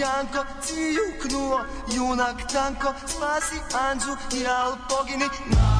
Janko, ti uknuo Junak Tanko, spasi anju i Al pogini na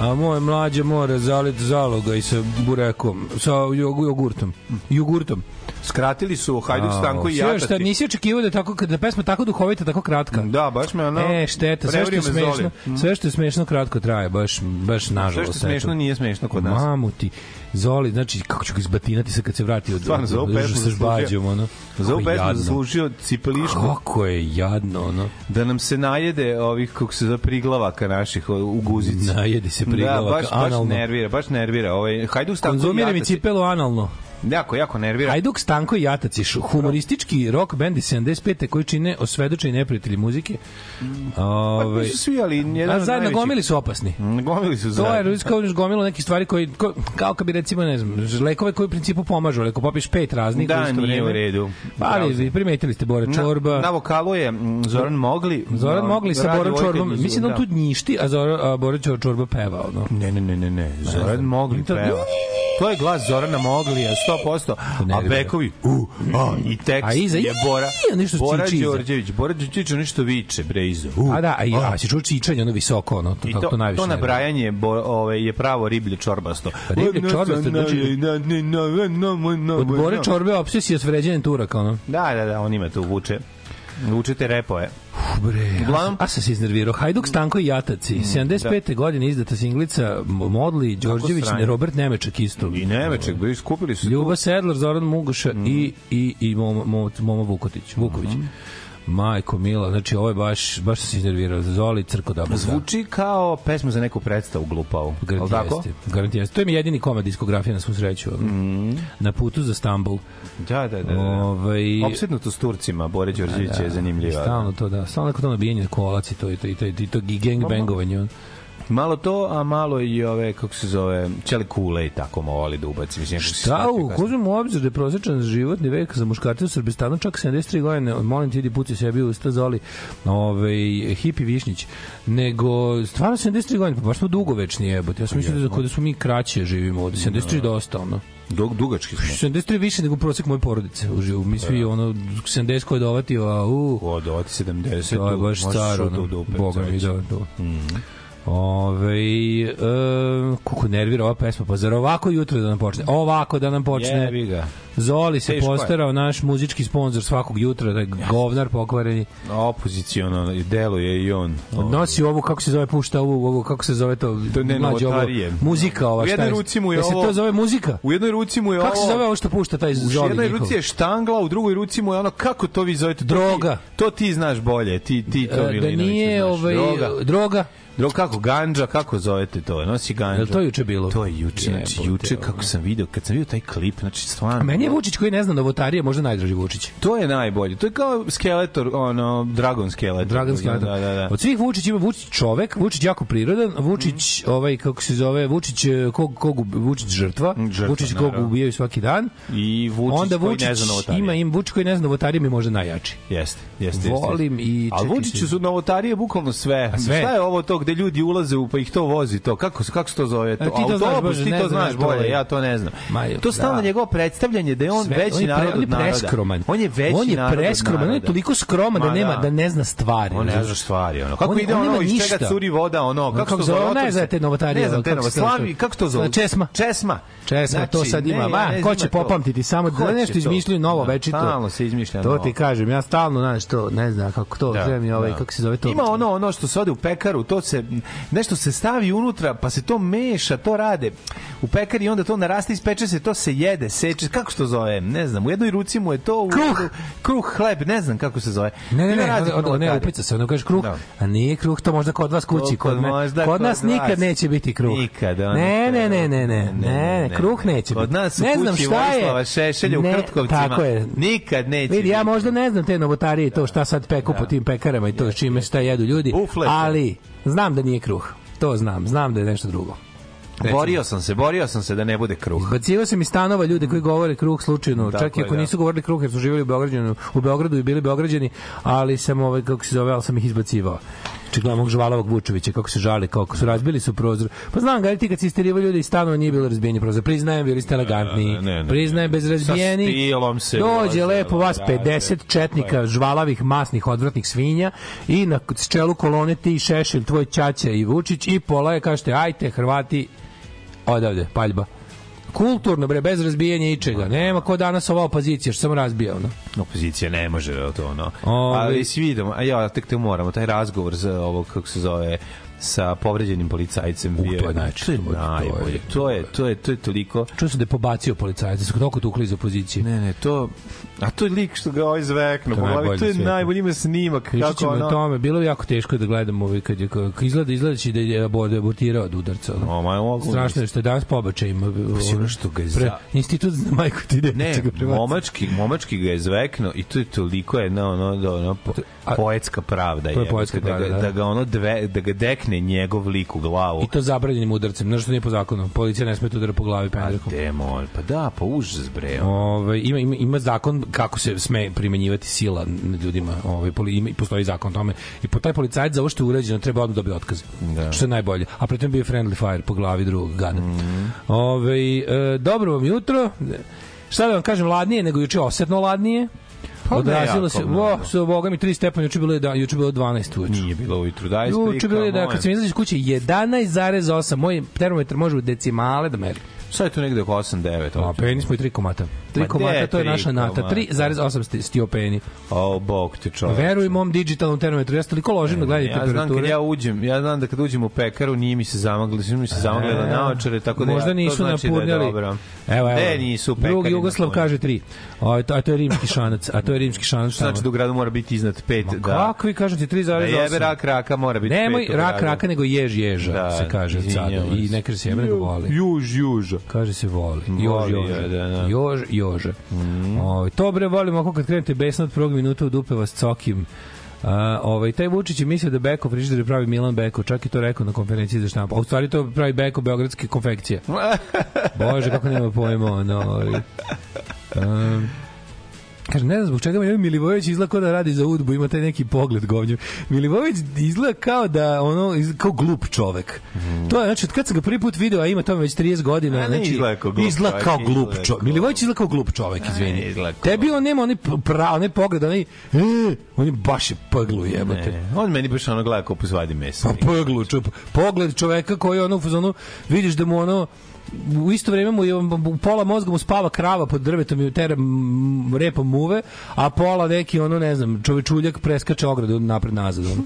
A moje mlađe mora zaliti zaloga i sa burekom, sa jogurtom. Jogurtom skratili su Hajduk Stanko i Jatati. Šta, nisi očekivao da je tako, da pesma tako duhovita, tako kratka. Da, baš me ono... E, šteta, sve što je smešno, mhm. sve što je smešno kratko traje, baš, baš nažalost. Sve što je smešno nije smešno kod nas. Mamu ti. Zoli, znači kako ću ga izbatinati sad kad se vrati od Stvarno, za ovu pesmu zaslužio, ono. za ovu pesmu zaslužio cipelišku. Kako je jadno, ono. Da nam se najede ovih, kako se zove, priglavaka naših u guzici. Najede se da, priglavaka, da, baš, baš nervira, baš nervira. Ovaj, Hajduk Stanko Konzumira mi cipelo analno jako, jako nervira. Hajduk, Stanko i Jataci, humoristički rock band iz 75. koji čine osvedočeni neprijatelji muzike. Ove, pa ovaj, su svi, ali jedan a zajedno gomili su opasni. Mm, gomili su zajedno. To je kao gomilo neke stvari koji, ko, kao kad bi recimo, ne znam, lekove koji u principu pomažu, ali ako popiš pet raznih da, u isto vreme. Da, nije u redu. Pa, ali primetili ste Bora Čorba. Na, na vokalu je mm, Zoran Mogli. Zoran da, Mogli sa Borom Čorbom. Mislim da on da. tu njišti, a, Zora, a Bora Čorba peva. Ono. Ne, ne, ne, ne, ne. Zoran Mogli peva. To je glas Zorana Moglija, 100%. A bekovi, u, a, i tekst a iza, je Bora, nešto Bora Đorđević. Bora Đorđević nešto viče, bre, iza. U, a da, a, a, a si čuo čičanje, ono visoko, ono, to, to, to, najviše. To nabrajanje bo, ove, je pravo riblje čorbasto. riblje čorbasto, znači... Od Bore čorbe opsio si je s turaka, ono. Da, da, da, on ima tu vuče. Vučete repove. Bre, Uglavnom, a, a se iznervirao. Hajduk Stanko i Jataci. Mm, 75. Da. godine izdata singlica Modli, Đorđević, ne, Robert Nemeček isto. I Nemeček, da. bi skupili su. Ljuba Sedlar, Zoran Muguša mm. i, i, i Momo, Momo Vukotić, Vuković. Mm -hmm. Majko Mila, znači ovo je baš, baš se iznervirao. Zoli Crko da Zvuči kao pesma za neku predstavu glupavu. Garant tako? jeste. To je mi jedini komad diskografija na svu sreću. Mm. Na putu za Stambul. Da, da, da. da. Ovaj... Opsednuto s Turcima, Bore Đorđević da, da, je zanimljiva. Da. Stalno to, da. Stalno neko to nabijenje kolac i to, i to, i to, i to, i to gangbangovanje. Malo to, a malo i ove, kako se zove, čeli kule i tako voli da ubaci. Mislim, Šta u, uzmem u obzir da je prosječan životni vek za muškarce u Srbistanu čak 73 godine, molim ti idi puci sebi u usta zoli, ove, hipi višnjić, nego stvarno 73 godine, pa baš smo dugovečni jebote. Ja sam mislio da, da smo mi kraće živimo od 73 no. Da. dosta, ono. Dug, dugački smo. 73 više nego prosek moje porodice u živu. Mi svi, da. ono, 70 ko je a u... Ko dovati 70, to je baš staro, ono, boga mi da, da. Mm -hmm. Ove, e, kuku nervira ova pesma, pa zar ovako jutro da nam počne? Ovako da nam počne. Jebi ga. Zoli se Teško postarao, naš muzički sponsor svakog jutra, da govnar pokvareni. Opoziciono deluje i on. Ove. Nosi ovu, kako se zove, pušta ovu, ovu kako se zove to? To ne mlađe, ovo, Muzika ova, šta je? U jednoj ruci mu je da ovo... se to zove muzika? U jednoj ruci mu je ovo... Kako se zove ovo što pušta taj zoli njihov? U jednoj ruci je štangla, u drugoj ruci mu je ono, kako to vi zovete? Droga. To ti, to ti znaš bolje, ti, ti to, e, Da nije, ovaj, droga. droga Drugo, kako ganđa, kako zovete to? Nosi ganđa. Je to juče bilo? To je juče, znači juče kako sam video, kad sam video taj klip, znači stvarno. A meni je Vučić koji ne zna novotarije, možda najdraži Vučić. To je najbolje. To je kao skeletor, ono Dragon Skeletor. Dragon da, Skeletor. Da, da, da. Od svih Vučić ima Vučić čovek, Vučić jako prirodan, Vučić mm. ovaj kako se zove, Vučić eh, kog kog Vučić žrtva, žrtva Vučić kog ubijaju svaki dan. I Vučić Onda Vučić ne zna novotarije. Ima im Vučić koji ne zna novotarije, mi možda najjači. Jeste, jeste, jeste. Volim i A Vučiću su novotarije bukvalno sve. sve. Šta je ovo to gde ljudi ulaze u pa ih to vozi to. Kako se kako se to zove? To, to autobus, znaš, ti to znaš bolje, ja to ne znam. Ma, to da. stalno da. njegovo predstavljanje da je on Sve, veći on je pre, narod on je preskroman. On je veći on je preskroman, on je toliko skroman da nema da. da ne zna stvari. On ne zna stvari, ono. Kako ide ono iz čega curi voda, ono, kako se zove? Ne zna novotarije, ne zna te novotarije. Kako to zove? Česma. Česma. Česma, znači, to sad ima. Ma, ko će popamtiti samo da nešto izmišljaju novo da, večito. Stalno se izmišlja. To ti kažem, ja stalno znaš to, ne znam kako to, zove mi ovaj kako se zove to. Ima ono ono što se ode u pekaru, to se nešto se stavi unutra, pa se to meša, to rade. U pekari onda to naraste, ispeče se, to se jede, seče, kako se zove? Ne znam, u jednoj ruci mu je to... U, kruh! Kruh, hleb, ne znam kako se zove. Ne, ne, ne, od, ne upica se, ono kaže kruh, da. a nije kruh, to možda kod vas kući, kod, kod, možda, kod, kod nas vas. nikad neće biti kruh. Nikad, ono, ne, ne, ne, ne, ne, ne, ne, kruh neće biti. Kod nas u ne znam kući Vojislava Šešelja u Krtkovcima. Tako je. Nikad neće Vidi, ja možda ne znam te novotarije, to da. šta sad peku po da. tim pekarama i to čime šta jedu ljudi, ali Znam da nije kruh. To znam. Znam da je nešto drugo. Recimo. Borio sam se, borio sam se da ne bude kruh. Izbacivao sam iz stanova ljude koji govore kruh slučajno, Tako čak i ako da. nisu govorili kruh jer su živjeli u Beogradu, u Beogradu i bili Beograđani, ali sam ovaj kako se zove, al sam ih izbacivao čiglavog žvalavog Vučovića, kako se žali, kako su razbili su prozor. Pa znam ga, ti kad si isterivao ljudi iz stanova nije bilo razbijenje prozor. Priznajem, bili ste elegantni. Ne, ne, ne, Priznajem, bez razbijeni. Sa stilom se dođe lepo vas 50 četnika pa žvalavih, masnih, odvratnih svinja i na čelu kolone ti šešir, tvoj Ćaća i Vučić i pola je kažete, ajte Hrvati, odavde, paljba kulturno bre bez razbijanja ičega. Da. Nema ko danas ova opozicija što samo razbija ono. Opozicija ne može to ono. Ali svi idemo, a ja tek te moramo taj razgovor za ovog kako se zove sa povređenim policajcem bio to je najče, najbolje. To je, to je, to je toliko... Čuo sam da je pobacio policajca, sa toliko tukli iz opozicije. Ne, ne, to... A to je lik što ga ovaj zvekno po glavi, to je najbolji ima snimak. kako ćemo ono... tome, bilo je jako teško da gledamo ovaj, kad je, kad izgleda, izgleda da je abort, abortirao od udarca. O, ma, mogu, Strašno je što je danas pobačaj ima. Pa Ovo, što ga je za... Pre, institut za majku ti dete. Ne, momački, momački ga je zvekno i to je toliko jedna ono, da, ono, po, poetska pravda. To je poetska da pravda, da, da, da ga ono dve, da ga dekne pukne njegov lik u glavu. I to zabranjenim udarcem, nešto što nije po zakonu. Policija ne sme tu udara po glavi pendrekom. Pa demol, pa da, pa užas bre. Ove, ima, ima, ima zakon kako se sme primenjivati sila ljudima. Ove, poli, ima, postoji zakon tome. I po taj policajac za ovo što je urađeno treba odmah dobiti otkaz. Da. Što je najbolje. A pritom bio friendly fire po glavi drugog gada. Mm. Ove, e, dobro vam jutro. Šta da vam kažem, ladnije nego juče, osetno ladnije. Pa odrazilo se, wow, so, boga mi 3 stepena, juče bilo je da, juče bilo 12 uveče. Nije bilo ujutru, da je Juče bilo je da kad sam izašao iz kuće 11,8, moj termometar može u decimale da meri. Šta je tu negde oko 8-9? A smo i 3 komata. 3 Ma komata, to je naša nata. 3,8 stiopeni. O, bog ti čovječ. Veruj mom digitalnom termometru. Ja toliko ložim na e, gledanje ja temperature. Ja znam kad ja uđem, ja znam da kad uđem u pekaru nije mi se zamagli, nije mi se zamagli e, na naočare, tako da možda ja, nisu znači napurnjali. Da evo, evo. Ne, nisu pekari. Drugi Jugoslav kaže 3. A to, a to je rimski šanac. A to je rimski šanac. Što znači da u gradu mora biti iznad 5? Da. Kako vi kažete 3,8? Da jebe rak raka mora biti Nemoj rak raka, nego jež ježa, da, se kaže. I ne kaže se jebe, nego voli. Juž, juža. Kaže se voli. Jož, Joža. Da, da. Jož, Joža. Mm. O, ovaj, to bre, volim ako kad krenete besno od prvog minuta u dupe vas cokim. A, ovaj, taj Vučić je mislio da Beko frižider pravi Milan Beko, čak i to rekao na konferenciji za štampu. A u stvari to pravi Beko beogradske konfekcije. Bože, kako nema pojma, ono. Ovaj. Um, Kaže, ne znam zbog čega, ali ovaj Milivojević izgleda kao da radi za udbu, ima taj neki pogled govnju. Milivojević izgleda kao da, ono, kao glup čovek. Mm. To je, znači, kad sam ga prvi put video, a ima tome već 30 godina, a, znači, izgleda kao glup, izgleda kao glup čovek. Milivojević izgleda kao glup čovek, izvini. Tebi on nema onaj, pra, onaj pogled, onaj, e, on je baš je pglu jebote. Ne, on meni baš ono gleda kao pozvadi mesa. Pa pglu, čup, pogled čoveka koji ono u fazonu, vidiš da mu ono, u isto vreme mu je u pola mozga mu spava krava pod drvetom i utera repom muve, a pola neki ono ne znam, čovečuljak preskače ogradu napred nazad. Ono.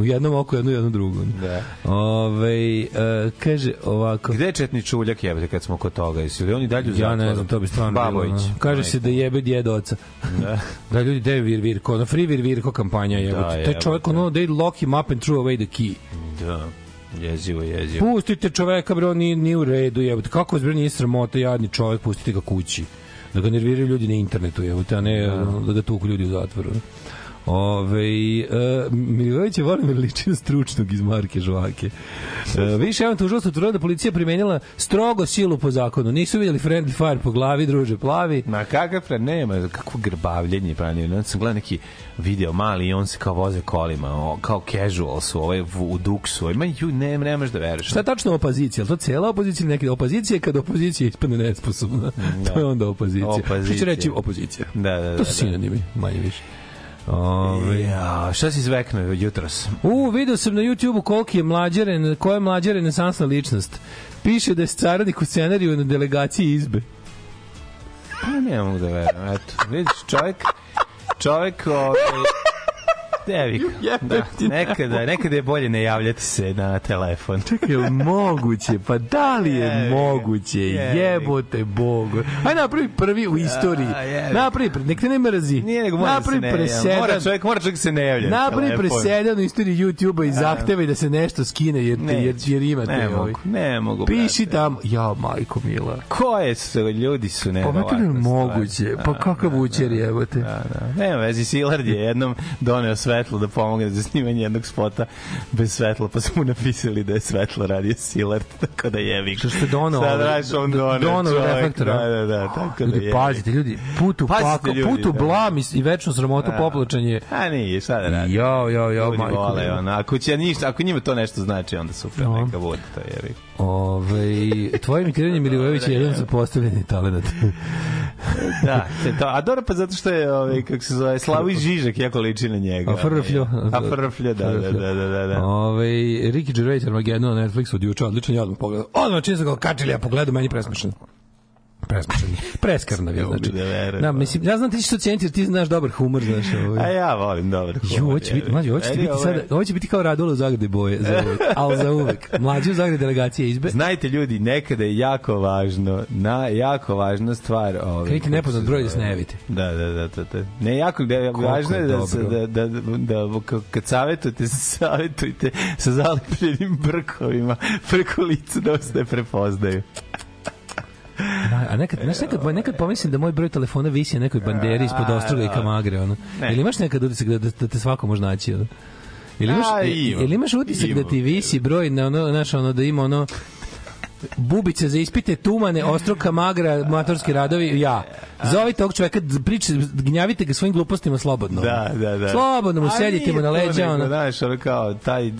U jednom oku jedno jedno drugo. Da. Ove, e, kaže ovako. Gde je četni čuljak jebate kad smo kod toga? Jesi li oni dalje u zatvoru? Ja ne znam, to bi stvarno Babović. Bilo, no. Kaže majko. se da jebe djed oca. Da. da ljudi, da vir vir virko, ono free vir virko kampanja jebate. Da, jebate. Taj čovjek ono, they lock him up and threw away the key. Da Jezivo, jezivo. Pustite čoveka, bro, nije, ni u redu, jebote. Kako je, zbro nije sramota, jadni čovek, pustite ga kući da ga nerviraju ljudi na internetu, je, a ne da. da ga tuku ljudi u zatvoru. Ove, e, Milivojević je volim ličin stručnog iz marke Žvake. E, više jedan tužilac utvrdio da policija primenila strogo silu po zakonu. Nisu vidjeli friendly fire po glavi, druže, plavi. Ma kakav friend, nema, kako grbavljenje, pa ne, ja sam gledao neki video mali i on se kao voze kolima, o, kao casual su, ovaj u duksu, ima ju, ne, ne da veruješ. Šta je tačno opozicija? To cela opozicija, neke opozicije kad opozicija ispadne nesposobna. Da. to je onda opozicija. opozicija. Što će reći opozicija? Da, da, da. To su da. sinonimi, manje više. Ove, ja, šta si zveknuo jutros? U, video sam na YouTubeu koliki je mlađaren, koja je mlađaren nesansna ličnost. Piše da je saradnik u scenariju na delegaciji izbe. Pa ne mogu da verujem, eto. Vidiš, čovjek, čovjek, ovaj, Evi, da, nekada, nekada je bolje ne javljati se na telefon. Čekaj, je moguće? Pa da li je jevi, moguće? Jevi. Jebote Bog. Aj napravi prvi u istoriji. Ja, napravi, nek te ne mrazi. Nije nego mora da napravi se ne presedan. Mora čovjek, mora čovjek se ne javlja. Napravi presedan u istoriji YouTube-a i zahtevaj da se nešto skine jer, ne, jer, jer ima te ne ovi. Mogu, ne mogu. Piši tamo, ja majko mila. Ko je se, ljudi su ne. Pa moguće, pa da, kakav da, učer jebote. Da, da. Nema vezi, Silard je jednom doneo sve svetlo da pomogne za snimanje jednog spota bez svetla, pa su mu napisali da je svetlo radio Silert, tako da je jevi. Što ste donao? Sad radiš ovaj- on donao. Donao reflektor. Da, da, da, tako da ljudi, da jevi. Pazite, ljudi, put u pakao, put u da, da. blam i, večno večnu sramotu popločanje. A nije, šta da radi? Jo, jo, jo, majko. Vole, ono, ako, će, ništa, ako njima to nešto znači, onda super, no. neka vodi to jevi. Ove, tvoje imitiranje Milivojević je jedan zapostavljeni talent. da, se to. A dobro, pa zato što je, ovaj, kako se zove, Slavoj Žižek jako liči na njega. A frfljo. A da, da, frfljo, da, da, da, da, da. Ove, Ricky Gervais Armageddon na Netflixu od juče, odličan, ja odmah pogledam. Odmah čim se ga kačili, ja pogledam, meni presmešan. Prezmačan je. Preskrnav je, znači. Da, da, mislim, ja znam ti što cijenti, ti znaš dobar humor, znaš. Ovaj. A ja volim dobar humor. Jo, hoće biti, mlađi, hoće biti sada, hoće biti kao Radula u Zagrade boje, za uvek, ali za uvek. Mlađi u Zagrade delegacije izbe. Znajte ljudi, nekada je jako važno, na jako važna stvar, ovaj. Kriti nepoznat broj da se ne vidite. Da, da, da, da, da. Ne, jako da, važno je da, se, da, da, da, kad savetujete, savetujte sa zalepljenim brkovima preko lica da vas ne prepoznaju. Da, a nekad, znaš, nekad, nekad pomislim da moj broj telefona visi na nekoj banderi ispod ostruga i da. kamagre. Ono. Ne. Ili imaš nekad utisak da, da, da te svako može naći? Ono? Ili imaš, a, ili imaš utisak da ti visi broj na ono, znaš, ono, da ima ono bubice za ispite, tumane, ostroka, magra, matorski radovi, ja. Zovite tog čoveka, priče, gnjavite ga svojim glupostima slobodno. Da, da, da. Slobodno mu sedite mu na leđa. Ono. Znaš, ono kao, taj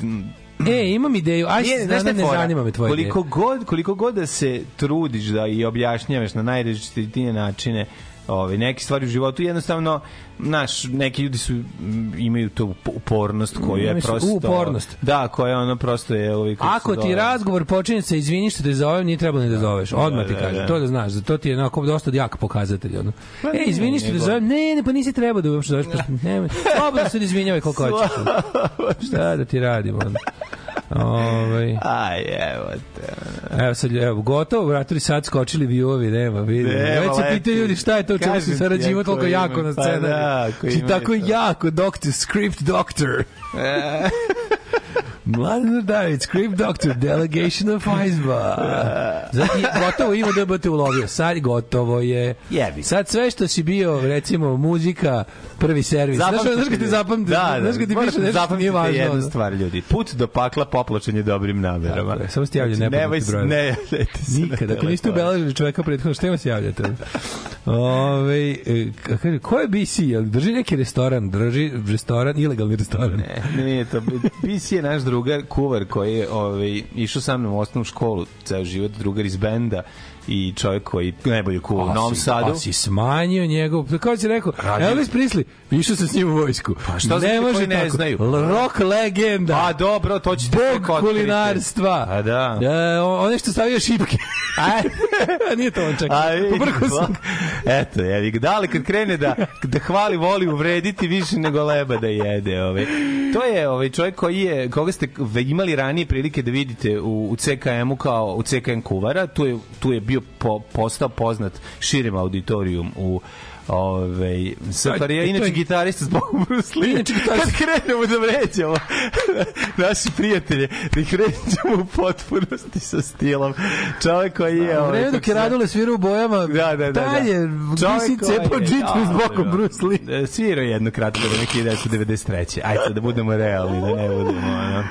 E, imam ideju. Aj, Nije, znaš ne, ne, ne zanima me tvoje koliko ideje. God, koliko god da se trudiš da i objašnjavaš na najrečitije načine, Ove, neke stvari u životu jednostavno naš neki ljudi su mm, imaju tu upornost koju je prosto upornost. Da, koja ono prosto je ovaj Ako ti razgovor počinje sa izvini što te zovem, nije trebalo ni da, da. zoveš. Odmah ti da, da, kaže to da znaš, zato ti je onako dosta jak pokazatelj ono. Ej, izvini što te zovem. Ne, ne, pa nisi trebao da uopšte zoveš, pa ne. Slobodno se izvinjavaj koliko hoćeš. Šta da ti radimo? Ovaj. Aj, evo te. Evo sad, evo, gotovo, vratili sad, skočili bi ovi, nema, vidi. Već se pitaju ljudi šta je to, čemu se sarađivo toliko jako na scenu. Pa da, Či znači, tako jako, doctor, script doctor. E. Mladen Urdavić, Crip Doctor, Delegation of Hizba. Znači, gotovo ima da bate ulovio. Sad gotovo je. Jebi. Sad sve što si bio, recimo, muzika, prvi servis. Zapamtite. Znaš, znaš kad ti zapamtiš, da, da, znaš da, kad ti piše nešto što nije važno. jednu stvar, ljudi. Put do pakla poplačen je dobrim namerama. Tako, samo ste javljeni znači, nepoznati broj. Ne javljajte se. Nikada. Ako niste ubeležili čoveka prethodno, što ima se javljate? Ove, e, kaže, ko je BC? Drži neki restoran? Drži restoran, ilegalni restoran? Ne, nije to. BC je naš drug drugar kuvar koji je ovaj, išao sa mnom u osnovnu školu, ceo život drugar iz benda i čovjek koji najbolje kuva u Novom Sadu. Pa si smanjio njegov, kao da si rekao, Radi... Elvis Prisli, išao sam s njim u vojsku. Pa šta ne može ne tako. znaju? Rock legenda. Pa dobro, to ćete Bog kulinarstva. A pa da. E, on nešto stavio šipke. A, e. nije to on čak. A, Pobrko sam. Pa. Eto, jevi, da li kad krene da, da hvali, voli uvrediti više nego leba da jede. Ovaj. To je ovaj čovjek koji je, koga ste imali ranije prilike da vidite u, u CKM-u kao u CKM kuvara, tu je, tu je bio po, postao poznat širim auditorijum u Ove, ovaj, Safari, da, je inače je... gitarista zbog Bruce Lee. Inače gitarista. Kad krenemo da vređamo naši prijatelje, da ih vređamo u potpunosti sa stilom. Čovjek koji je... A, da, u ovaj, vreme dok je Radule svirao u bojama, da, da, da, taj da. je visi cepao džitru zbog boku Bruce Lee. Svirao jednokratno je neki 1993. Ajde da budemo realni, da ne budemo... Ono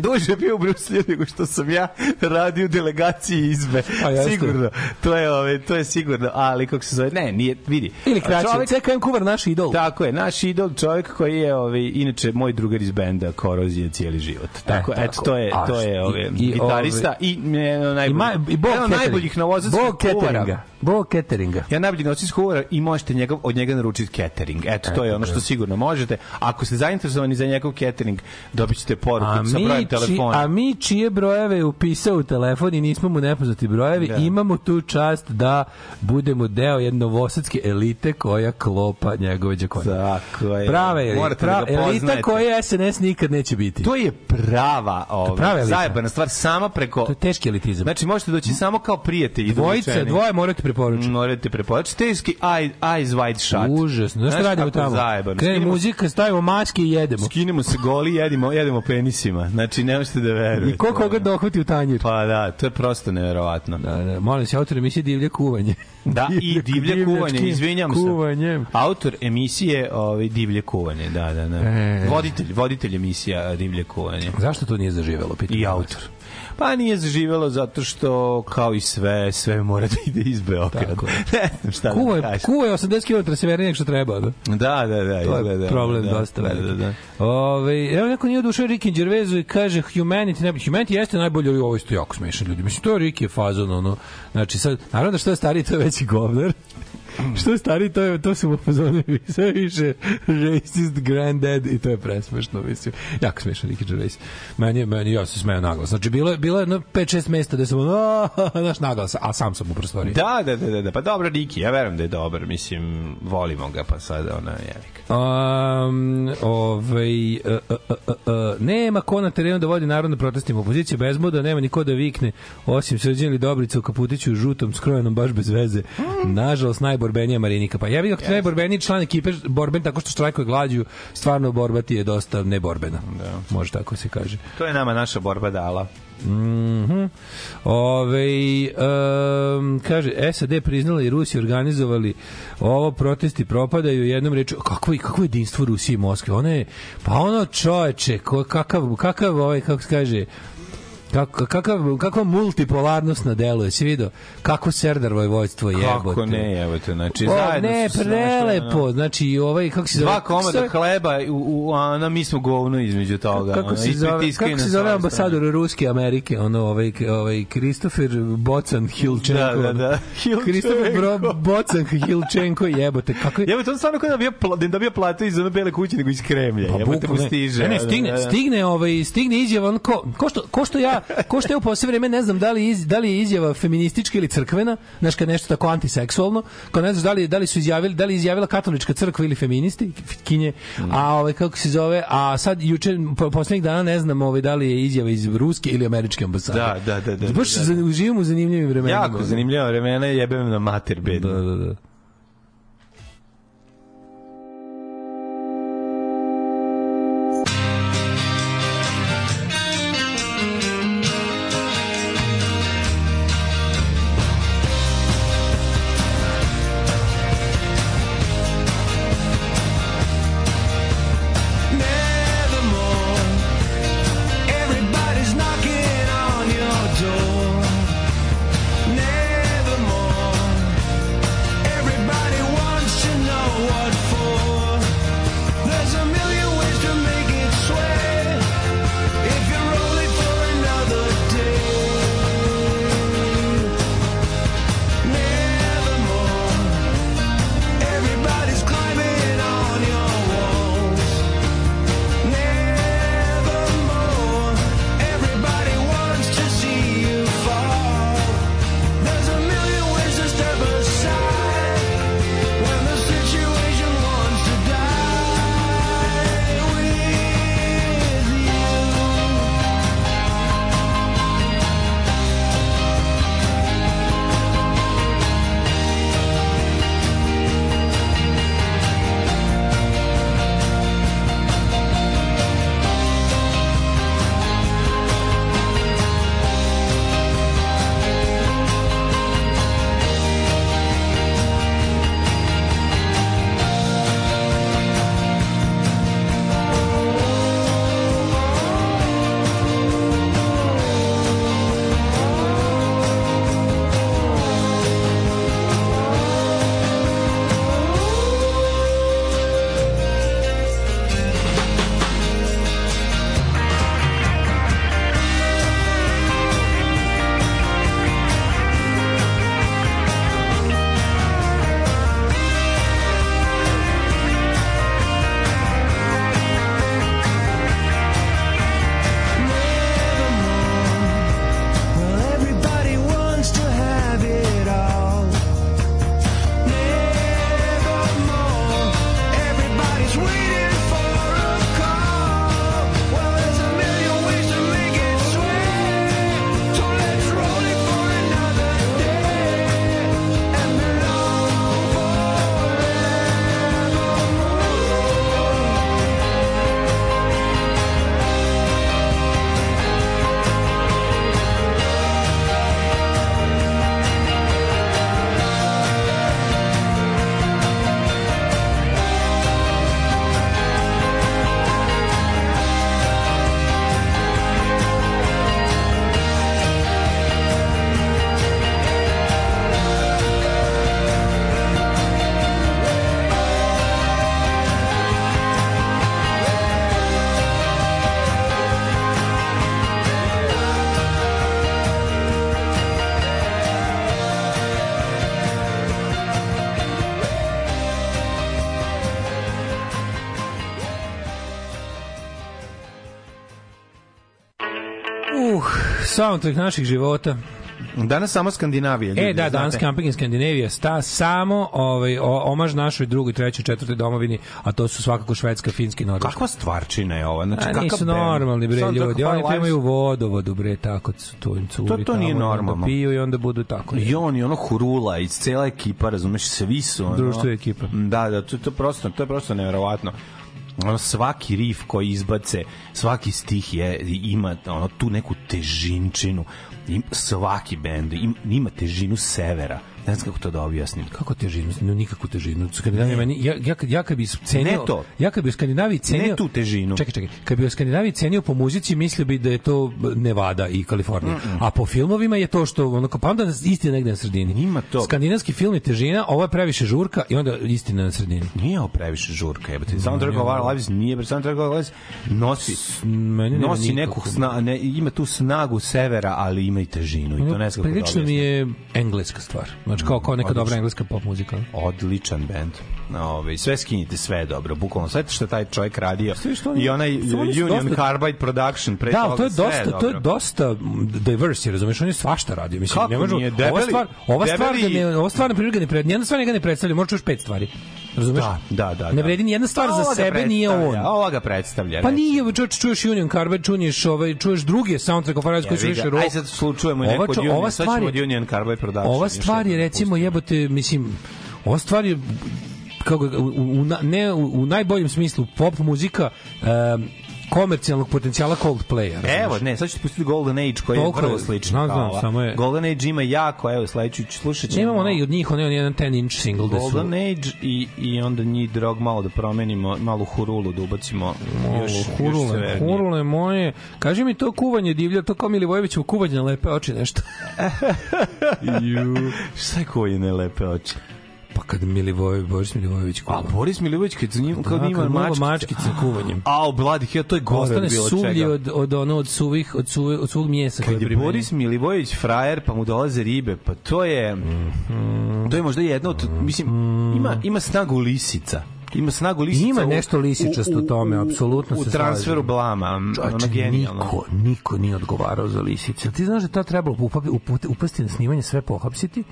duže bio u Bruselju nego što sam ja radio u delegaciji izbe. A, pa sigurno. To je, ove, to je sigurno. Ali kako se zove, ne, nije, vidi. Ili kraće, čovjek, CKM Kuvar, naš idol. Tako je, naš idol, čovjek koji je, ove, inače, moj drugar iz benda, Korozija cijeli život. E, tako, e, tako. eto, to je, to je ove, i, i, gitarista ove, i, ne, najbolji, i, ma, i Bog najboljih novozaca Bog Kuvara. Bo cateringa. Ja najbolji nosim skuvara i možete njega, od njega naručiti catering. Eto, to je ono što sigurno možete. Ako ste zainteresovani za njegov catering, dobit ćete poruku sa brojem telefona. A mi čije brojeve je upisao u telefon i nismo mu nepoznati brojevi, da. imamo tu čast da budemo deo jednovosadske elite koja klopa njegove džakone. Tako je. Prave elite. Da pra, da elita koja SNS nikad neće biti. To je prava, ovaj, prava zajebana stvar, sama preko... To je teški elitizam. Znači, možete doći mhm. samo kao prijatelji. Dvojice, dvoje morate preporučiti. Morate preporučiti. Teški Eyes, eyes Wide Shut. Užasno. Znaš, da Znaš radimo tamo? Zajebano. Krene skinemo, muzika, stavimo mačke i jedemo. Skinemo se goli, i jedimo, jedemo penisima. Znači, ne možete da verujete. I ko koga dohvati da u tanjir. Pa da, to je prosto neverovatno. Da, da. Molim se, autor emisije Divlje kuvanje. Da, i Divlje kuvanje, izvinjam se. Kuvanjem. Autor emisije ovaj, Divlje kuvanje, da, da, da. E... Voditelj, voditelj emisija Divlje kuvanje. Zašto to nije zaživelo? Pitam I autor. Pa nije zaživelo zato što, kao i sve, sve mora da ide iz Beograda. ne znam šta da kuva, da kažem. Kuva je 80 km severnije što treba. Da, da, da. da to je da, problem da, dosta da, da veliki. Da, da, da. Ove, evo neko nije odušao Rikin Đervezu i kaže Humanity, ne, Humanity jeste najbolje, ali ovo isto jako smešan ljudi. Mislim, to Rik je fazon, ono. Znači, sad, naravno da što je stariji, to je veći govnar. Što stari, to, je, to sam u fazonu sve više racist granddad i to je presmešno, mislim. Jako smešan Ricky Gervais. Meni, meni, ja se smeo naglas. Znači, bilo je, bilo je na 5-6 mesta gde sam, a, znaš, naglas, a sam sam u prostoriji. Da, da, da, da, da. pa dobro, Ricky, ja verujem da je dobro, mislim, volimo ga, pa sad, ona, jevik Um, ovaj, uh, uh, uh, nema ko na terenu da vodi narod na protestima. Opozicija bez moda, nema niko da vikne, osim srđan ili Dobrica u Kaputiću žutom, skrojenom baš bez veze. Mm. Nažalost, najborbenija Marinika. Pa ja bih kako yes. najborbeniji član ekipe borben tako što štrajkuje glađu, stvarno borba ti je dosta neborbena. Da. Može tako se kaže. To je nama naša borba dala. Mhm. Mm Ove, um, kaže, SAD priznala i Rusi organizovali ovo, protesti propadaju jednom reču, kako, je, kako je jedinstvo Rusije i Moskve? Ona je, pa ono čoveče, kakav, kakav ovaj, kako se kaže, Kako, kakav, kakva multipolarnost na delu, jesi vidio? Kako Serdar Vojvodstvo je jebote. Kako ne jebote, znači o, zajedno ne, prelepo, ono, znači ovaj, kako se zove? Dva komada se... hleba, u, u, a na mi smo govno između toga. Kako, ono, se zove, kako se zove ambasador Ruske Amerike, ono, ovaj, ovaj, Kristofer Bocan Hilčenko. Da, da, da. Hilčenko. Kristofer Bro, Bocan Hilčenko, jebote. Kako je... Jebote, on stvarno kao da bio, da bio plato iz ove bele kuće, nego iz Kremlja. Pa, jebote, mu stiže. Ne, ne, stigne, da, da. stigne, ovaj, stigne izjava, on ko, ko, što, ko što ja ko što je u posle vreme, ne znam da li, iz, da li je izjava feministička ili crkvena, znači kad nešto tako antiseksualno, kad ne znaš da li, da li su izjavili, da li izjavila katolička crkva ili feministi, kinje, a ovaj, kako se zove, a sad juče, po, poslednjih dana ne znam ovaj, da li je izjava iz ruske ili američke ambasade. Da, da, da. da, da, da. Baš da, da. živimo u zanimljivim vremenima. Jako zanimljiva vremena, jebem na mater, bedno. Da, da, da. Soundtrack naših života. Danas samo Skandinavija. Ljudi, e, da, danas camping in Skandinavija. Sta samo ovaj, omaž našoj drugoj, trećoj, četvrtoj domovini, a to su svakako Švedska, Finski Norveška. Kakva stvarčina je ova? Znači, a, nisu normalni, bre, ljudi. Oni primaju vodovodu, bre, tako tu im curi. To, to nije tamo, da normalno. Onda piju i onda budu tako. I on, i ono hurula, i cela ekipa, razumeš, svi su. Ono, Društvo je ekipa. Da, da, to, to, prosto, to je prosto nevjerovatno ono svaki rif koji izbace, svaki stih je ima ono tu neku težinčinu. Im, svaki bend im, ima težinu severa Ne znam kako to da objasnim. Kako težinu? No, nikakvu težinu. Skandinavija meni, ja, ja, ja kad bi cenio... Ne to. Ja kad bi u Skandinaviji cenio... Ne tu težinu. Čekaj, čekaj. Kad bi u Skandinaviji cenio po muzici, mislio bi da je to Nevada i Kalifornija. Mm -mm. A po filmovima je to što, onako, pa onda istina negde na sredini. Nima to. Skandinavski film je težina, ovo je previše žurka i onda istina na sredini. Nije ovo previše žurka, jebate. Soundtrack of Our Lives nije, Soundtrack of Our Lives nosi, meni nosi neku sna, ne, ima tu snagu severa, ali ima i težinu. I to ne znam kako da Prilično mi je engleska stvar znači kao, kao neka odličan. dobra engleska pop muzika. Odličan bend. Ove, ovaj, sve skinite, sve je dobro. Bukvalno, sve što taj čovjek radio. Oni, I onaj Union dosta... Carbide Production pre da, toga, to je dosta, je to je dosta diverse, razumiješ, on je svašta radio. Mislim, Kako ne možu, nije? Debeli, ova stvar, ova debeli... stvar, da ne, ova stvar, na primjer, ga ne, jedna stvar ne ga ne predstavlja, možeš još pet stvari. Razumeš? Da, da, da, da. Ne vredi ni jedna stvar za sebe, nije on. Ova ga predstavlja. Pa nije, čuješ, čuješ Union Carbide, čuješ, ovaj, čuješ druge soundtrack of Arise koji čuješ rock. Aj sad slučujemo neko od Union, sad ćemo Union Carbide prodavati. Ova stvar je, recimo, jebote, mislim, ova stvar je kako u, u, ne u, u najboljem smislu pop muzika um, komercijalnog potencijala Coldplaya. Razumeš? Evo, ne, sad ću pustiti Golden Age koji Toliko, je vrlo slično. Znam, znam, samo je... Golden Age ima jako, evo, sledeću ću slušat ćemo. Imamo onaj od njih, onaj jedan 10 inch single. Golden da su... Age i, i onda njih drog malo da promenimo, malu hurulu da ubacimo. Malo još, hurule, još hurule moje. Kaži mi to kuvanje divlja, to kao Milivojevićevo kuvanje na lepe oči nešto. Ju. Šta je kuvanje na lepe oči? Pa kad Milivojević, Boris Milivojević kuva. A Boris Milivojević kad za njim kad da, ima mačkice, mačkice kuvanjem. A, bladi, ja, to je gore Ostane bilo čega. od, od, ono, od, suvih, od, suve, od suvog mjesa. Kad je Boris Milivojević frajer, pa mu dolaze ribe, pa to je... Mm. To je možda jedno od... Mislim, ima, ima snagu lisica ima snagu lisica. Ima nešto lisičasto u, u, tome, apsolutno se U transferu slažem. blama, ono genijalno. Niko, niko nije odgovarao za lisice. Ti znaš da ta trebalo upasti na snimanje, sve pohapsiti,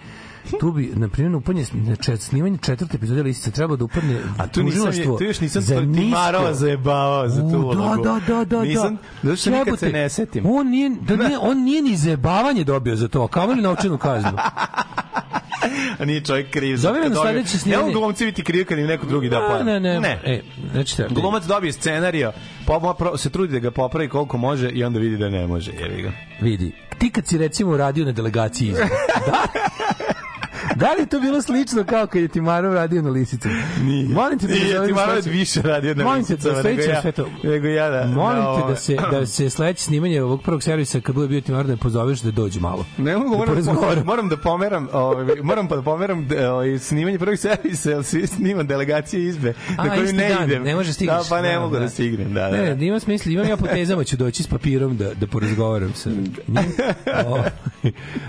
tu bi, na primjer, upadnje čet, snimanje četvrte epizode listice treba da upadne A tu nisam, je, tu još nisam za ti nisko... marao zajebavao za tu da, ulogu. Da, da, da, da. Nisam, zato nikad se ne setim. On nije, da, da nije, on nije ni zajebavanje dobio za to, a kamo li novčanu kaznu? A nije čovjek kriv. Zove me na sledeće snimanje. Ne mogu glumci biti krivi kad im neko drugi da plan. Ne, ne, ne. E, znači, da, Glumac dobije scenarijo, pa se trudi da ga popravi koliko može i onda vidi da ne može. Jevi ga. Vidi. Ti kad si recimo radio na delegaciji. da? Da li je to bilo slično kao kad je Timarov radio na lisicu? Nije. Molim te da Nije, da Timarov je više radio na molim lisicama da nego, ja, nego ja da... Molim te da se, da se sledeće snimanje ovog prvog servisa kad bude bio Timarov da me pozoveš da dođe malo. Ne mogu, da moram, da moram, moram da pomeram, ovaj, moram pa da pomeram e, ovaj, snimanje prvog servisa, jer svi snimam delegacije izbe, na koju ne dan, idem. Ne može stigneš. Da, pa ne da, mogu da, da stignem, da, da. Ne, ne, da. ima smisla, imam ja po tezama, ću doći s papirom da, da porazgovaram sa njim. O,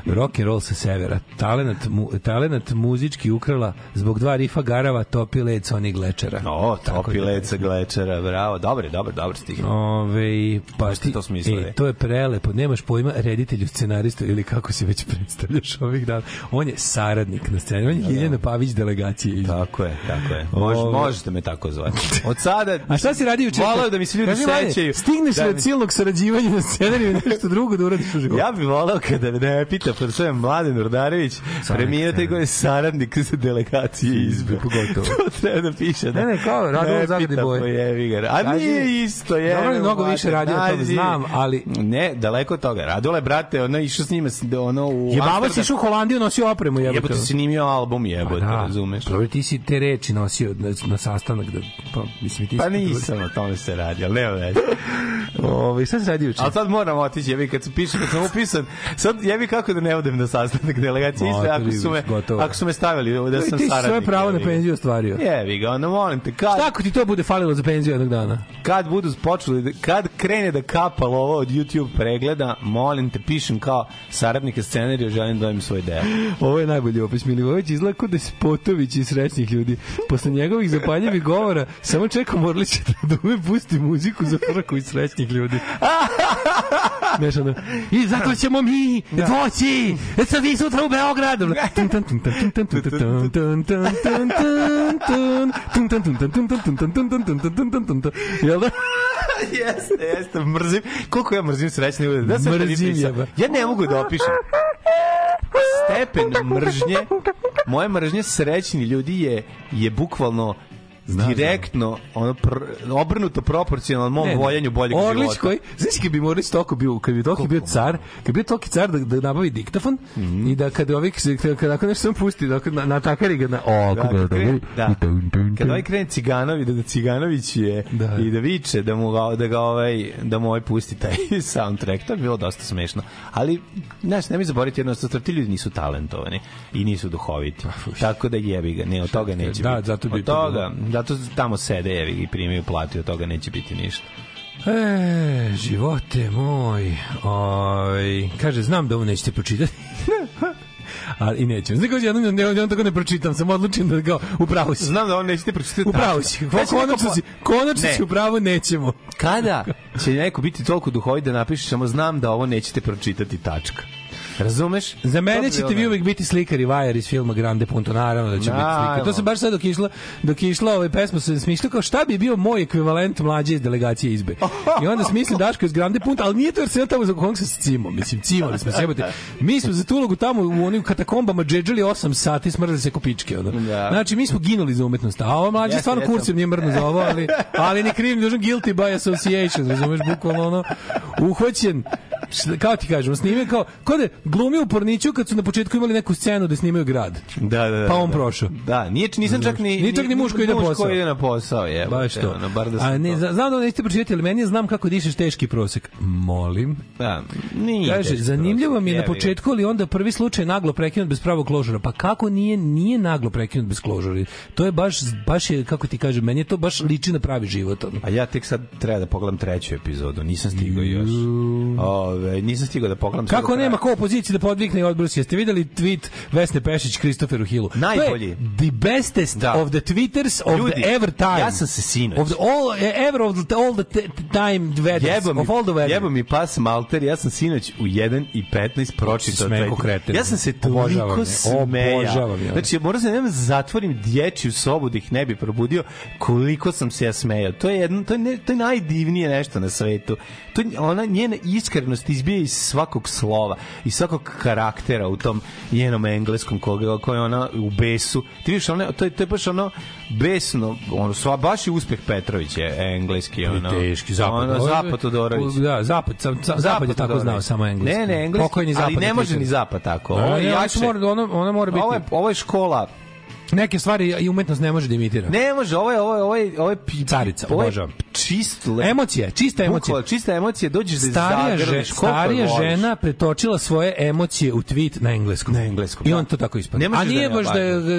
rock and roll sa severa. Talenat, mu, ta, talenat muzički ukrala zbog dva rifa Garava, Topi Lec, onih Glečera. O, Topi da, Lec, da. Glečera, bravo. Dobre, dobro, dobro stih. Ove, pa ti, to smisle. E, to je prelepo. Nemaš pojma reditelju, scenaristu ili kako se već predstavljaš ovih dana. On je saradnik na sceni. On je da, da. Pavić delegacije. Tako je, tako je. Mož, Ove, možete me tako zvati. Od sada... A šta si radio učer? Volao da mi se ljudi Kaži, sećaju. Stigneš da mi... od silnog sarađivanja na scenariju nešto drugo da uradiš u životu. Ja bih volao kada me ne pita, pošto je Mladen Urdarević, premijer nego je saradnik za delegacije izbe. Pogotovo. to treba da piše. Da, ne, ne, kao radio u Zagradi boje. Jevi ga. A Kaži, nije isto, je. Dobro je mnogo mate, više radio o znam, ali... Ne, daleko od toga. Radule, brate, ono išao s njima, da ono u... Jebavo si išao u Holandiju, nosio opremu, jebote. Jebote, si nimio album, jebote, pa da, razumeš. Dobro, ti si te reči nosio na, na sastanak, da, pa, mislim, ti Pa nisam o tome se radi, ali nema već. Ovi, ovaj, šta se radi učin? Ali sad moram otići, jebi, kad su piše, kad sam upisan, sad jebi kako da ne odem na sastanak delegacije, isto, ako su me gotovo. Ako su me stavili da sam ti saradnik. Ti svoje pravo na penziju ostvario. vi ga, ono molim te. Kad... Šta ako ti to bude falilo za penziju jednog dana? Kad budu počeli, da- kad krene da kapalo ovo od YouTube pregleda, molim te, pišem kao saradnike scenarija, želim da im svoj deo. Ovo je najbolji opis. Milivojević izgleda kod Despotović da i srećnih ljudi. Posle njegovih zapaljivih govora, samo čekam Orlića da-, da uvek pusti muziku za frku iz srećnih ljudi. Mešano. ono, i zato ćemo mi da. doći, e, sad vi sutra u Beogradu. Tan, tan, Jel da? jeste, jeste, mrzim. Koliko ja mrzim srećne ljude. Da se mrzim je. Ja ne mogu da opišem. Stepen mržnje, moje mržnje srećni ljudi je je bukvalno Znam, da, da. direktno ono pr, obrnuto proporcionalno mom ne, voljenju boljeg Orlić života. Koji, znači kad bi Orlić Toko bio, kad bi Toki bio car, kad bi Toki car da, da nabavi diktafon mm -hmm. i da kad ovih kad, kad nakon nešto sam pusti, da na, na takari ga na o, da, kad, kren, da, da. kad ovaj krene Ciganovi, da, da Ciganović je da. i da viče da mu da ga ovaj da mu ovaj pusti taj soundtrack, to je bilo dosta smešno. Ali znaš, nemoj zaboraviti jedno stvar, ti ljudi nisu talentovani i nisu duhoviti. Pa, Tako da jebi ga, ne, od toga neće da, biti. Zato bi od toga, zato tamo sede jevi i primaju platu, od toga neće biti ništa. E, živote moj. Oj, kaže, znam da ovo nećete pročitati. ali i nećem. Znači, kao jednom, ja on tako ne pročitam, sam odlučen da kao, upravo si. Znam da on nećete pročitati. Upravo da. si. Znači, konačno si, konačno si upravo nećemo. Kada će neko biti toliko duhovi da napiše, samo znam da ovo nećete pročitati, tačka. Razumeš? Za mene ćete vi uvek biti slikar i vajar iz filma Grande Punto, naravno da će biti slikar. To se baš sad dok je išla, dok je išla ovaj pesma, sam smišljao kao šta bi bio moj ekvivalent mlađe iz delegacije izbe. I onda smislim Daško iz Grande Punto, ali nije to jer se ja tamo za kong sa cimom, mislim, Cimo smo se jebate. Mi smo za tu ulogu tamo u onim katakombama džedžali 8 sati, smrzali se kopičke. Ono. Da. Znači, mi smo ginuli za umetnost, a ovo mlađe yes, stvarno yes, kurcem nije mrno za ovo, ali, ali ni krivim, dužan guilty by association, razumeš, bukvalno ono, uhoćen, kao ti kažem, snime kao, kao da glumi u Porniću kad su na početku imali neku scenu da snimaju grad. Da, da, da. Pa on da. prošao. Da, nije, nisam čak ni, ni, čak ni muško ide na posao. Muško ide na posao, je. Baš to. Ono, bar da A ne, znam da nećete pročitati, ali meni znam kako dišeš teški prosek. Molim. Da, nije Kaže, zanimljivo mi je na početku, ali onda prvi slučaj naglo prekinut bez pravog kložura. Pa kako nije, nije naglo prekinut bez kložura? To je baš, baš je, kako ti kažem, meni je to baš liči na pravi život. A ja tek sad treba da pogledam treću epizodu, nisam stigao još. O, Ove, nisam stigao da pogledam. Kako nema ko opozicije da podvikne i odbrusi? Jeste videli tweet Vesne Pešić Kristoferu Hilu? Najbolji. the bestest da. of the tweeters of Ljudi, the ever time. Ja sam se sinoć. Of the all, e, ever of the, all the time weathers. Jebo mi, of all the weathers. Jebo mi pas Malter, ja sam sinoć u 1 i 15 pročitao. Smeko kreten. Ja sam se toliko smeja. Znači, moram se da nemam zatvorim dječju sobu da ih ne bi probudio koliko sam se ja smejao. To je jedno, to je, ne, to je najdivnije nešto na svetu. To je ona njena iskrenost te izbije iz svakog slova, i svakog karaktera u tom njenom engleskom koga, koja je ona u besu. Ti vidiš, ona, to, je, to je baš ono besno, ono, sva, baš i uspeh Petrović je engleski. Ono, teški, zapad. Ono, zapad Todorović. Da, zapad, sam, zapad, zapad je tako znao samo engleski. Ne, ne, engleski, Pokojni ali ne može ni zapad tako. Ovo, ja, jače, mora, ona ona mora biti... Ovo je, ovo je škola neke stvari i umetnost ne može da imitira. Ne može, ovo je ovo je ovo je ovo je carica, ovo je čist le... emocije, čista emocija. Bukla, čista emocija, dođeš da starija, zagrliš, žen, starija žena pretočila svoje emocije u tweet na engleskom. Na engleskom. I da. on to tako ispada. A nije da baš da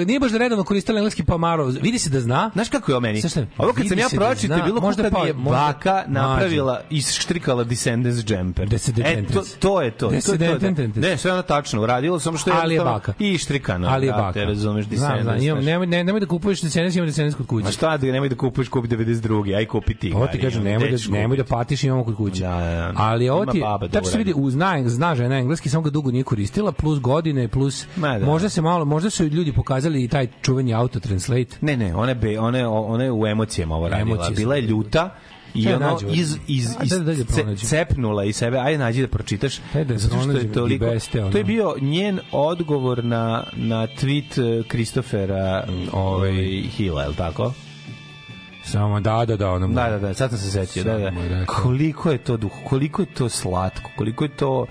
nije baš da redovno koristila engleski pa malo. Vidi se da zna. Znaš kako je o meni? Šta, ovo kad sam ja da pročitao da bilo možda pa, mi je pa- baka napravila i štrikala Descendants jumper. Descendants. E to to je to. To je to. Ne, sve ono tačno uradilo, samo što je Ali je baka. I štrikano. Ali je da, baka. Te razumeš Descendants imam, nemoj, ne, nemoj da kupuješ desenes, imam desenes da kod kuće. A šta da nemoj da kupuješ, kupi 92. Aj kupi ti. Ovo ti kažem, nemoj, da, nemoj da patiš, imamo kod kuće. Da, da, da. Ali ovo ti, da tačno se vidi, zna, zna žena engleski, samo ga dugo nije koristila, plus godine, plus, Ma, da. možda se malo, možda su ljudi pokazali i taj čuveni auto translate. Ne, ne, ona je, ona je, ona je u emocijama ovo radila. Emocije Bila je ljuta, i da ono iz, iz, da iz, iz cepnula i sebe, ajde nađi da pročitaš. Da zato što je toliko, beste, to je bio njen odgovor na, na tweet e, Kristofera ovaj, ovaj. Hila, je li tako? Samo da, da, da, ono. Da, da, da, sad sam se setio, da, da. da koliko je to duh, koliko je to slatko, koliko je to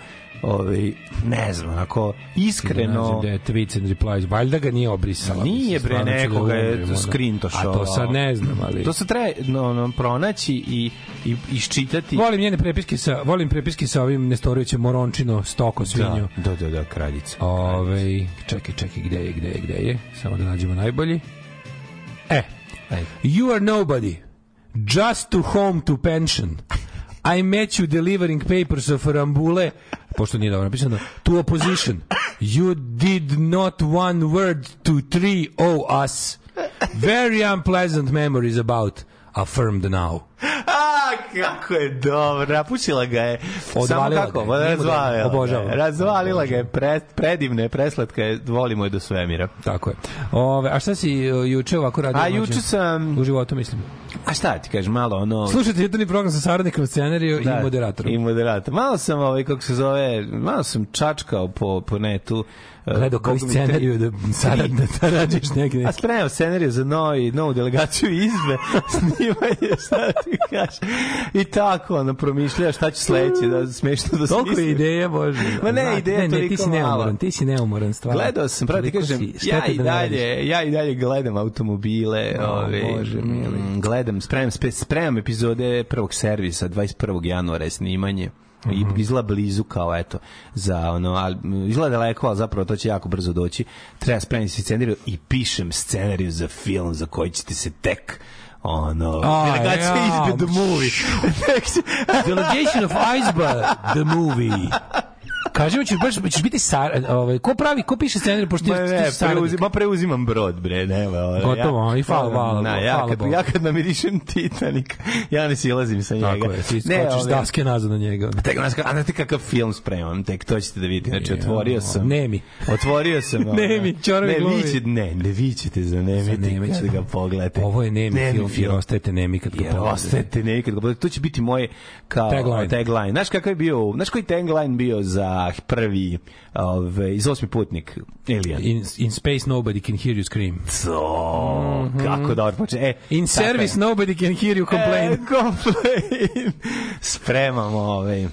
ovaj ne znam, ako iskreno da, da je tweets and replies, valjda ga nije obrisala. Nije bre da nekoga je što. A to sad ne znam, ali to se treba no, no, pronaći i, i isčitati. Volim njene prepiske sa volim prepiske sa ovim Nestorovićem Morončino, Stoko da, svinju. Da, da, da, da kraljica. Ovaj čekaj, čekaj, gde je, gde je, gde je? Samo da nađemo najbolji. E. Ajde. You are nobody. Just to home to pension. I met you delivering papers of Rambule, pošto nije dobro napisano, to opposition. You did not one word to three of us. Very unpleasant memories about affirmed now. A, kako je dobro. Napušila ga je. Odvalila Samo kako, ga je. Razvalila, obožavam. razvalila ga je. Pre, predivne preslatka je. Volimo je do svemira. Tako je. Ove, a šta si e, juče ovako radio? A juče sam... U životu, mislim. A šta ti kažeš, malo ono... Slušajte jutarnji program sa saradnikom, scenariju da, i moderatorom. I moderator. Malo sam, ovaj, kako se zove, malo sam čačkao po, po netu gledao koji scenariju da sada da tarađiš negde. A spremao scenariju za novi, novu delegaciju izbe, snimanje, šta ti kažeš. I tako, ono, promišlja šta će sledeće, da smešno da smislim. Toliko je ideja, Bože. Ma ne, ideja ne, ne, ti si neumoran, ti si neumoran stvarno. Gledao sam, pravo ti kažem, ja i da dalje, ja i dalje gledam automobile, ove, Bože, mili. Mm, gledam, spremam, spremam epizode prvog servisa, 21. januara je snimanje i -hmm. blizu kao eto za ono al izgleda daleko al zapravo to će jako brzo doći treba spremiti scenariju i pišem scenariju za film za koji ćete se tek ono, oh, delegacija yeah. izbe the movie. delegation of Iceberg, the movie. Kažemo ćeš baš ćeš biti sa ovaj ko pravi ko piše scenarij pošto ma, ne, preuzim, ma preuzimam brod bre, ne, Ovaj, Gotovo, ja, i hvala, hvala. Na, ja kad ja kad namirišem Titanic, ja ne silazim sa njega. Tako je, ti skočiš ovaj, daske nazad na njega. Tek nas a da ti kakav film spremam, tek to ćete da vidite. Znači otvorio sam. Nemi. Otvorio sam. Nemi, čorbe ne, vi ćete, ne, ne, vi ćete za Nemi, Nemi ćete ga pogledate. Ovo je Nemi, nemi film, film. ostajete Nemi kad ga pogledate. Ostajete Nemi kad ga pogledate. To će biti moje kao tagline. Znaš kakav je bio, znaš koji tagline bio za a, ah, prvi ove, ovaj, iz osmi putnik Alien. In, in space nobody can hear you scream. Co? Mhm. Kako da počne. E, in service je. nobody can hear you complain. E, complain. Spremamo ove. Ovaj.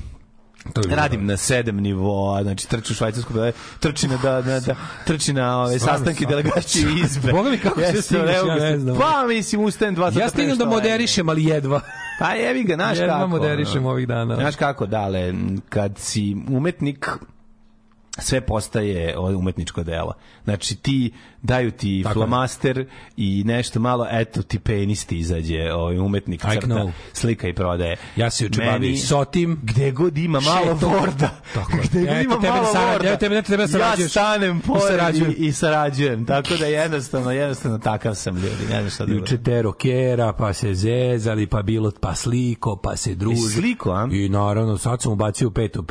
Radim na sedem nivoa, znači trču švajcarsku da, trči na, da, na, da, da trči na ove sastanke delegacije izbe. Boga mi kako se stigneš, ja ne znam. Pa mislim, u dva sata. Ja stignem da moderišem, ali jedva. Pa jevi ga, znaš kako. Jedva moderišem ovih dana. Znaš kako, dale, kad si umetnik, sve postaje ovaj, umetničko delo. Znači ti daju ti Tako flamaster i nešto malo, eto ti penis ti izađe, ovaj umetnik crta, know. slika i prodaje. Ja se juče bavim sotim. Gde god ima malo Šeto. Worda. Tako. Gde god ima tebe malo sara, Worda. Tebe, tebe ja stanem pored i, i, sarađujem. Tako da jednostavno, jednostavno takav sam ljudi. Ne znam šta da juče pa se zezali, pa bilo, pa sliko, pa se druži. I sliko, a? I naravno, sad sam ubacio petu.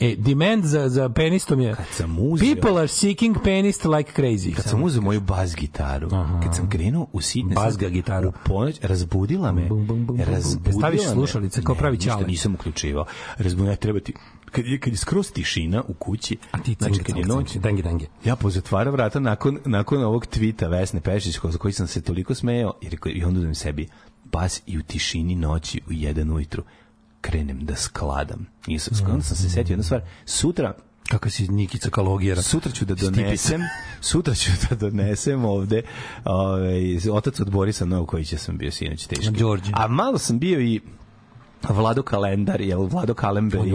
E, e demand za, za penis listom je. Kad sam uzeo... People are seeking penis like crazy. Kad sam uzeo moju bas gitaru, Aha. kad sam krenuo u sitne... Bas gitaru. U ponoć, razbudila me. Bum, bum, bum, razbudila staviš slušalice kao pravi ćale. Ništa nisam uključivao. Razbudila, treba ti kad je kad je skroz tišina u kući, a ti znači kad je noć, znači, dangi dangi. Ja pozatvara vrata nakon nakon ovog tvita Vesne Pešić za koji sam se toliko smejao i rekao i onda da sebi bas i u tišini noći u jedan ujutru krenem da skladam. I onda sam se mm. setio jednu stvar. Sutra kako si Nikica Kalogira. Sutra ću da donesem, sutra ću da donesem ovde ovaj, otac od Borisa Novkovića sam bio sinoć teški. Đorđe. A malo sam bio i Vlado Kalendar, je Vlado Kalember je,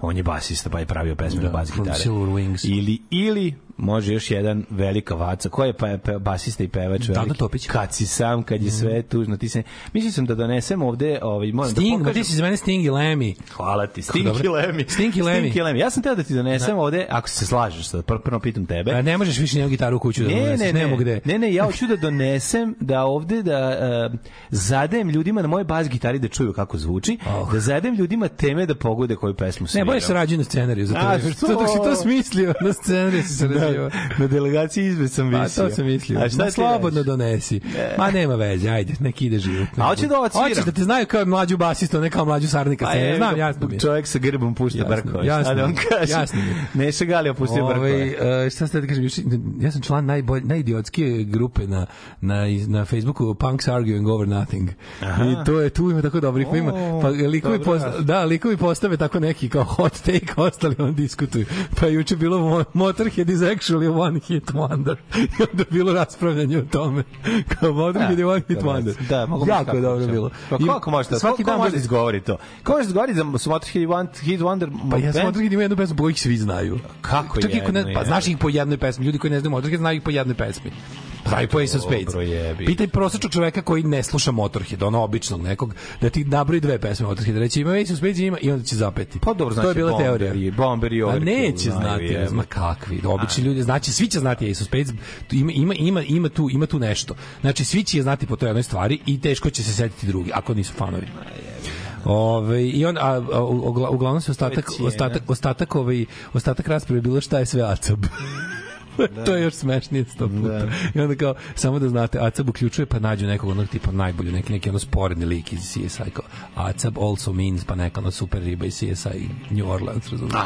on je basista, pa je pravio pesme da, na bas gitare. From Silver Wings. Ili, ili može još jedan velika vaca. Ko je pa, pa basista i pevač veliki? Dada Topić. Kad si sam, kad je mm. sve tužno, ti se... Mislim sam da donesem ovde, ovaj, moram da Sting, da pokažem... Ti si za mene Sting i Lemi. Hvala ti, Sting i Lemi. Sting i Lemi. Sting i Lemi. Ja sam teo da ti donesem da. ovde, ako se slažeš sad, prvo, prvo pitam tebe. A ne možeš više njemu gitaru u kuću da ne, doneseš, ne, ne, nemo gde. Ne, ne, ja hoću da donesem da ovde da uh, eh, zadajem ljudima na moje bas gitari da čuju kako zvuči, oh. da zadajem ljudima teme da pogode koju pesmu sviram. Ne, boj se rađi na scenariju, zato, A, što? zato, to, to smislio, na scenariju se da, Na delegaciji izbed sam visio. Pa to sam mislio. A šta Ma, da slobodno reš? donesi. Ma nema veze, ajde, nek ide život. A hoće da odsviram. Hoćeš da te znaju kao mlađu basistu, ne kao mlađu sarnika. A, pa ja, znam, jasno mi je. Čovjek sa grbom pušta jasno, Brković. Jasno, da on kaže. Jasno mi je. Neša Galija pustio Ove, ovaj, Brković. Uh, e, šta ste da kažem, ja sam član najbolj, najidiotskije grupe na, na, na Facebooku Punks Arguing Over Nothing. Aha. I to je tu ima tako dobrih. Oh, ima, pa likovi, posta, da, likovi postave tako neki kao hot take, ostali on diskutuju. Pa juče bilo Motorhead iz actually one hit wonder. I onda bilo raspravljanje o tome. Kao Modric da, je one hit wonder. Da, da, da. da mogu jako dobro bilo. Pa kako možete? Svaki dan možete izgovori to. Kako možete izgovori za Smotri Hit Wonder? Pa ja Smotri ima jednu pesmu, bojih svi znaju. Kako pa je? Pa znaš ih po jednoj pesmi. Ljudi koji ne znaju Modric znaju ih po jednoj pesmi. Taj Ace of Spades. Pitaj prosečnog čoveka koji ne sluša Motorhead, ono običnog nekog, da ti nabroji dve pesme Motorhead, da reći ima Ace of Spades ima i onda će zapeti. Pa dobro, znači, to je znači bila bomber, teorija. Bomber i overkill. neće da, znati, je, ma kakvi, da, obični ljudi, znači svi će znati Ace of Spades, ima, ima, ima, ima, tu, ima tu nešto. Znači, svi će je znati po toj jednoj stvari i teško će se setiti drugi, ako nisu fanovi. Ove, i on, a, a uglavnom se ostatak, ostatak, ostatak, ovaj, ostatak rasprave bilo šta je sve ACB. Da. to je još smešnije sto puta. Da. I onda kao, samo da znate, ACAB uključuje pa nađu nekog onog tipa najbolju, neki, neki ono sporedni lik iz CSI. Kao, ACAB also means pa neka ono super riba iz CSI New Orleans, razumiješ?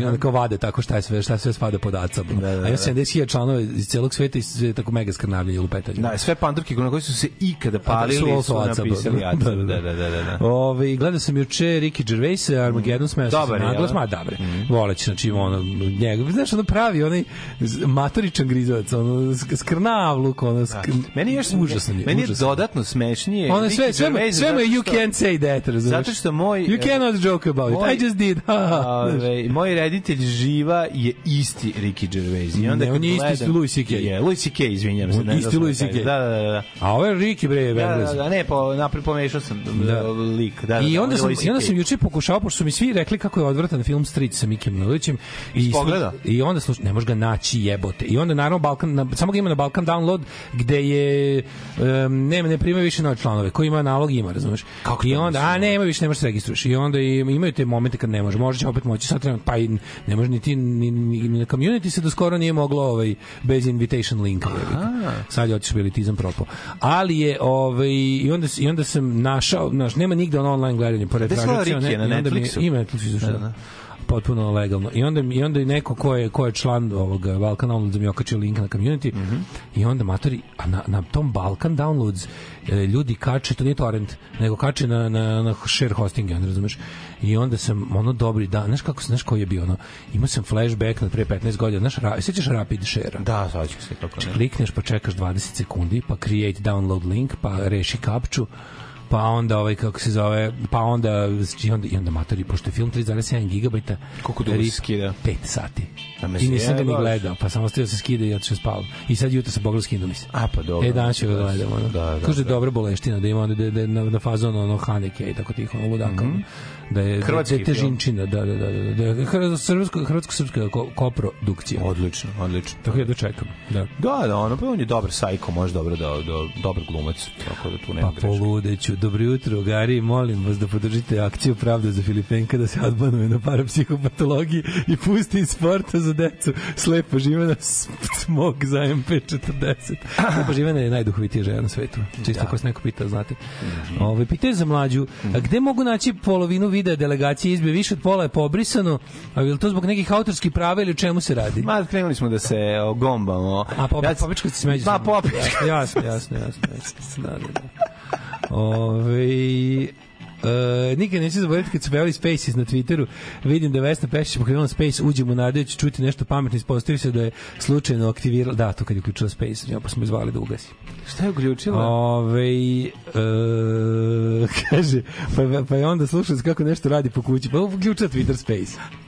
I onda kao vade tako šta je sve, šta sve spada pod ACAB. Da, da, da. A da. još 70.000 članova iz celog sveta i sve tako mega skrnavlje i lupetanje. Da, sve pandurke na koji su se ikada da palili da, su, su napisali ACAB. Da, da, da. da, da, da. Ove, gledao sam juče Ricky Gervais, eh, Armageddon mm. smeo se naglas, ma dobre. Mm. Voleći, znači, ono, njega, znaš, ono pravi, onaj, matoričan grizovac, ono, skrnavluk, ono, da. skr... da. Meni je još užasno. Meni je, meni dodatno smešnije. Ono, sve, sve, me, sve me, you can say that, razumiješ? Zato što moj... You cannot joke about moj, it, I just did. ove, ovaj, moj reditelj živa je isti Ricky Gervais. I onda ne, on je isti gledam, Louis C.K. Je, Louis C.K., izvinjam se. On ne, isti da Louis C.K. Da, da, da. A ovo je Ricky, bre, je da, da, da, ne, po, napred pomešao sam da. da lik. Da, da I onda, sam, i onda sam juče pokušao, pošto su mi svi rekli kako je odvratan film Street sa Mikim Milovićem. I, i onda slušao, ne možeš ga naći jebote. I onda naravno Balkan na, samo ga ima na Balkan download gde je um, nema ne prima više nove članove. Ko ima nalog ima, razumeš? Kako I onda a nema više ne možeš da se registruješ. I onda imaju te momente kad ne može. Možeš opet moći sad trenutno pa i ne može ni ti ni, ni, ni na community se do skoro nije moglo ovaj bez invitation linka. Aha. Sad je otišao elitizam propo. Ali je ovaj i onda i onda sam našao, znaš, nema nigde on online gledanje pored Dragice, ne, na Netflixu. Ima Netflixu, da, da potpuno legalno. I onda i onda i neko ko je ko je član ovog Balkan Downloads da mi okačio link na community mm -hmm. i onda matori a na, na tom Balkan Downloads e, ljudi kače to nije torrent, nego kače na na na share hosting, onda razumeš. I onda sam ono dobri dan, znaš kako se znaš ko je bio ono. Imao sam flashback na pre 15 godina, znaš, ra, sećaš rapid share-a? Da, sećam se to kako. Klikneš pa čekaš 20 sekundi, pa create download link, pa reši kapču pa onda ovaj kako se zove, pa onda znači, i onda i onda matori pošto je film 3,7 GB. Koliko dugo se skida? 5 sati. Da me I nisam ga ni gledao, pa sam ostavio da se skida i otišao spavam. I sad jutro sam pogledao skinuo mi A pa dobro. E danas ću ga da, gledam. Ono. Da, da, Kaže da. dobra boleština, da ima onda da, da, na, na fazon ono Haneke i tako tih ono ludaka. Mm -hmm. Da je Hrvatski da, težinčina, da, da, da, da, da, hrvatsko, hrvatsko srpska ko, koprodukcija. Odlično, odlično. Tako ja dočekam. Da. Da, da, ono pa on je dobar sajko, može dobro da, da dobar glumac, tako da tu nema pa, greške. Pa poludeću dobro jutro, Gari, molim vas da podržite akciju Pravda za Filipenka da se odbanuje na parapsihopatologiji i pusti iz sporta za decu. Slepo Živana, smog za MP40. Slepo Živana je najduhovitija žena na svetu. Čisto da. ako se neko pita, znate. Mm -hmm. Ove, ovaj, pitaju za mlađu, a mhm. gde mogu naći polovinu videa delegacije izbe? Više od pola je pobrisano, a je to zbog nekih autorskih prava ili čemu se radi? Ma, krenuli smo da se gombamo. A popičkati se međusobno. Pa popičkati. Jasno, jasno, jasno. jasno. Da, da, da. Ove, E, nikad neću zaboraviti kad su pevali Spaces na Twitteru, vidim da Vesna Pešić pokrenula Space, uđem u nadajući, čuti nešto pametno, ispostavio se da je slučajno aktivirala, da, to kad je uključila Space, ja pa smo izvali da ugasi. Šta je uključila? Ove, e, kaže, pa, pa je onda slušao kako nešto radi po kući, pa uključila Twitter Space.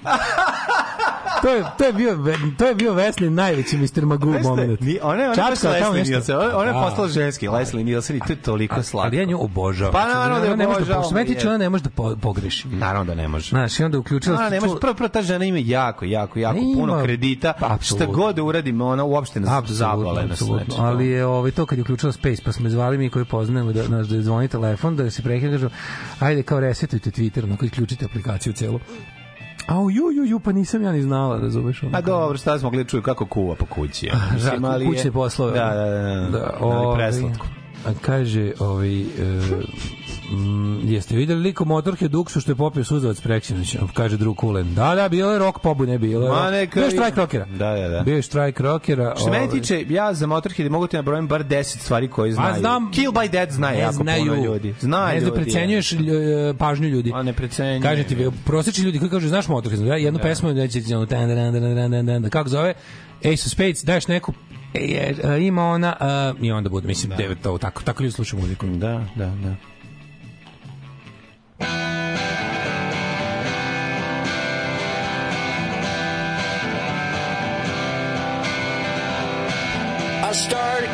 to, je, to, je bio, to je bio Wesley najveći Mr. Magoo Vesle, moment. Ni, ona, ona Čačka, je Leslie Nielsen, ona, da. ona je postala ženski, Leslie Nielsen i to je toliko slatko. Ali ja nju obožavam. Pa naravno znači, da je obožavam. Što me ona ne može da, da pogreši. Naravno da ne može. Znaš, i onda uključila... Ona da ne može, prvo, prvo ta žena ima jako, jako, jako ne puno ima, kredita. Šta god da uradimo, ona uopšte nas zabole. Apsolutno, ali je ovaj, to kad je uključila Space, pa smo zvali mi koji poznajemo da, da zvoni telefon, da se prekređu, ajde kao resetujte Twitter, onako, uključite aplikaciju celu. A u ju, ju, ju, pa nisam ja ni znala, razumeš? Ono, A pa dobro, šta smo mogli da čuju kako kuva po kući. Ja. Mislim, ali kućne poslove. Da, da, da, da. da, da, da, da, da, da, da, da, da, A kaže, ovaj, e, mm, jeste videli liko motorke Duksu što je popio suzavac preksinoć? Kaže drug Kulen. Da, da, bilo je rok pobune, bilo je. Ma neka. Bio je štrajk rokera. Da, da, da. Bio je štrajk rokera. Što ovaj... mene tiče, ja za motorke da mogu ti nabrojim bar 10 stvari koje znaju. A znam, Kill by Dead zna jako znaju, puno ljudi. Zna ne ljudi. Ne precenjuješ lj, e, pažnju ljudi. A ne precenjuješ. Kaže ti, prosječni ljudi koji kažu, znaš motorke, ja jednu da. pesmu, da će, kako zove, Ace of Spades, daješ neku je, ima ona, uh, i onda bude, mislim, da. devet, to, tako, tako ljudi slušaju muziku. Da, da, da.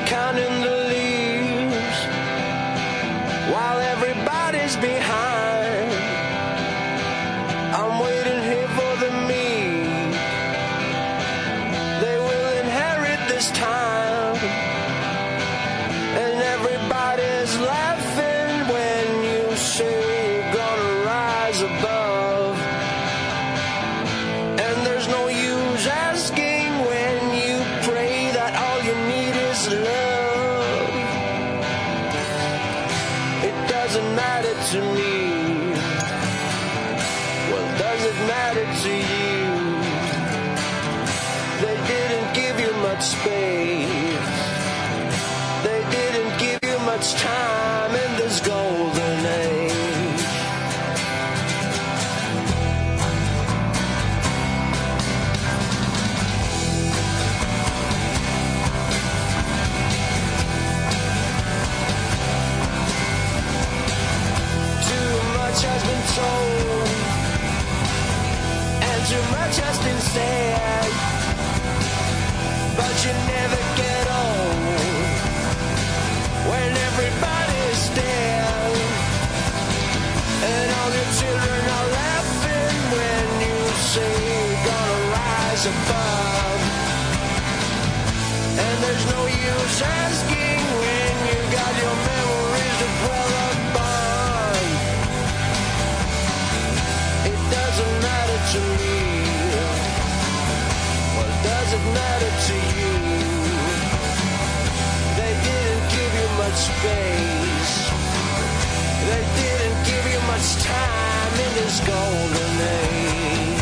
counting the leaves while everybody's behind. And there's no use asking when you got your memories to It doesn't matter to me. Well, does it matter to you? They didn't give you much space. They didn't give you much time in this golden age.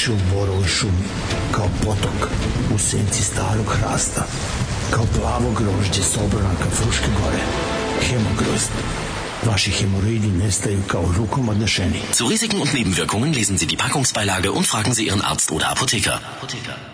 Dišu u borovoj šumi, kao potok u senci starog hrasta, kao plavo grožđe s obranaka Fruške gore, hemogrozd. Ваши Hämorrhoiden nestaju kao rukom odnešeni. Zu Risiken und Nebenwirkungen lesen Sie die Packungsbeilage und fragen Sie Ihren Arzt oder Apotheker. Apotheker.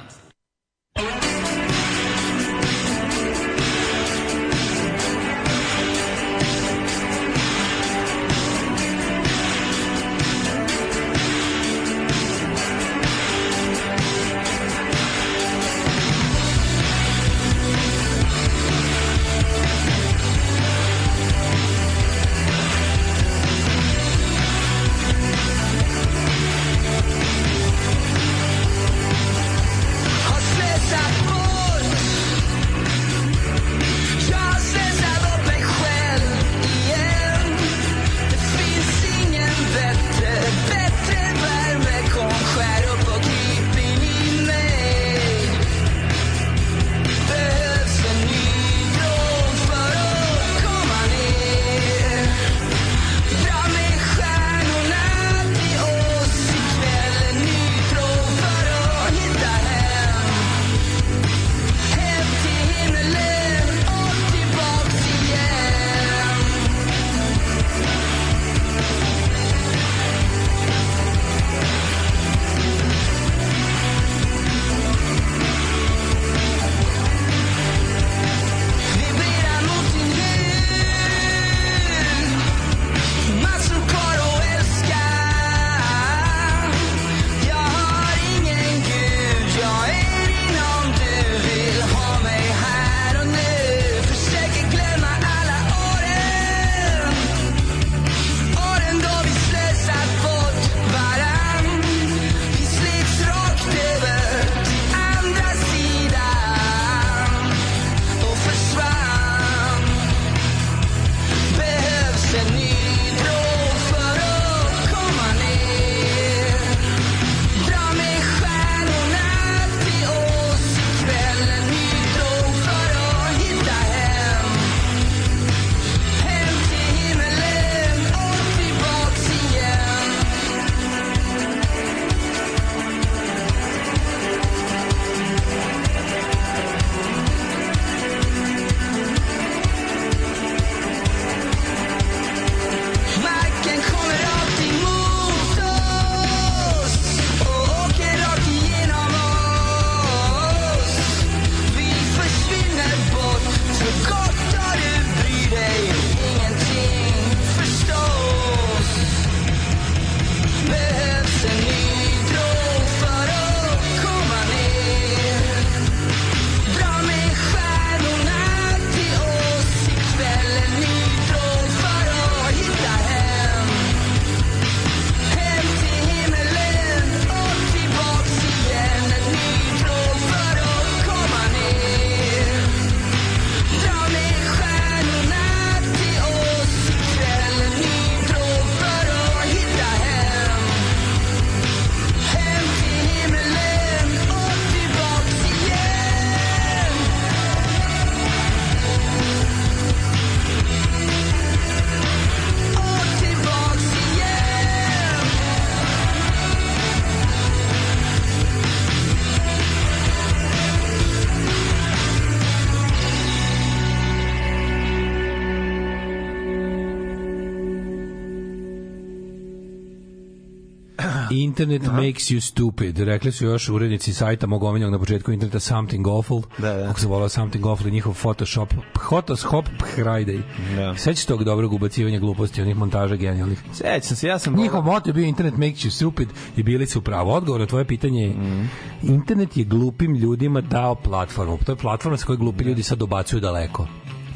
Internet Aha. makes you stupid. Rekli su još urednici sajta mog omiljenog na početku interneta Something Awful. Da, da. se volao Something Awful i njihov Photoshop. Photoshop Friday. Da. Sećaš tog dobrog ubacivanja gluposti, onih montaža genijalnih. Sećam se, ja sam... Njihov volao... moto je bio Internet makes you stupid i bili su pravo. Odgovor na tvoje pitanje je mm. Internet je glupim ljudima dao platformu. To je platforma sa kojoj glupi da. ljudi sad dobacuju daleko.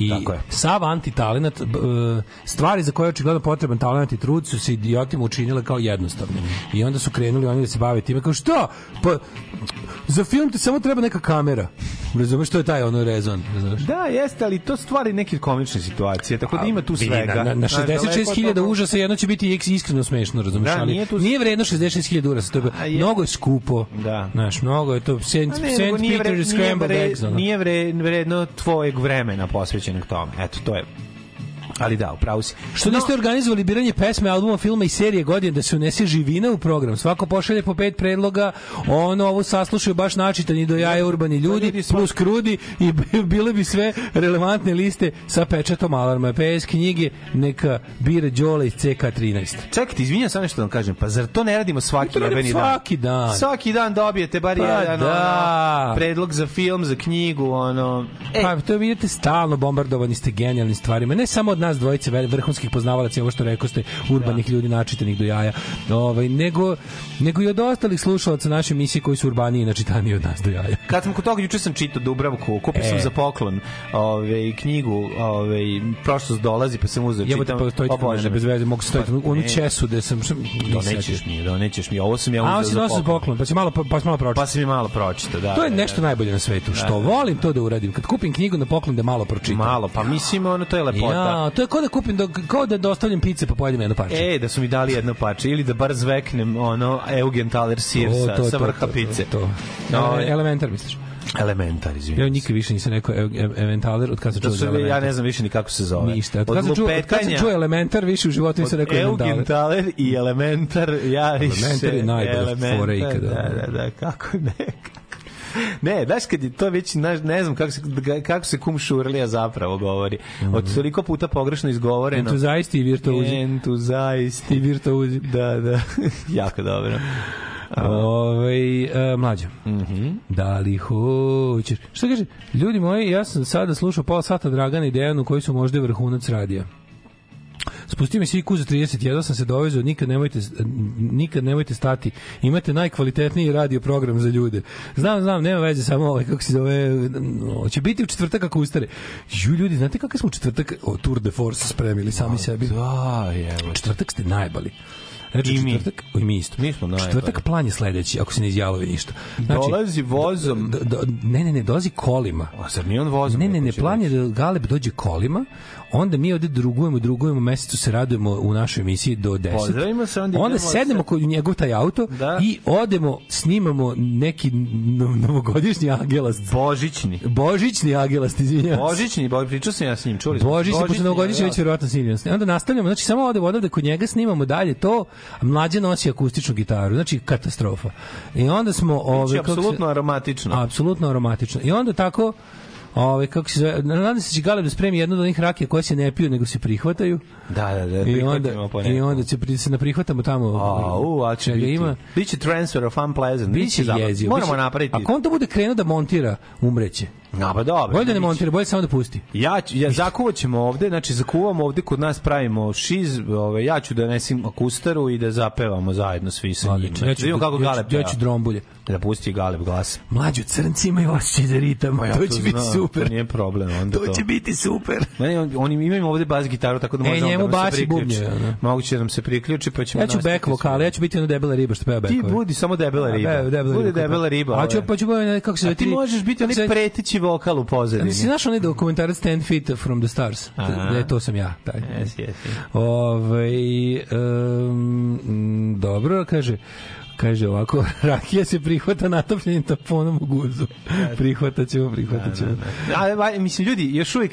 I Tako je. sav antitalenat, e, stvari za koje je očigledno potreban talenat i trud su se idiotima učinile kao jednostavne. I onda su krenuli oni da se bave time kao što? Pa, za film ti samo treba neka kamera. Razumeš, što je taj ono rezon. Razumeš? Da, jeste, ali to stvari neke komične situacije, tako da ima tu svega. Na, na, na 66.000 užasa jedno će biti iskreno smešno, razumeš? Da, nije, tu... nije vredno 66.000 urasa, to je, je mnogo je skupo. Da. Znaš, mnogo je to St. Peter's Scrambled Eggs. Nije vredno tvojeg vremena posvećeno posvećenog tome. Eto, to je Ali da, upravo si. Što no, niste organizovali biranje pesme, albuma, filma i serije godine da se unese živina u program? Svako pošalje po pet predloga, ono ovo saslušaju baš načitani do jaja urbani pa ljudi, plus krudi i bile bi sve relevantne liste sa pečatom alarma. PS knjige neka bira Đole iz CK13. Čekajte, izvinjam sam nešto da vam kažem. Pa zar to ne radimo svaki to pa radimo svaki dan? dan? Svaki dan dobijete bar pa jedan da. ono, predlog za film, za knjigu, ono... E. Pa to vidite stalno bombardovani ste genijalnim stvarima. Ne samo od nas nas dvojice vrhunskih poznavalaca, ovo što rekao ste, urbanih da. ljudi načitanih do jaja, ovaj, nego, nego i od ostalih slušalaca naše emisije koji su urbaniji načitaniji od nas do jaja. Kad sam kod toga, juče sam čitao Dubravku, kupio e. sam za poklon ovaj, knjigu, ovaj, prošlost dolazi, pa sam uzeo, Jebote, čitam, pa, stojite, obožem. Bez veze, mogu stojiti, pa, onu česu gde sam... sam Što, da, donećeš mi, da, nećeš mi, ovo sam ja uzeo za poklon. poklon. Pa si malo, pa, pa si malo pročitao. Pa si mi malo pročitao, da. To je nešto najbolje na svetu, što volim to da uradim. Kad kupim knjigu na poklon da malo pročitam. Malo, pa mislim, ono, to je lepota. Ja, to je kao da kupim, da kao da dostavljam pice pa pojedem jedno parče. E, da su mi dali jedno parče ili da bar zveknem ono Eugen Thaler sir sa, to, sa vrha pice. To, to. No, e, e. elementar misliš? Elementar, izvinite. Ja nikad više nisam rekao Elementaler, od kada sam čuo da Ja ne znam više ni kako se zove. Ništa. Od, kada sam čuo, od sam čuo Elementar, više u životu nisam rekao Elementaler. Elementaler i Elementar, ja više... Elementar je najbolja fora ikada. Da, da, da, kako neka ne, znaš kad je to već, znaš, ne znam kako se, kako se kum Šurlija zapravo govori. Mhm. Od toliko puta pogrešno izgovoreno. Entuzajsti i virtuozi. Entuzajsti. I virtuozi. Da, da. jako dobro. Ove, ovaj, e, mlađa. Mm -hmm. Da li hoćeš? Šta kaže? Ljudi moji, ja sam sada slušao pola sata Dragana i Dejanu koji su možda vrhunac radija. Spustio mi svi kuz za 30, sam se dovezao, nikad nemojte, nikad nemojte stati. Imate najkvalitetniji radio program za ljude. Znam, znam, nema veze, samo ovaj, kako se zove, će biti u četvrtak ako ustane. Ju, ljudi, znate kako smo u četvrtak o, Tour de Force spremili sami sebi? Da, je. Četvrtak ste najbali. Znači, I mi. Četvrtak, mi isto. Mi smo najbolji. Četvrtak plan je sledeći, ako se ne izjalovi ništa. Znači, dolazi vozom. Do, do, do, ne, ne, ne, dolazi kolima. A sad nije on vozom? Ne, ne, ne, plan je da Galeb dođe kolima, onda mi ovde drugujemo, drugujemo, mesecu se radujemo u našoj emisiji do 10. Pozdravimo se, onda, onda sedemo se... kod njegov taj auto da. i odemo, snimamo neki novogodišnji agelast. Božićni. Božićni agelast, izvinjavam Božićni, bo, pričao sam ja s njim, čuli smo. Božićni, Božićni pošto novogodišnji da. već verovatno snimljeno. Onda nastavljamo, znači samo ovde odavde kod njega, snimamo dalje to, mlađe nosi akustičnu gitaru, znači katastrofa. I onda smo... Ove, znači, apsolutno se, aromatično. Apsolutno aromatično. I onda tako Ove, kako se zove, nadam se da će Galeb da spremi jednu od onih rakija koje se ne piju, nego se prihvataju. Da, da, da, I onda, i onda će pri, se naprihvatamo tamo. A, u, a će biti. Ima. Biće transfer of unpleasant. Biće, biće jezivo. Moramo biće, napraviti. Ako on to bude krenuo da montira, umreće. Na pa dobro. Bolje da ne znači, montira, bolje samo da pusti. Ja ja zakuvaćemo ovde, znači zakuvamo ovde kod nas pravimo šiz, ove, ovaj, ja ću da nesim akustaru i da zapevamo zajedno svi sa njim. Ja ću, da kako Galeb. Ja ću drombulje. Da pusti Galeb glas. Mlađu crnci imaju osjećaj za ritam. Pa ja to, to će biti super. To nije problem onda to. To će biti super. Ne, on, oni imaju ovde bas gitaru tako da e, možemo e, njemu da nam se priključi. Moguće da nam se priključi pa ćemo Ja ću back vokale, ja ću biti ono debela riba što peva back. Ti budi samo debela riba. Bude debela riba. A ovaj. pa ću pa ću kako se ti možeš biti onaj preteći vokal u pozadini. Nisi znaš onaj dokumentarac 10 Feet from the Stars? Aha. Ne, da to sam ja. Taj. Yes, yes. Ove, ovaj, um, dobro, kaže, kaže ovako, rakija se prihvata natopljenim taponom u guzu. prihvata ćemo, prihvata ćemo. Da, da, da. A, mislim, ljudi, još uvijek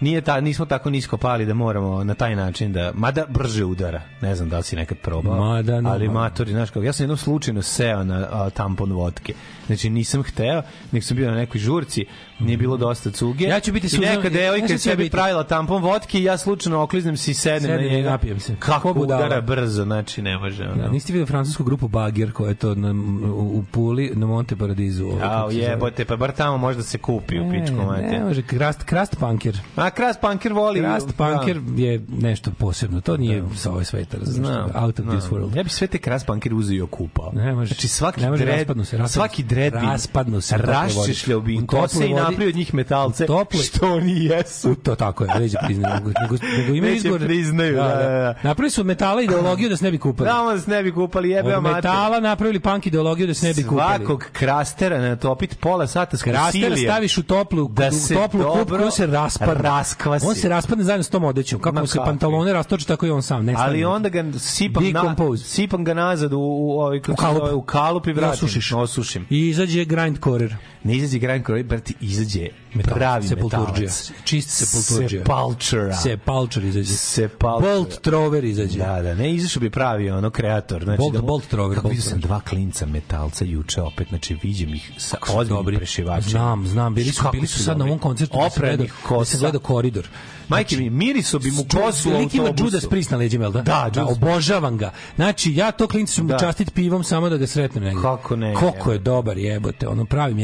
nije ta, nismo tako nisko pali da moramo na taj način da, mada brže udara, ne znam da li si nekad probao, Ma no, ali matori, znaš kako, ja sam jednom slučajno seo na a, tampon votke. Znači, nisam hteo, nek sam bio na nekoj žurci, nije bilo dosta cuge. Ja ću biti suzan. I neka devojka je sebi biti. pravila tampon votke i ja slučajno okliznem se i sednem Sedem na njega. Napijem se. Kako budala. udara brzo, znači ne može. Da, ono. Ja, niste vidio francusku grupu Bagir koja je to na, u, u Puli, na Monte Paradizu. Ja, jebote, pa bar tamo možda se kupi u pičku. Ne, ne može, krast, krast punker. A krast punker voli. Krast da. punker ja. je nešto posebno, to nije da. sa ove sveta, razumiješ. Da, out of no. this world. Ja bi sve te krast punker uzio i okupao. Ne može. Znači svaki ne može, dread, raspadnu se, raspadnu svaki dread zgrebi, raspadnu se, raščešlja u se i napravi od njih metalce, tople, što oni jesu. To tako je, neće priznaju. Nego, nego imaju izgovor. priznaju, da da, da, da, da. Napravili su metala ideologiju da se ne bi kupali. Da, onda se ne bi kupali, jebe Od metala napravili punk ideologiju da se ne bi kupali. Svakog krastera topit pola sata s Kraster staviš u toplu, da u toplu kupku, on se raspadne. Raskvasi. On se raspadne zajedno s tom odećom. Kako se pantalone rastoče, tako i on sam. Ne Ali onda ga sipam, na, sipam ga nazad u, u, u, ovaj- u, kalup. u kalup i vratim. Osušiš. Osušim. I izađe grindcorer ne izađe Grand Croibert, izađe pravi metalac. Čist sepulturđija. Sepalčera. Sepalčer izađe. Sepalčera. Bolt Trover izađe. Da, da, ne izašao bi pravi ono kreator. Znači, Bolt, da, Bolt Trover. Kako vidio sam dva klinca metalca juče opet, znači vidim ih sa ozbiljnim prešivačima. Znam, znam, bili su, bili su sad na ovom koncertu Oprenih kosa. Da se gleda da koridor. Majke znači, mi, miri su bi mu kosu u autobusu. ima Judas Priest na leđima, da? Da, da, obožavam ga. Znači, ja to klinci ću mu da. častiti pivom samo da ga sretnem negdje. Kako ne? Kako je dobar jebote, ono pravi,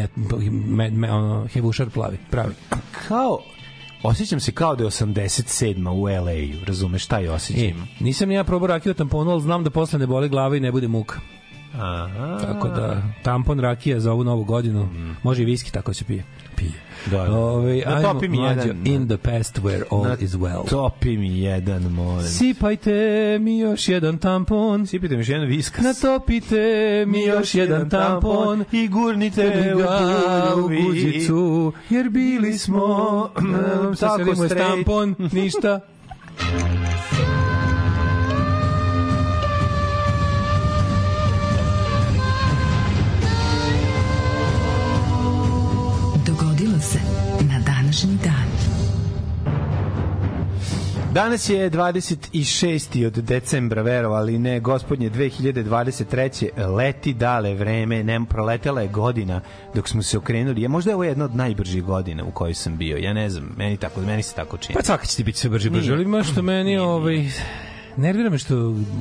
me, me, ono, hevušar plavi, pravi. Kao, Osećam se kao da je 87. u LA-u, razumeš šta je osjećaj? E, nisam ja probao rakiju tamponu, ali znam da posle ne boli glava i ne bude muka. Aha. Tako da, tampon rakija za ovu novu godinu, mm. može i viski tako da se pije pije. Da, da. Ove, da topi mi jedan. Da. In the past where all na, da, is well. Topi mi jedan, molim. Sipajte mi još jedan tampon. Sipajte mi još jedan viskas. Natopite mi još jedan tampon. I gurnite ga u guzicu. Jer bili smo... tako straight. tampon, ništa. Danas je 26. od decembra, verovali ne, gospodnje 2023. Leti dale vreme, nem proletela je godina dok smo se okrenuli. Ja, možda je ovo jedna od najbržih godina u kojoj sam bio. Ja ne znam, meni tako, meni se tako čini. Pa svaka će ti biti sve brže, brži, ali što meni, nije, ovaj, nervira me što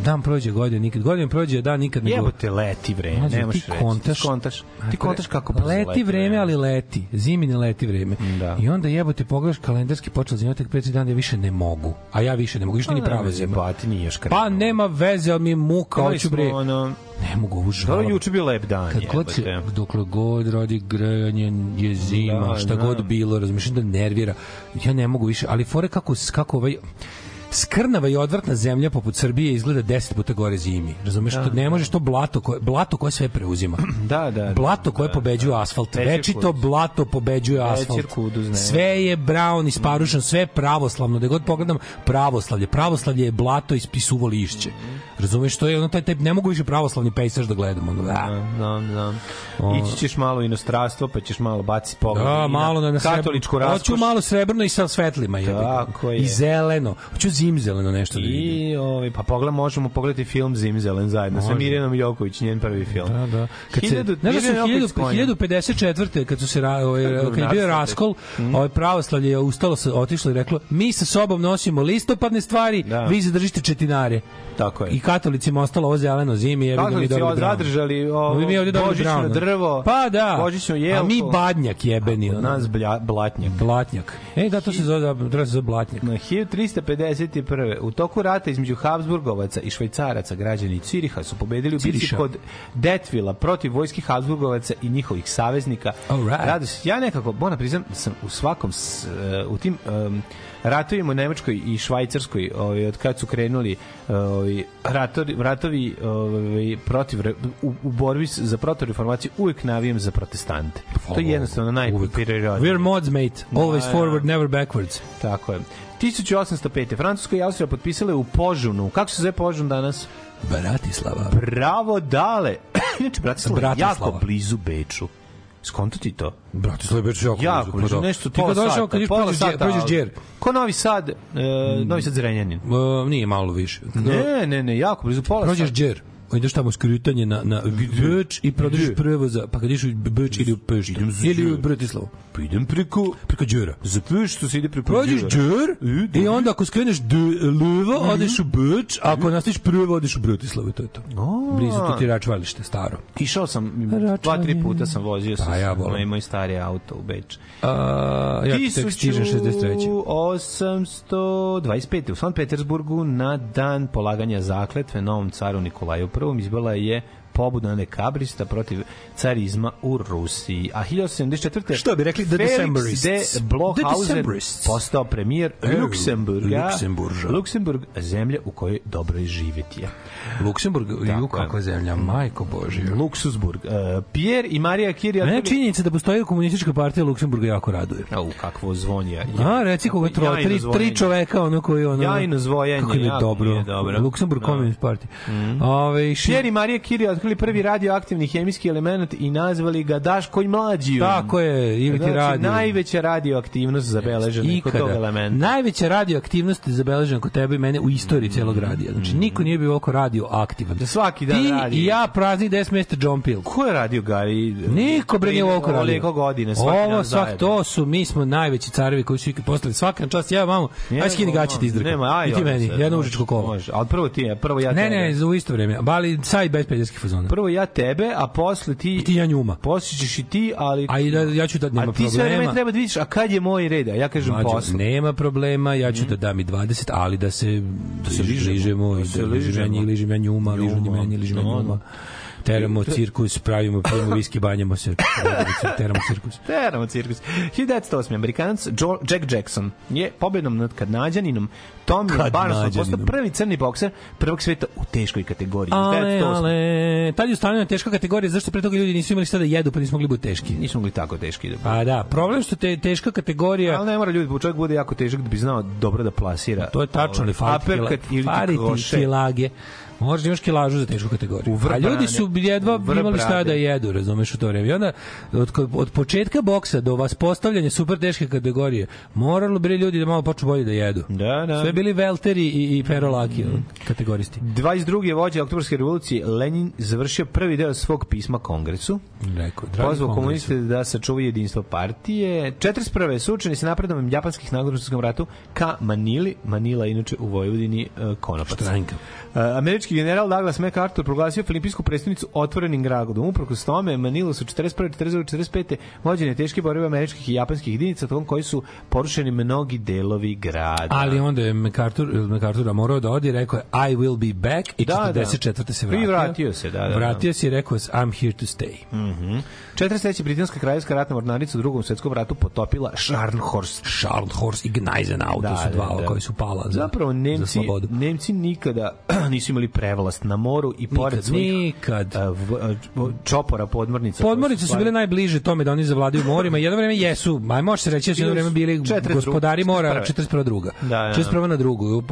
dan prođe godin nikad godin prođe dan nikad nego jebote leti vreme Mađu, nemaš ti kontaš, ti kontaš ti kontaš kako leti, leti vreme ali leti zimi ne leti vreme da. i onda jebote pogledaš kalendarski počeo zimi tek pre 3 dana ja više ne mogu a ja više ne mogu pa ništa ni prava zima bati nije još krenuo pa nema veze al mi muka hoću bre ono ne mogu ovo žalim. Dobro, juče bio lep dan. Kad god se, dokle god radi grejanje, je zima, da, šta da. god bilo, razmišljam da nervira. Ja ne mogu više, ali fore kako, kako ovaj, skrnava i odvratna zemlja poput Srbije izgleda 10 puta gore zimi. Razumeš da, to ne da. možeš to blato koje blato koje sve preuzima. Da, da, da. Blato koje da, pobeđuje da, asfalt. Veći to blato pobeđuje asfalt. Sve je brown isparušeno, sve je pravoslavno. Da god pogledam pravoslavlje, pravoslavlje je blato ispisuvo lišće. Razumeš što je ono taj, taj ne mogu više pravoslavni pejsaž da gledam ono. Da, da, da. Ići ćeš malo inostranstvo, pa ćeš malo baciti pogled. Da, malo na, na katoličku raskoš. Hoću malo srebrno i sa svetlima je. Tako je. I zeleno. Hoću zimzeleno nešto da vidim. I, ovaj, pa pogled, možemo pogledati film Zimzelen zajedno Može. sa Mirjanom Joković, njen prvi film. Da, da. Kad se, ne da su 1054. kad su se ovaj, kad je bio raskol, mm. ovaj pravoslavlje je ustalo se otišlo i reklo: "Mi sa sobom nosimo listopadne stvari, da. vi zadržite četinare." Tako je. I katolicima ostalo ovo zeleno zimi, je mi dobro. zadržali ovo. Mi ovde dobro drvo. Pa da. Božićno jelko. A mi badnjak jebeni. Od nas blatnjak. Blatnjak. Ej, da to se zove, da se zove blatnjak. Na 1350 1941. U toku rata između Habsburgovaca i Švajcaraca građani Ciriha su pobedili u bitci kod Detvila protiv vojskih Habsburgovaca i njihovih saveznika. Right. Radost, ja nekako, bona priznam, da sam u svakom, eh, u tim um, ratovima u Nemačkoj i Švajcarskoj, ovaj, od kad su krenuli ovaj, ratovi, ratovi ovaj, protiv, u, u borbi za protivreformaciju, uvek navijem za protestante. To je jednostavno najprirodnije. We're mods, mate. Da, Always da. forward, never backwards. Tako je. 1805. Francuska i Austrija potpisale u Požunu. Kako se zove Požun danas? Bratislava. Bravo, dale. Inače, Bratislava, Bratislava. jako blizu Beču. Skonto ti to? Bratislava je Beču jako, jako blizu. Pa da. nešto ti kad došao, kad pola sata, prođeš Đer. Ko Novi Sad, e, hmm. Novi Sad Zrenjanin? E, nije malo više. No, ne, ne, ne, jako blizu, pola prođeš Đer ideš tamo skrutanje na, na Beč i prodržiš prvo za, pa kad ideš u Beč ili u Pešt, ili u Bratislavu. Pa idem preko... Preko Đura. Za Peštu se ide preko Đura. Prođeš Đur i onda ako skreneš Ljuvo, mhm. odeš u Beč, a ako nastaviš prvo, odeš u Bratislavu, to je to. Blizu tu ti račvalište, staro. Išao sam, dva, tri puta sam vozio sa pa ja moj, moj stari auto u Beč. A, ja tek stižem 63. 825. u San Petersburgu na dan polaganja zakletve novom caru Nikolaju I prvom izbila je pobuna nekabrista protiv carizma u Rusiji. A 1874. Što bi rekli, the Felix de Blochhausen postao premijer Luksemburga. Luksemburža. Luksemburg, zemlja u kojoj dobro je živjeti. Luksemburg, da, ju kakva zemlja, majko Božje. Luksusburg. Uh, e, Pierre i Marija Kirija... Mene činjenica da postoji komunistička partija Luksemburga jako raduje. A, kakvo zvonje. Ja, A, reci koga tro, tri, tri čoveka, ono koji ono... Jajno zvojenje, kako je dobro. dobro. Luksemburg no. Da. Communist Party. Mm. Ove, ši... Pierre i Maria Kirija otkrili prvi radioaktivni hemijski element i nazvali ga Daško i mlađi. Tako je, ili ti znači, radi. znači, radio. najveća radioaktivnost zabeležena kod tog elementa. Najveća radioaktivnost je zabeležena kod tebe i mene u istoriji mm. celog radija. Znači, mm. niko nije bio oko radioaktivan. Da svaki dan Ti radi. i ja praznik des mjesta John Peel. Ko je radio Gari? Niko bre nije oko radio. Ovo godine, svaki Ovo, dan svak, to su, mi smo najveći carevi koji su ikad postali. Svaka čast, ja mamu, aj skini gaći ti izdrka. Nema, aj. I ti meni, jedno užičko kolo. Može, ali prvo ti je, prvo ja. Ne, ne, za isto vreme. Bali, saj bez peljeskih fazona. Prvo ja tebe, a posle ti... I ti ja njuma. Posle ćeš i ti, ali... A i da, ja ću da nema problema. A ti problema. sve vreme treba da vidiš, a kad je moj red? A ja kažem Mađo, posle. Nema problema, ja ću mm. da dam i 20, ali da se, da se ližemo, ližemo da se da ližemo, ližem ja njih, ližem ja njuma, ližem ja njima, ližem ja njuma. Teramo cirkus, pravimo, pijemo viski, banjamo se. Teramo cirkus. Teramo cirkus. 1908. Amerikanac jo Jack Jackson je pobedom nad Kanadjaninom Tom Barnesom postao prvi crni bokser prvog sveta u teškoj kategoriji. Ale, ale, tad je ustanovljena teška kategorija, zašto pre toga ljudi nisu imali šta da jedu, pa nisu mogli biti teški. Nisu mogli tako teški da budu. A pa da, problem što te, teška kategorija... Ali ne mora ljudi, čovjek bude jako težak da bi znao dobro da plasira. To je tačno, ali ovaj fariti kilage. Možeš da imaš kilažu za tešku kategoriju. A ljudi su jedva imali šta da jedu, razumeš u to vreme. I onda, od, od početka boksa do vas postavljanja super teške kategorije, moralo bi ljudi da malo počnu bolje da jedu. Da, da. Sve bili velteri i, i perolaki mm. kategoristi. 22. vođe oktobarske revolucije Lenin završio prvi deo svog pisma kongresu. Rekao, pozvao komuniste da sačuvaju jedinstvo partije. 41. su učeni sa napredom japanskih narodnostkog ratu ka Manili. Manila inače u Vojvodini e, konopac. Štranka. Eh, američki general Douglas MacArthur proglasio Filipinsku predstavnicu otvorenim gradom. Uprkos tome, Manila su 41. 42. 45. vođene teške borbe američkih i japanskih jedinica, tokom koji su porušeni mnogi delovi grada. Ali onda je MacArthur, MacArthur morao da odi, rekao je I will be back i da, 44. Da. se vratio. Vratio se, da, da, da. Vratio se i rekao I'm here to stay. Mhm. Mm 43. britanska kraljevska ratna mornarica u drugom svetskom ratu potopila Scharnhorst. Scharnhorst i Gneisenau, da, to su da, dva da, da. koji su pala za, Zapravo, Nemci, za slobodu. Nemci nikada nisu imali prevlast na moru i pored nikad, svojih nikad. Uh, čopora podmornica. Podmornice su, su bile najbliže tome da oni zavladaju morima. Jedno vreme jesu, ma može se reći da su jedno vreme bili gospodari mora 41. druga. Da, da, da. 41. na drugu.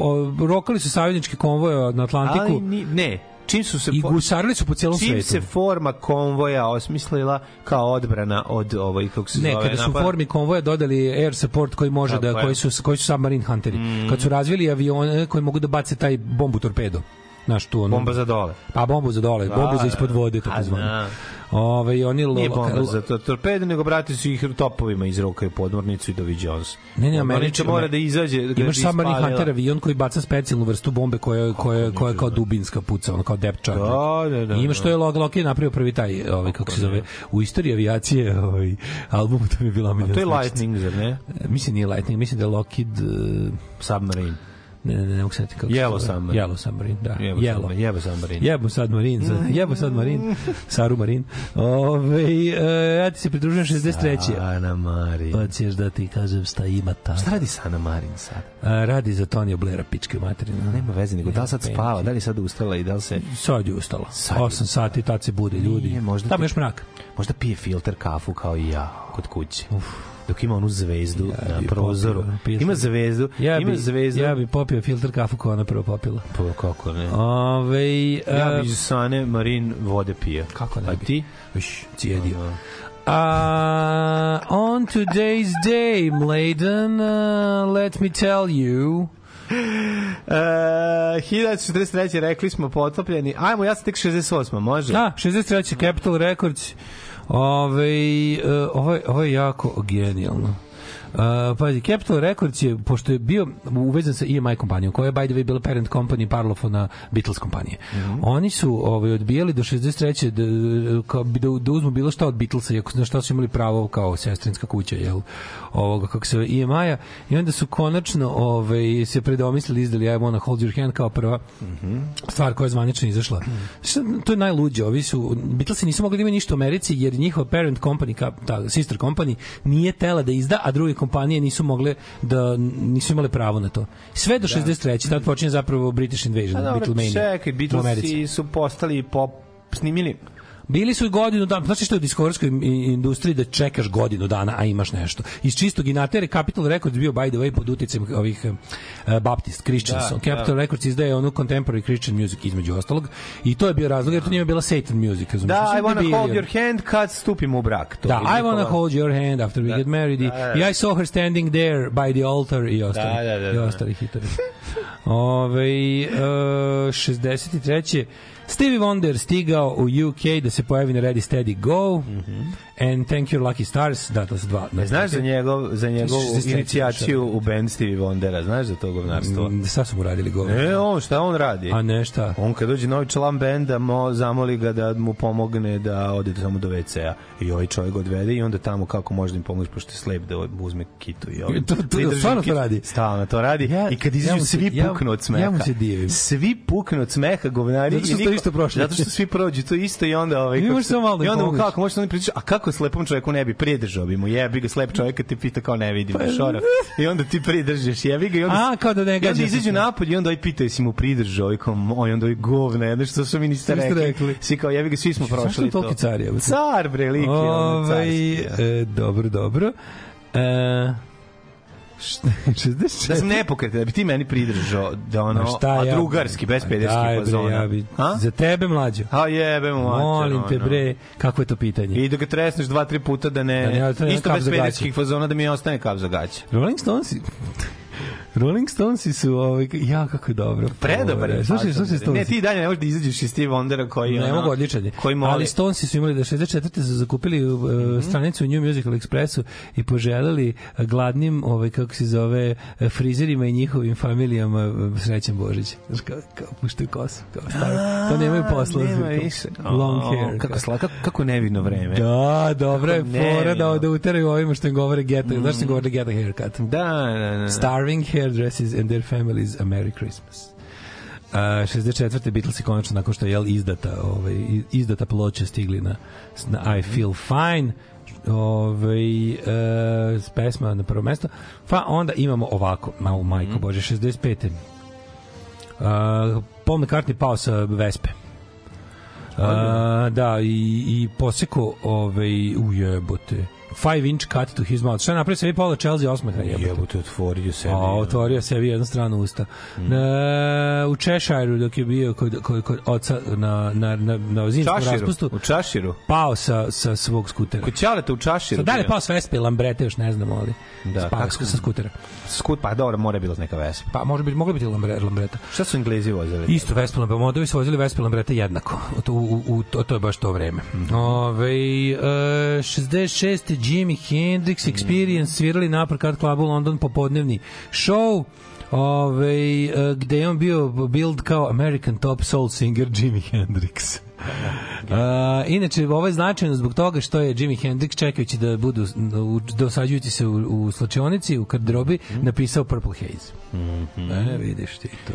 Rokali su savjeznički konvoje na Atlantiku. Ali ni, ne, čim su se i gusarili su po celom čim svetu. Čim se forma konvoja osmislila kao odbrana od ovaj kako se ne, zove. Ne, kada su napad... formi konvoja dodali air support koji može Tako da koji su koji su submarine hunteri. Mm. Kad su razvili avione eh, koji mogu da bace taj bombu torpedo. Naš tu ono. Bomba za dole. Pa bombu za dole, bombu za ispod vode takozvano. Ove, oni lo... Nije bomba za to, torpedu, nego brati su ih topovima iz ruka i podmornicu i doviđe on se. Ne, ne, Američka mora da izađe. Da imaš da samo Marine Hunter avion koji baca specijalnu vrstu bombe koja, koja, koja, kao dubinska puca, ono kao depth charge. Da, da, da. I ima da. što je Log Lockheed napravio prvi taj, ovaj, kako se zove, u istoriji avijacije ovaj, album, to mi je bila milijona. To je Lightning, zar ne? Mislim nije Lightning, mislim da je Lockheed... Uh, Submarine ne, ne, ne mogu se kako Jelo Sammarin. Jelo Sammarin, da. Jelo. Jelo, jebo Sammarin. Jebo sad Marin, za, mm. jebo sad Marin, Saru Marin. Ove, e, ja ti se pridružujem 63. Ana Marin. Hoćeš pa da ti kažem šta ima ta. Šta radi Sana Marin sad? A, radi za Tonija Blera pičke materina. Nema veze, nego da li sad spava, da li sad ustala i da li se... Sad je ustala. Sad 8 sati, tad se bude ljudi. Nije, možda Tamo još mrak. Možda pije filter kafu kao i ja kod kuće. Uf dok ima onu zvezdu ja na prozoru. Popio, ima zvezdu, ja ima bi, zvezdu. Ja bi popio filter kafu koja ona prvo popila. Po, pa, kako ne? Ove, ja eh, bi iz Sane Marin vode pije. Kako ne bi? A ti? Viš, cijedio. Uh, Uh, on today's day, Mladen, uh, let me tell you. Uh, eh, 1943. rekli smo potopljeni. Ajmo, ja sam tek 68. Može? Da, 63. Capital Records. Ove, e, ovo, ovo je jako genijalno. Uh, pazi, Capital Records je, pošto je bio uvezan sa EMI kompanijom, koja je by the way bila parent company Parlofona Beatles kompanije. Mm -hmm. Oni su ovaj, odbijali do 63. Da, kao, da, da uzmu bilo šta od Beatlesa, iako na šta su imali pravo kao sestrinska kuća, jel, ovoga, kako se EMI-a, e i onda su konačno ovaj, se predomislili, izdali I Wanna Hold Your Hand kao prva mm -hmm. stvar koja je zvanično izašla. Mm -hmm. To je najluđe, ovi su, Beatlesi nisu mogli da imaju ništa u Americi, jer njihova parent company, ka, ta sister company, nije tela da izda, a drugi kompanije nisu mogle da nisu imale pravo na to. Sve do da. 63. tad počinje zapravo British Invasion, da, Beatlemania. Čekaj, Beatlesi su postali pop snimili Bili su godinu dana, znači što je u diskoverskoj industriji da čekaš godinu dana, a imaš nešto. Iz čistog i inatera Capital Records bio, by the way, pod uticajem ovih uh, Baptist Christians. Da, Capital da. Records izdaje ono contemporary Christian music između ostalog i to je bio razlog jer to njima bila Satan music. Razumiješ? Da, I da wanna hold your hand kad stupim u brak. To da, I wanna hold your hand after we da, get married. Da, da, da. I saw her standing there by the altar i da, ostali, da, da, da, da. i ostali hitovi. Ove, uh, eh, 63. Stevie Wonder stigao u UK da se pojavi na Ready Steady Go. Mm -hmm. And Thank Your Lucky Stars, da, to su dva. Da, znaš za njegov za njegovu inicijaciju u band Stevie Wondera, znaš za to govnarstvo? Mm, sad su mu radili govor. E, on, šta on radi? A ne, šta? On kad dođe novi član benda, mo, zamoli ga da mu pomogne da ode samo do WC-a. I ovaj čovjek odvede i onda tamo kako može da im pomoći, pošto je slep da uzme kitu. I ovaj, to, to, to, stvarno to radi? stvarno to radi. Ja, I kad izađu ja svi ja, puknu od smeha. Ja mu se divim. Svi puknu od smeha, govnari, i isto prošli. Zato što svi prođu to isto i onda ovaj kako. Možeš malo. I onda mu kako možeš oni pričaš, a kako slepom čovjeku ne bi pridržao bi mu jebi ga slep čovjek kad te pita kao ne vidi pa, šora. I onda ti pridržiš jebi ga i onda A kao da ne gađa. Ja izađe napolje i onda aj pita jesi mu pridržao i ovaj, kao oj onda i govna, jedno što su mi niste rekli. rekli. Svi kao jebi ga svi smo prošli to. Car je. Car bre lik je. Ovaj e, dobro dobro. E, 64. Da sam nepokret, da bi ti meni pridržao, da ono, šta, a ja, drugarski, bez pederski fazona. Ja bi, a? Za tebe, mlađo. A jebe, mlađo. Molim te, bre, kako je to pitanje? I da ga tresneš dva, tri puta da ne, da ne, da isto bez pederskih fazona da mi ostane kap za gaće. Rolling Stones Rolling Stones su ovaj ja kako je dobro. Predobar je. Da, slušaj, slušaj Stonesi. Da. Ne, ti dalje ne možeš da izađeš iz Steve Wondera koji ne ono, mogu odličan je. Koji moli. Ali Stones su imali da 64. su zakupili uh, mm stranicu New Musical Expressu i poželeli uh, gladnim ovaj kako se zove uh, frizerima i njihovim familijama uh, srećan Božić. Znaš kao, kao pušte kosu, kao stari. To nemaju posla. Nema više. Long hair. Kako slatko, kako, nevino vreme. Da, dobro je fora da, da uteraju ovima što im govore get, mm. znaš što im mhm. govore get a haircut. Da, da, da. da. Starving hair hairdressers and their families a Merry Christmas. Uh, 64. Beatlesi konačno nakon što je jel, izdata, ovaj, izdata ploča stigli na, na I Feel Fine ovaj, e, pesma na prvo mesto. Pa onda imamo ovako, malo majko mm. bože, 65. Uh, Paul McCartney pao sa Vespe. Uh, da, i, i poseko ovaj, ujebote. Uh, 5 inch cut to his mouth. Šta napravi sebi Paula Chelsea osmeha jebote. Jebote, otvorio sebi. A, otvorio sebi jednu stranu usta. Mm. Na, u Cheshireu dok je bio kod, kod, kod oca na, na, na, na zimskom raspustu. U Čaširu. Pao sa, sa svog skutera. Kod Ćaleta u Čaširu. Da sa dalje pao s Vespe, Lambrete još ne znamo, ali da, pa, pao sa skutera. Skut, pa dobro, mora bilo neka Vespa. Pa može biti, moglo biti Lambre, Lambreta. Šta su Englezi vozili? Isto Vespa, Lambreta. Pa Modovi su vozili Vespa, Lambreta jednako. To, u, u, to, to je baš to vreme. Mm. Ove, e, 66. Jimi Hendrix Experience svirali na Uppercut Clubu London popodnevni show Ove, ovaj, eh, gde je on bio build kao American Top Soul Singer Jimi Hendrix. uh, inače, ovo je značajno zbog toga što je Jimi Hendrix, čekajući da budu dosađujući se u, u slačionici, u garderobi, mhm. napisao Purple Haze. Mm -hmm. E, vidiš ti to.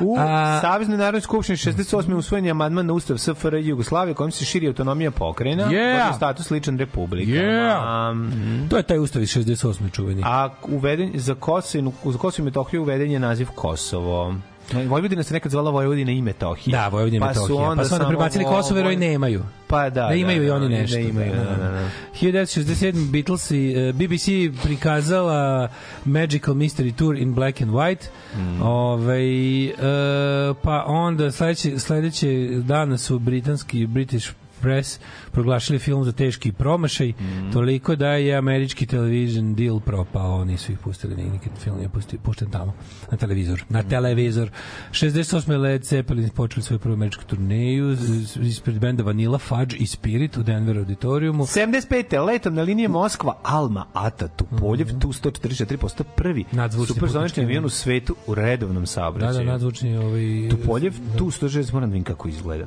U A, Saveznoj narodnoj skupštini 68. usvojen je amandman na ustav SFR Jugoslavije kojim se širi autonomija pokrajina, yeah. status sličan republika. Yeah. Um, to je taj ustav iz 68. čuveni. A uveden za Kosovo, za Kosovo i Metohiju uveden je naziv Kosovo. Vojvodina se nekad zvala Vojvodina i Metohija. Da, Vojvodina i Metohija. Pa su pa onda, pa su onda prebacili ovo, Kosovo, vero i nemaju. Pa da, da. da imaju da, i oni da nešto. Da, imaju, da, da, da. 1967 da, Beatles i e, BBC prikazala Magical Mystery Tour in Black and White. Mm. Ove, ovaj, uh, pa onda sledeće, sledeće dana su britanski British Press proglašili film za teški promašaj, mm. toliko da je američki television deal propao, oni su ih pustili, nikad film je pusti, pušten tamo, na televizor. Na mhm. televizor. 68. Led Zeppelin počeli svoju prvu američku turneju ispred benda Vanilla Fudge i Spirit u Denver auditorijumu. 75. letom na liniji Moskva, Alma, Ata, Tupoljev, mm. tu 144 mhm. prvi nadzvučni superzonični avion u svetu u redovnom saobraćaju. Da, da, nadzvučni ovaj... Tupoljev, da. tu 160, moram da vidim kako izgleda.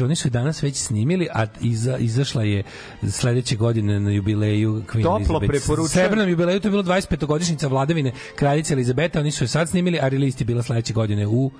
slušaj, znači, oni su danas već snimili, a iza, izašla je sledeće godine na jubileju Queen Toplo Elizabeth. preporučujem. Srebrnom jubileju, to je bilo 25-godišnjica vladavine kraljice Elizabeta, oni su je sad snimili, a release je bila sledeće godine u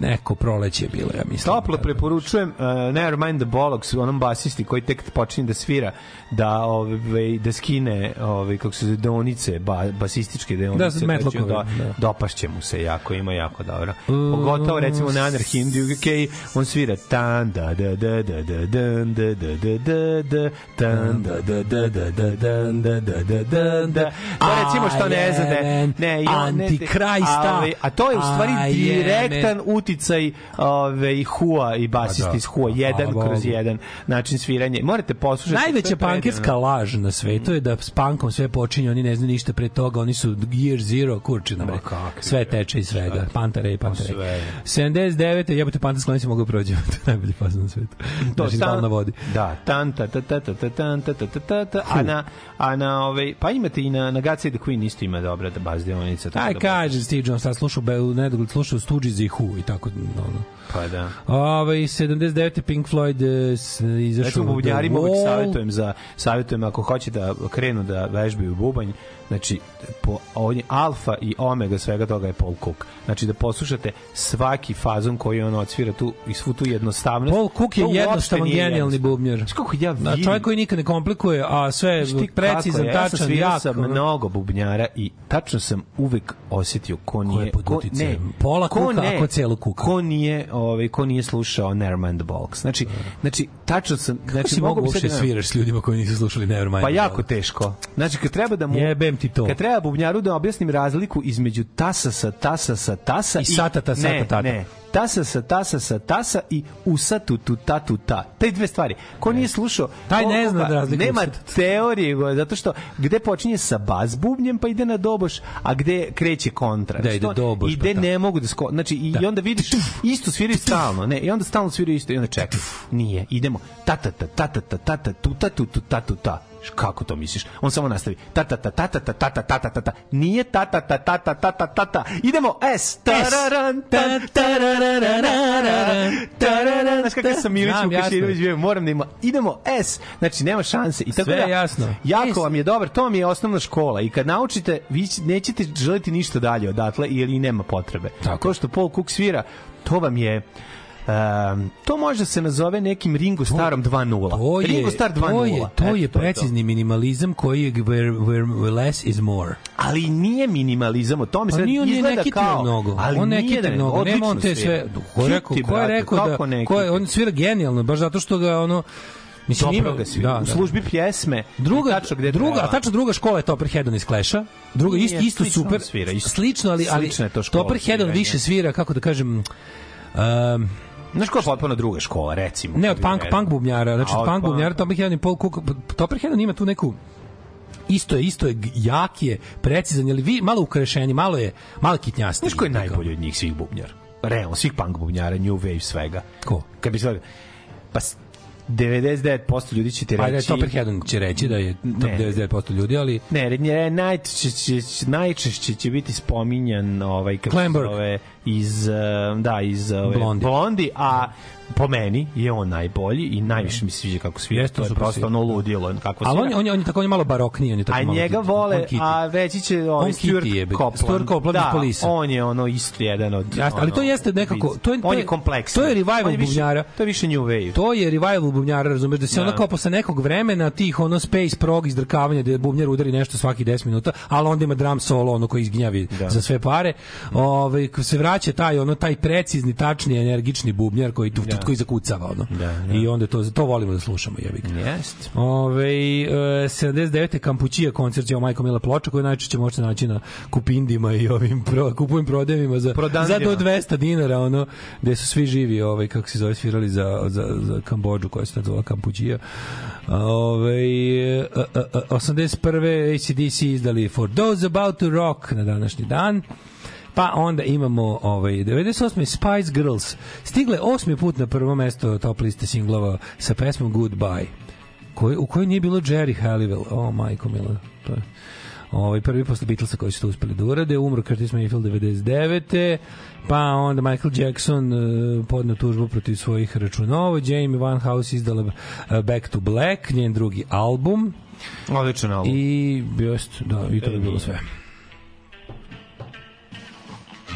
neko proleće je bilo, ja mislim. Toplo preporučujem uh, Nevermind the Bollocks, onom basisti koji tek počinje da svira, da, ovaj, da skine ovaj, kako se donice, ba, basističke deonice. Da, metlokove. Da, da. Dopašće mu se jako, ima jako dobro. Pogotovo, recimo, na Anarchim UK, on svira tan da da da da da da da da da da da tan da da da da da da da da da da da to recimo što ne zna ne ne antikrajsta a to je u stvari direktan ut uticaj ove, i Hua i basista pa da. iz Hua, jedan Hvala kroz jedan način sviranja. Morate poslušati. Najveća pankerska laž na svetu je da s pankom sve počinje, oni ne znaju ništa pre toga, oni su year zero, kurčina. Ma, sve teče iz svega, pantare i pantare. 79. jebote panta skloni se mogu da proći. to je najbolji fazon na svetu. To znači, stan, na vodi. Da, tanta, ta, ta, ta, ta, ta, ta, ta, ta, ta, ta, a na, a ove, pa imate i na, na God the Queen isto ima dobra da tako. Aj, da kaže Steve Jones, sad slušao, ne, slušao Stooges i Who i tako onako ono. Pa da. Ovaj 79. Pink Floyd e, izašao. Recimo bubnjarima uvek savetujem za savetujem ako hoće da krenu da vežbaju bubanj, Znači, po, on je alfa i omega svega toga je Paul Cook. Znači, da poslušate svaki fazon koji on odsvira tu i svu tu jednostavnost. Paul Cook je jednostavan genijalni bubnjar. Znači, ja vidim. Da, čovjek koji nikad ne komplikuje, a sve je znači, precizan, kako, tačan, ja sam jak. Sam mnogo bubnjara i tačno sam uvek osetio ko nije... Ko, ne, Pola ko kuka, ne, ako celu kuka. Ko nije, ovaj, ko nije slušao Nevermind the Box. Znači, da. znači tačno sam... Znači, kako si mogu uopšte da- sviraš s ljudima koji nisu slušali Nevermind Pa jako teško. Znači, kad treba da mu... Jebem ti to. Kad treba bubnjaru da objasnim razliku između tasasa, sa tasa i, i sata, ta ne, tata. Ne, tasa sa tasa sa tasa i usatu tu tu ta. Te dve stvari. Ko nije slušao, taj ne zna da razliku. Nema teorije, zato što gde počinje sa bas bubnjem pa ide na doboš, a gde kreće kontra. Da, ide doboš. Pa ide pa ne mogu da sko... Znači, i da. onda vidiš, isto sviraju stalno. Ne, i onda stalno sviraju isto i onda čekaj. Nije, idemo. Ta ta ta ta ta ta ta ta tu ta tu tu ta tu ta kako to misliš? On samo nastavi. Ta ta ta ta ta ta ta ta ta ta ta ta. ta ta ta ta ta ta ta ta ta ta. Idemo S. vam je Um, to može da se nazove nekim Ringo Starom 2.0. To je, Ringo Star 2.0. To je, to je Eto, precizni to. minimalizam koji je where, where less is more. Ali nije minimalizam, o tome pa se nije, izgleda neki kao... Mnogo. Ali on da neki ne, mnogo, nema on te sve... Ko je rekao, ko je rekao da... Ko je, on svira genijalno, baš zato što ga ono... Mislim, Dobro ga svi. Da, da. U da, službi pjesme. Druga, tačno gde druga, treba. tačno druga škola je Topperhead iz Clash-a. Druga, isto, isto super. Svira, isto, slično, ali, ali Topperhead više svira, kako da kažem, um, Znaš koja je potpuno druga škola, recimo? Ne, od punk, punk bubnjara. Znači, od punk bubnjara, Topperhead i pol Cook. Topperhead ima tu neku isto je, isto je, jak je, precizan, ali vi malo ukrešeni, malo je, malo kitnjasti. Znaš ko je najbolji od njih svih bubnjara? Realno, svih punk bubnjara, new wave, svega. Ko? Kad bi se... Pa 99% ljudi će ti reći... Pa da, Topperheadon će reći da je top ne, 99% ljudi, ali... Ne, ne najčešće, najčešće će biti spominjan ovaj... Kako Klemberg. Zove, iz eh, da iz eh, Blondie, Blondi, a po meni je on najbolji i najviše mi se sviđa kako svira. Jeste, to je prosto ono ludilo. Kako svira. Ali on, on, on je tako on je malo barokniji, on je tako a malo... njega kiti. vole, on a veći će on, on ovaj Stuart Copeland. Stuart Copeland da, polisa. on je ono isto jedan od... Jasne, ali to jeste nekako... To je, to je, on je kompleksni. To je revival je više, bubnjara. To je više New Wave. To je revival bubnjara, razumeš, da se da. ono kao posle nekog vremena tih ono space prog izdrkavanja gde bubnjar udari nešto svaki 10 minuta, ali onda ima drum solo ono koji izginjavi da. za sve pare. Ovaj se vraća će taj ono taj precizni, tačni, energični bubnjar koji tu, da. tu koji zakucava ono. Da, da. I onda to to volimo da slušamo, jebi Jeste. Ovaj Ove, 79. E, Kampućija koncert je Majko Mila ploča koju najčešće možete naći na kupindima i ovim pro, kupujem prodajevima za, za do 200 dinara ono gde su svi živi ovaj kako se zove svirali za, za, za Kambodžu koja se tad zvala Kampuđija Ove, 81. E, e, ACDC izdali For Those About to Rock na današnji dan Pa onda imamo ovaj 98. Spice Girls. Stigle osmi put na prvo mesto top liste singlova sa pesmom Goodbye. Koji, u kojoj nije bilo Jerry Halliwell. O, oh, majko milo. To pa, je ovaj prvi posle Beatlesa koji su to uspeli da urade, umro Curtis Mayfield 99. Pa onda Michael Jackson uh, podneo tužbu protiv svojih računova, Jamie Van House izdala e, Back to Black, njen drugi album. Odličan album. I, just, da, i to je bilo sve.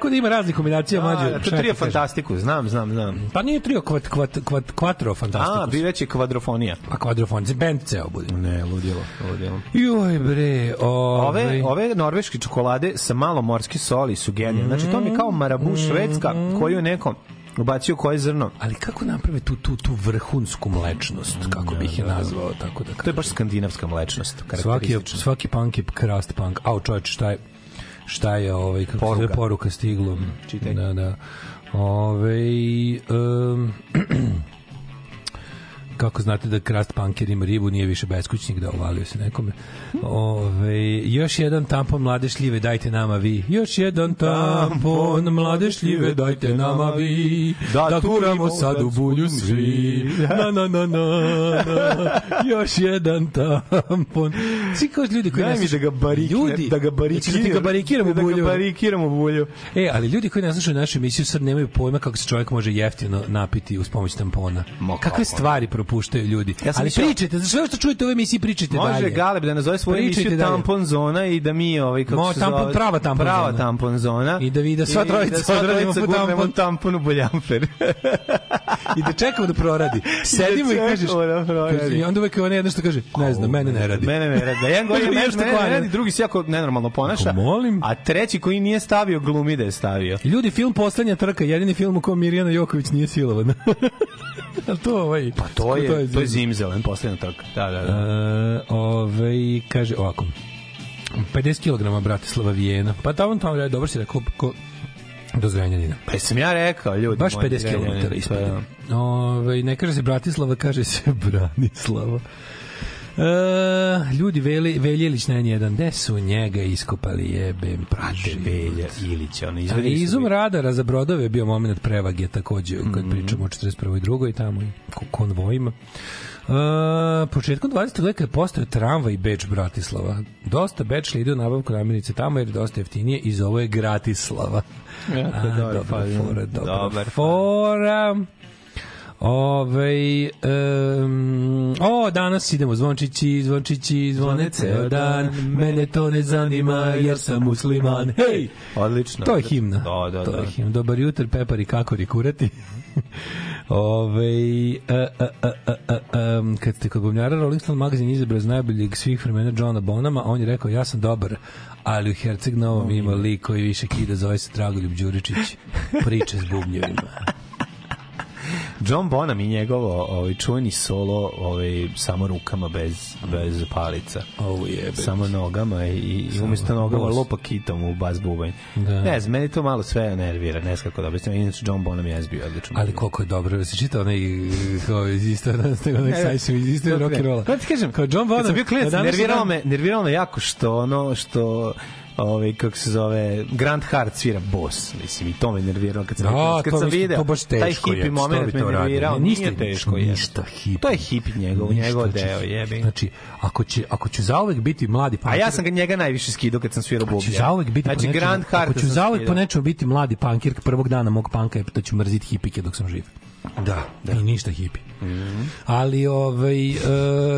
tako da ima raznih kombinacija da, mlađe. Da, to trio fantastiku, znam, znam, znam. Pa nije trio kvat, kvat, kvat, kvatro fantastiku. A, bi već je kvadrofonija. Pa kvadrofonija, band ceo bude. Ne, ludilo, ludilo. Joj bre, ove... ove... Ovaj. Ove norveške čokolade sa malo morske soli su genijalne. Znači, to mi kao marabu švedska koju nekom ubacio koje zrno. Ali kako naprave tu tu tu vrhunsku mlečnost, kako bih je da, nazvao, tako da. Kažem. To je baš skandinavska mlečnost, Svaki svaki punk je krast punk. Au, čoveče, šta je? šta je ovaj kako poruka. se poruka stiglo. Mm, čitaj. Da, da. Ove, um, kako znate da krast panker ima ribu, nije više beskućnik da ovalio se nekome. Ove, još jedan tampon mlade šljive dajte nama vi. Još jedan tampon mlade šljive dajte nama vi. Da, da turamo sad u bulju svi. Na, na, na, na, na. Još jedan tampon Svi kao ljudi koji Daj ne slušaju. da ga barikne, ljudi, da ga barikiramo, znači da ga barikiramo da bulju. Da ga barikiramo da bulju. E, ali ljudi koji ne slušaju našu emisiju sad nemaju pojma kako se čovjek može jeftino napiti uz pomoć tampona. Ma, Kakve stvari propuštaju ljudi. Ja ali mislio... pričajte, za sve što čujete u ovoj emisiji pričajte može dalje. Može Galeb da nazove svoju pričajte emisiju dalje. tampon zona i da mi ovaj kako Mo, se tampon, zove, prava tampon prava zona. tampon zona. I da vi da sva trojica da odradimo tampon. tampon, tampon u boljamper. I da čekamo da proradi. Da Sedimo i, da i kažeš. Da I onda uvek ona jedno što kaže, ne znam, mene ne radi. Mene ne radi da jedan govori o nešto koja ne drugi se jako nenormalno ponaša. Molim. A treći koji nije stavio glumi da je stavio. Ljudi, film Poslednja trka, jedini film u kom Mirjana Joković nije silovana. A to ovaj. Pa to je, to je, to je Zimzelen, poslednja trka. Da, da, da. E, ovaj kaže ovako. 50 kg Bratislava Vijena. Pa da on tamo je dobro si rekao ko, do Zrenjanina. Pa sam ja rekao, ljudi. Baš 50 km ispred. Pa, ja. Ove, ne kaže se Bratislava, kaže se Branislava. E, ljudi Veli, Veljilić na jedan 1 gde su njega iskopali jebem prate Velja Ilića. On Ali izum radara za brodove bio moment prevage takođe, kad mm -hmm. pričamo o 41. i 2. tamo i konvojima. Uh, početkom 20. veka je postao tramvaj Beč Bratislava. Dosta Beč ide u nabavku namirnice tamo jer je dosta jeftinije i zove je Gratislava. Ja, A, dobro, dobra pa, fora, dobro, dobra fora. Ove, um, o, danas idemo zvončići, zvončići, zvone ceo dan, mene to ne zanima jer sam musliman. Hej! Odlično. To je himna. Da, da, da. to da. je himna. Dobar jutr, pepari, kakori, kurati. Ove, a, a, a, a, a, kad ste kod gumljara Rolling Stone magazin izabrao najboljeg svih vremena Johna Bonama, on je rekao ja sam dobar, ali u Herceg Novom ima lik koji više kida, zove se Dragoljub Đuričić, priče s bubnjevima. John Bonham i njegovo ovaj čuveni solo ovaj samo rukama bez bez palica. Oh je. Samo nogama i, i umesto nogama lopa kitom u bas bubanj. Da. Ne znam, meni to malo sve nervira, ne znam kako da objasnim. Inače John Bonham je bio odličan. Ali koliko je dobro, da se čita onaj kao ovaj, isto da ste onaj sajsim iz iste rock and roll. Kad pa ti kažem, kao John Bonham. Bio klinac, nervirao me, nervirao me jako što ono što ovaj kako se zove Grand Hard svira Boss, mislim i to me nerviralo kad sam da, kad sam video to baš taj hipi je, me nervirao, nije teško je. Ništa hipi. To je hipi njegov, njegov deo, jebi. Znači, ako će ako će zauvek biti mladi punk. Pa A ja sam ga njega najviše skidao kad sam svirao bubnje. Znači, zauvek biti znači, pa Grand Hard. Ako će zauvek po nečemu biti mladi punkir prvog dana mog panka, je to ću mrziti hipike dok sam živ. Da, da. I ništa hipi. Mm -hmm. Ali ovaj uh,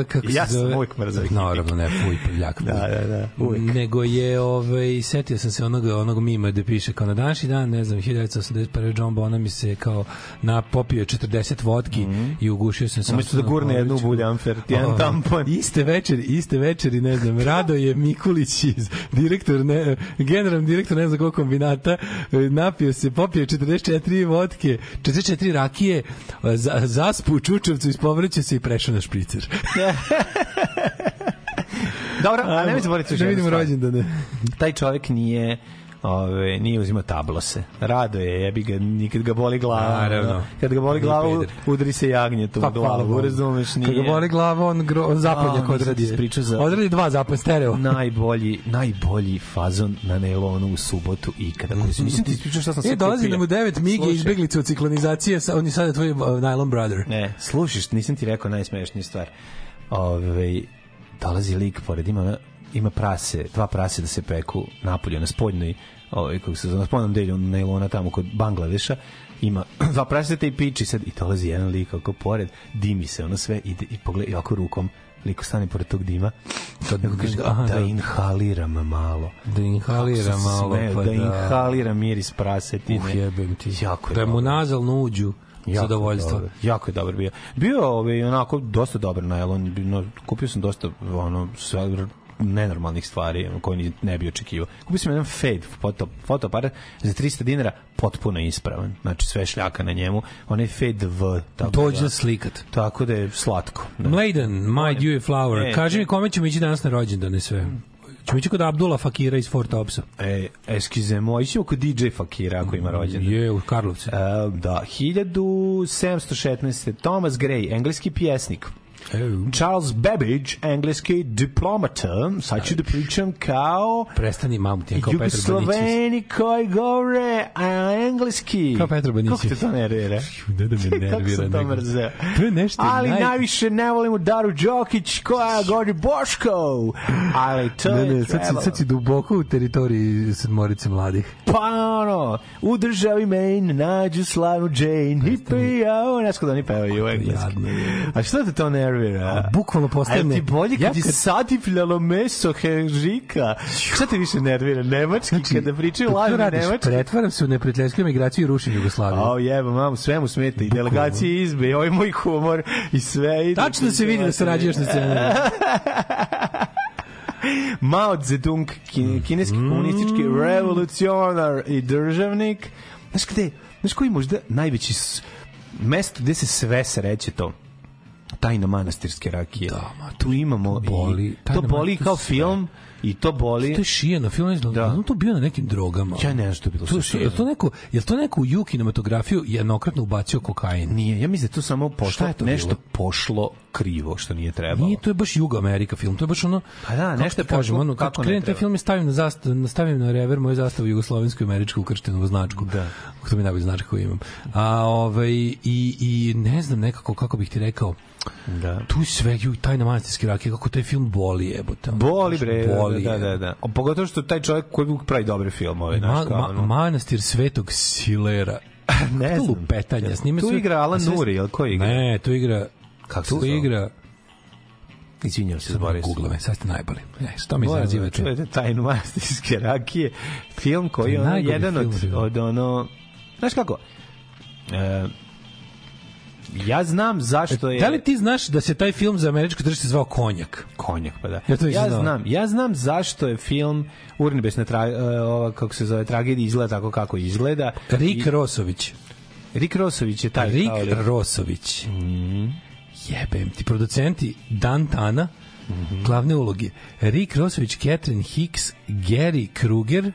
kako se ja zove? Ja sam uvek mrzio. Naravno, ne fuj poljak. Pa da, da, da, da, uvek. Nego je ovaj setio sam se onog onog mima gde piše kao na današnji dan, ne znam, 1981 John Bona mi se kao na popio 40 vodki mm -hmm. i ugušio sam se. Umesto da gurne jednu buljanfer, jedan oh, tampon. Iste večeri, iste večeri, ne znam, Rado je Mikulić iz direktor ne generalni direktor ne znam koliko kombinata e, napio se, popio 44 vodke, 44 rakije je zaspu u Čučevcu, ispovreće se i prešao na špricer. Dobro, a ne nemojte zaboraviti. Da ne vidimo rođendane. Taj čovjek nije ove, nije uzimao tablose. Rado je, jebi ga, nikad ga boli glava. Naravno. Kad ga boli glava, udri se jagnjetu pa, u glavu, razumeš, nije. Kad ga boli glava, on gro, zapadnjak A, da odradi. Za... Odradi dva zapad stereo. Najbolji, najbolji fazon na nailonu u subotu ikada. Koji mislim ti mhm. ispričao šta sam sve e, dolazi nam u devet mige izbeglice od ciklonizacije, sa, on je sada tvoj uh, nylon brother. Ne, slušiš, nisam ti rekao najsmešniju stvar. Ove, ovaj, dolazi lik pored ima ima prase, dva prase da se peku napolje na spoljnoj ovaj kako se zove, spomenom delju nailona tamo kod Bangladeša, ima dva praseta i piči sad i dolazi jedan lik oko pored, dimi se ono sve ide i pogleda i ako rukom liko stane pored tog dima to da, kaže, aha, da, da inhaliram malo da inhaliram smeo, malo pa da, da inhaliram miris prasetine uh, jebem ti jako da je mu nazalno uđu jako zadovoljstvo. Dobar, jako je dobar bio. Bio ovaj onako dosta dobar najlon, no, kupio sam dosta ono sve nenormalnih stvari koje ne bi očekivao. Kupio sam jedan fade foto, fotoaparat za 300 dinara, potpuno ispravan. Znači sve šljaka na njemu. Onaj fade V. Tako da. Dođi da, slikat. Tako da je slatko. Da. Mladen, my dewy flower. E, Kaži mi e. kome ćemo ići danas na rođendan sve. Ćemo ići kod Abdula Fakira iz Fort Topsa. E, eskizemo, ićemo kod DJ Fakira ako ima rođendan. Je, u Karlovcu. E, da, 1716. Thomas Gray, engleski pjesnik Oh. Charles Babbage, engleski diplomata, sad ću da pričam kao... Prestani mamuti, kao Petar Jugosloveni koji govore a, engleski. Kao Petar Banicius. Kako te to nervira? da da me nervira. Kako sam to mrzeo. To je nešto Ali naj... najviše ne volim Daru Đokić koja govori Boško. Ali to ne, ne, je sad, sad si duboko u teritoriji Sedmorice mladih. Pa ono, u državi Maine nađu slavnu Jane i pijao. Nesko da oni pevaju u pa, engleski. A što te to nervira? nervira. Bukvalno postane. A ti bolje kad, ja kad... satifljalo meso Henrika. Šta ti više nervira? Nemački, znači, kada pričaju lažno nemački. Pretvaram se u neprijateljsku migraciju i rušenju Jugoslavije. Au jeba, mamu, sve mu smeta. Bukvalno. I delegacije izbe, i ovaj moj humor, i sve. I Tačno se vidi da sarađuješ na scenu. Mao Zedong, mm. kineski mm. komunistički revolucionar i državnik. Znaš gde, znaš koji možda najveći mesto gde se sve sreće to? tajna manastirske rakije. Da, ma, tu imamo to boli, i, to boli kao sve. film i to boli. To je šijeno, film je da. On to bio na nekim drogama. Ja ne znam što bilo. To je šijeno. to neko, je to neko u ju kinematografiju jednokratno ubacio kokain? Nije, ja mislim da to samo pošlo, je to nešto bilo? pošlo krivo što nije trebalo. Nije, to je baš Juga Amerika film, to je baš ono Pa da, nešto je kažem, ono kako, kako krenem taj film stavim na zastav, stavim na rever moju zastavu jugoslovensku i američku ukrštenu značku. Da. To mi najbolje značka koju imam. A ovaj i i ne znam nekako kako bih ti rekao Da. Tu sve ju tajna na manastirski rakije kako taj film boli jebote. Boli bre. Da, boli, da, da, da. A pogotovo što taj čovjek koji pravi dobre filmove, ovaj, znači ma, ma, manastir Svetog Silera. ne znam. Lupetanja, snime tu sve, igra Alan sve... Nuri, jel ko igra? Ne, tu igra kako tu igra Izvinjam se, zaboravio sam. Google me, sad ste najbolji. Ne, što mi izazivate? Da čujete tajnu manastirske rakije, film koji je ono, jedan od, od ono... Znaš kako? E, ja znam zašto e, je... Da li ti znaš da se taj film za američko tržište zvao Konjak? Konjak, pa da. Ja, to ja znam, ja znam zašto je film Urnebesna, tra, e, ova, kako se zove, tragedija izgleda tako kako izgleda. Rik I... Rosović. Rik Rosović je taj. Rik kao da- Rosović. Mm. Jebem ti, producenti Dantana, Mm -hmm. Glavne uloge Rick Rosović, Catherine Hicks, Gary Kruger,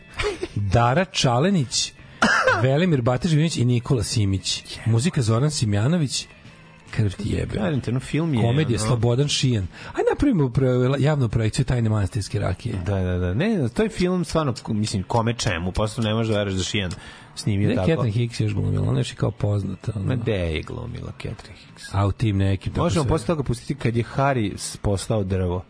Dara Čalenić, Velimir Bateživinić i Nikola Simić. Yeah. Muzika Zoran Simjanović, krv ti jebe. Garantino film je. Komedija, no. Slobodan Šijan. Aj napravimo javnu projekciju Tajne manastirske rakije. Da, da, da. Ne, to je film stvarno, mislim, kome čemu, posle ne možeš da veraš da Šijan snimio tako. Ne, Catherine Hicks još glumila, ona je i kao poznata. Ono. Ma gde je glumila Catherine Hicks? A u tim nekim. Možemo posle toga pustiti kad je Harry postao drvo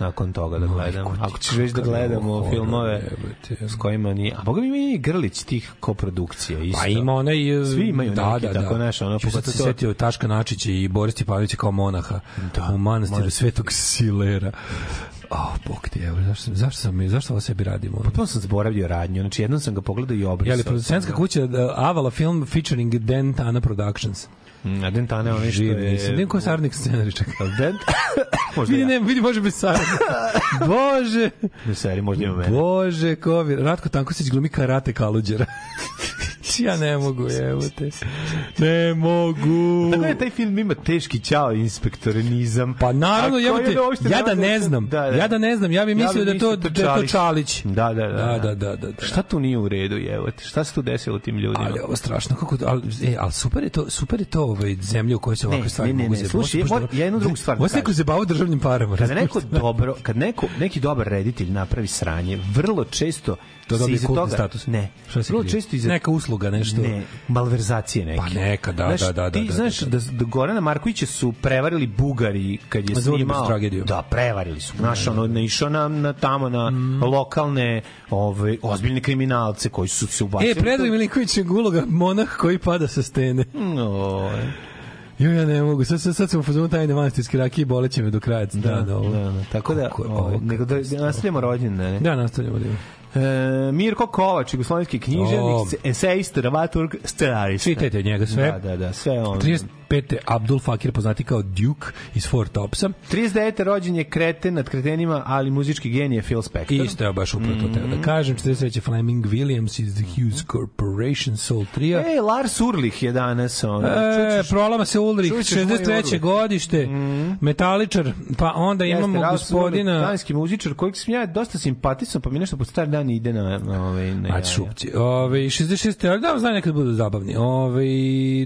nakon toga da gledam. No, Ako ćeš već da gledamo horror, filmove jebate. s kojima ni... A boga mi ima i Grlić tih koprodukcija pa isto. Pa ima onaj... E, Svi imaju da, neki, da, tako da. nešto. Ono, Ču sam da se to... setio Taška Načića i Boris Stipanovića kao monaha da, u manastiru man... Svetog Silera. Oh, bog ti, evo, zašto, zašto sam, zašto ovo sebi radimo? Potpuno sam zaboravio radnju, znači jednom sam ga pogledao i obrisao. Jeli, producentska da. kuća e, Avala Film featuring Dent Ana Productions. Mm, A Dentane ono što je... Nisam, neko saradnik scenaričak. Dent... možda vidi, ja. ne, vidi, može bez saradnika. Bože! Ne, seri, možda ima mene. Bože, ko... Ratko Tankosić glumi karate kaluđera. Znači, ja ne mogu, evo te. Ne mogu. Pa tako je, taj film ima teški ćao inspektorenizam. Pa naravno, evo te, ja da ne znam, da, da. ja da ne znam, ja bih mislio da to da to Čalić. Da da, da, da, da. Da, da, da, da. Šta tu nije u redu, evo te. Šta se tu desilo tim ljudima? Ali ovo strašno kako al e, al super je to, super je to ovaj zemlja u kojoj se ovakve stvari mogu zebati. Slušaj, ja jednu drugu stvar. Možeš da neko zabavio državnim parama. Kad neko dobro, kad neko neki dobar reditelj napravi sranje, vrlo često da dobije kultni status? Ne. Šta se Vrlo često Neka usluga, nešto. Ne, malverzacije neke. Pa neka, da, znaš, da, da, da. Ti da, da, znaš da, da, da Gorana Markovića su prevarili Bugari kad je snimao. tragediju. Da, prevarili su. Znaš, ono, naišao na, na tamo na mm. lokalne ove, ozbiljne kriminalce koji su se ubacili. E, Predrag Milinković je uloga monah koji pada sa stene. No, Jo, ja ne mogu. Sad, sad, sad sam u fazonu tajne manastirske rakije, boleće me do kraja. Da, da, da, da, da, Tako da, o, nego da nastavljamo rođen, ne? Da, nastavljamo rođen. Da. E, Mirko Kovač, jugoslovenski književnik, oh. eseist, dramaturg, scenarista. Čitajte njega sve. Da, da, da, sve on. 30 1995. Abdul Fakir, poznati kao Duke iz Four Topsa. 39. rođen je kreten nad kretenima, ali muzički genije Phil Spector. Isto je baš upravo mm -hmm. teo da kažem. 43. Fleming Williams iz The Hughes Corporation Soul Trio. Ej, Lars Urlich je danas on. Ovaj, e, prolama se Ulrich, 63. godište, mm -hmm. metaličar, pa onda Jeste, imamo Jeste, gospodina... Danski muzičar, kojeg sam ja dosta simpatisan, pa mi nešto pod stari dan ide na... na ove, ovaj, na Ači šupci. Ove, 66. Ali da, znam nekad budu zabavni. Ove, ovaj,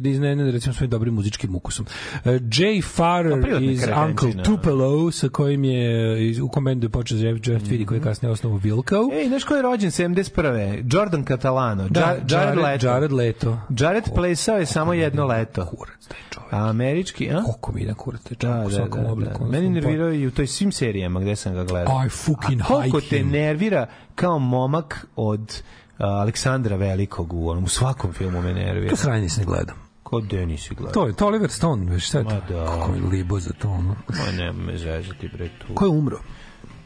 Disney, da ne, recimo, svoj dobri muzičar fantastičkim ukusom. E, Jay Farrer pa iz Uncle Tupelo, sa kojim je e, u komendu počeo Jeff Jeff mm -hmm. koji je mhm. kasnije osnovu Bilkau. Ej, znaš ko je rođen 71. Jordan Catalano. Da, Jared, Jared Leto. Jared Leto. Jared plesao je samo jedno leto. Kurac, taj čovjek. A američki, a? Koliko mi na kurac, taj da, čovjek da, u svakom da, da, obliku. Da. Meni pa- nervirao i u toj svim serijama gde sam ga gledao. I fucking hate him. koliko te nervira kao momak od Aleksandra Velikog u onom u svakom filmu me nervira. To sranjeni se ne gledam. Ko Denis igla? To je to Oliver Stone, šta je to? da. Kako je libo za to, ono. Ma ne, me zezati bre tu. Ko je umro?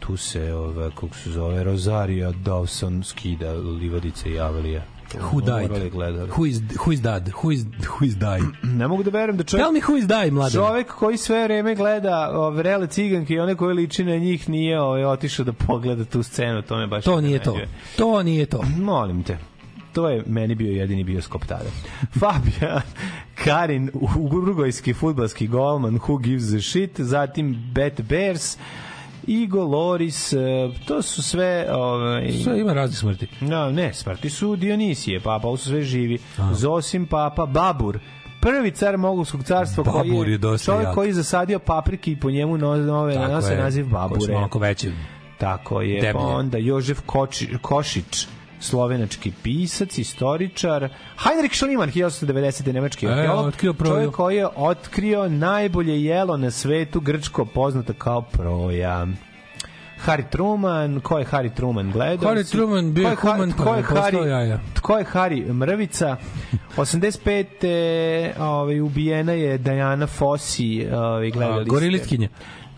Tu se, ove, kako se zove, Rosario Dawson skida Livadice i Avelija. Who died? Who is, who is dad? Who is, who is die? ne mogu da verujem da čovjek... Tell me who is die, mladen. Čovjek koji sve vreme gleda ove rele ciganke i one koje liči na njih nije ove, otišao da pogleda tu scenu. To me baš... To nije to. To nije to. Molim te to je meni bio jedini bioskop tada. Fabian Karin, urugojski futbalski golman, Who Gives a Shit, zatim Bet Bears, Igo, Loris, e, to su sve... Ovaj, sve ima razne smrti. No, da, ne, smrti su Dionisije, papa, ovo su sve živi. Aha. Zosim, papa, Babur, prvi car Mogulskog carstva Babur koji je, je čovjek jak. koji je zasadio paprike i po njemu nove Tako nose je, naziv Babure. Tako je, Tako je, Deblje. onda Jožef Koči, Košić, slovenački pisac, istoričar, Heinrich Schliemann, 1890. nemački e, arheolog, čovjek koji je otkrio najbolje jelo na svetu, grčko poznato kao proja. Harry Truman, ko je Harry Truman gledao? Harry Truman bio ko je Truman, pa ko je Harry, jaja. Ko je Harry Mrvica? 85. Ove, ovaj, ubijena je Diana Fossey, ovaj gledali. Gorilitkinja.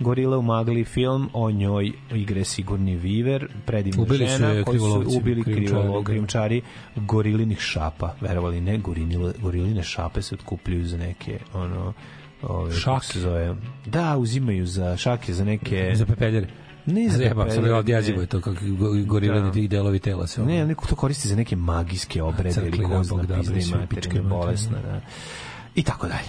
Gorila u magli film, o njoj igre Sigurni Viver, predivna ubili žena, koji su ubili krivolo, da. krimčari gorilinih šapa, verovali ne, gorinile, goriline šape se otkupljuju za neke, ono, ove, šake. Se zove. Da, uzimaju za šake, za neke... Za pepeljere. Ne za jeba, sam od jezivo je to kako gorilani da. delovi tela se. Ne, neko to koristi za neke magijske obrede ili ko zna, da, pizdima, pičke bolesna, da. I tako dalje.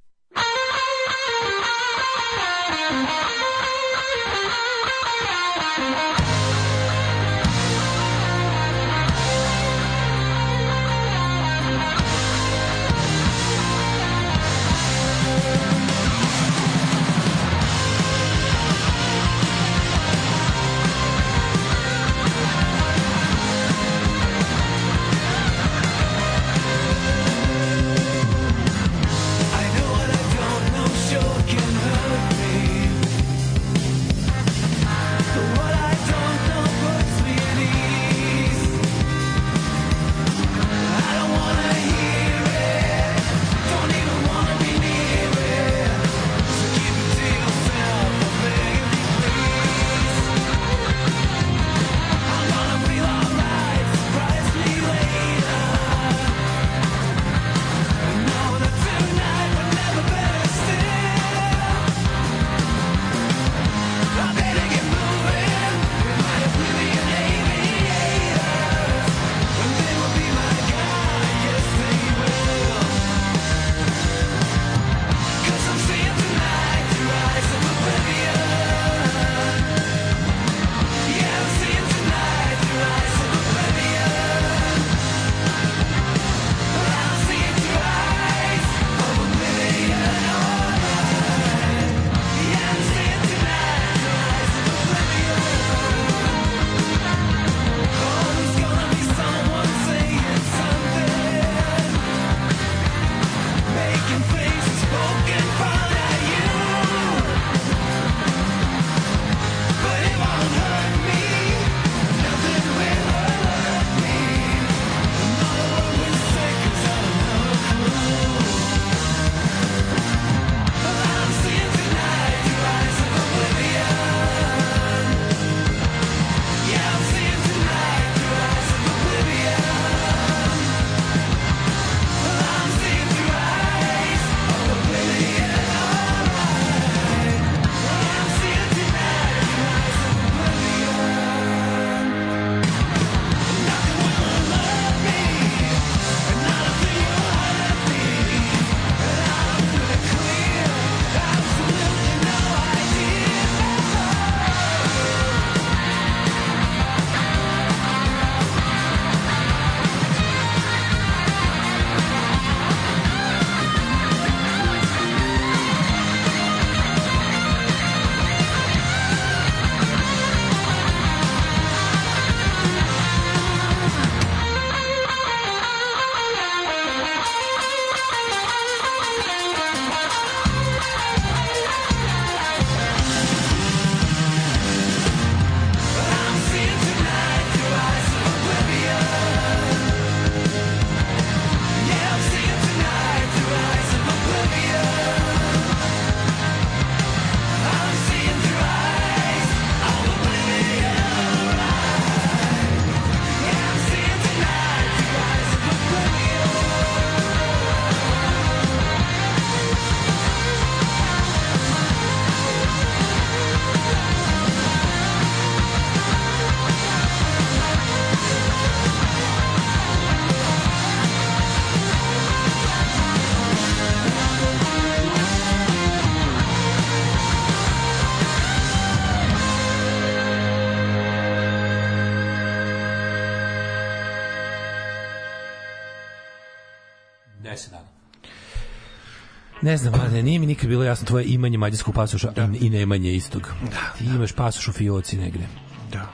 Ne znam, ali nije mi nikad bilo jasno tvoje imanje mađarskog pasoša da. i, i nemanje istog. Da, da. Ti imaš pasoš u fioci negde. Da.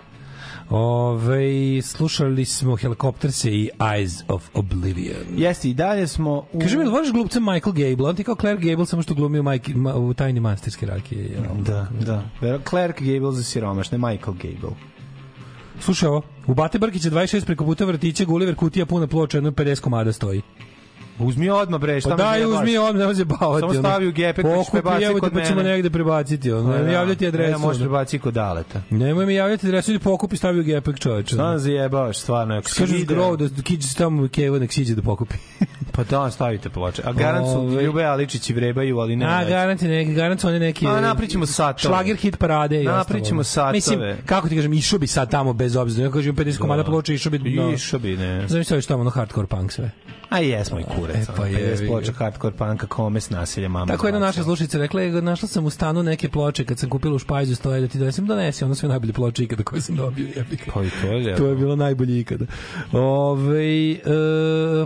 Ove, slušali smo Helicopterse i Eyes of Oblivion. Jeste, i dalje smo... U... Kaže mi, voliš glumca Michael Gable? On ti kao Claire Gable, samo što glumio Mike, ma, u Tajni manastirske rakije. Ja. Da, da. Vero, Claire Gable za siromaš, ne Michael Gable. Slušaj ovo, u Bate Brkića 26 preko puta vrtića, Gulliver kutija puna ploča, jedno 50 komada stoji. Uzmi odmah bre, šta pa daj, uzmi odmah, nemoj se bavati. Samo stavi u gepek, pa ćeš prebaci da kod mene. Pa ćemo negde prebaciti, ono. Pa da. Ne, javljati adresu. Ne, možeš prebaciti kod aleta. Nemoj mi javljati adresu, idi pokupi, stavi u gepek, čoveče. Šta zajebavaš, stvarno. Kažeš grov da kiđe tamo kevo, nek siđe da pokupi. pa da, stavite ploče. A garant su ovaj. Ljube Aličić i vrebaju, ali ne. A garant je neki, garant su oni neki. A napričimo satove. Šlager hit parade i Napričimo satove. Mislim, kako ti kažem, išao bi sad tamo bez obzira. Ja kažem 50 komada da. ploče, išao bi. Išao bi, ne. Zamisli tamo no hardcore punk sve. A jesmo i cool ture. E, pa je, 50 ploča hardcore panka, kome s naselja mama. Tako jedna naša slušalica rekla je, našla sam u stanu neke ploče kad sam kupila u Špajzu stoje da ti donesem, donesi, ono sve najbolje ploče ikada koje sam dobio. Jebika. Pa i to je. To je bilo najbolje ikada. Ove, e,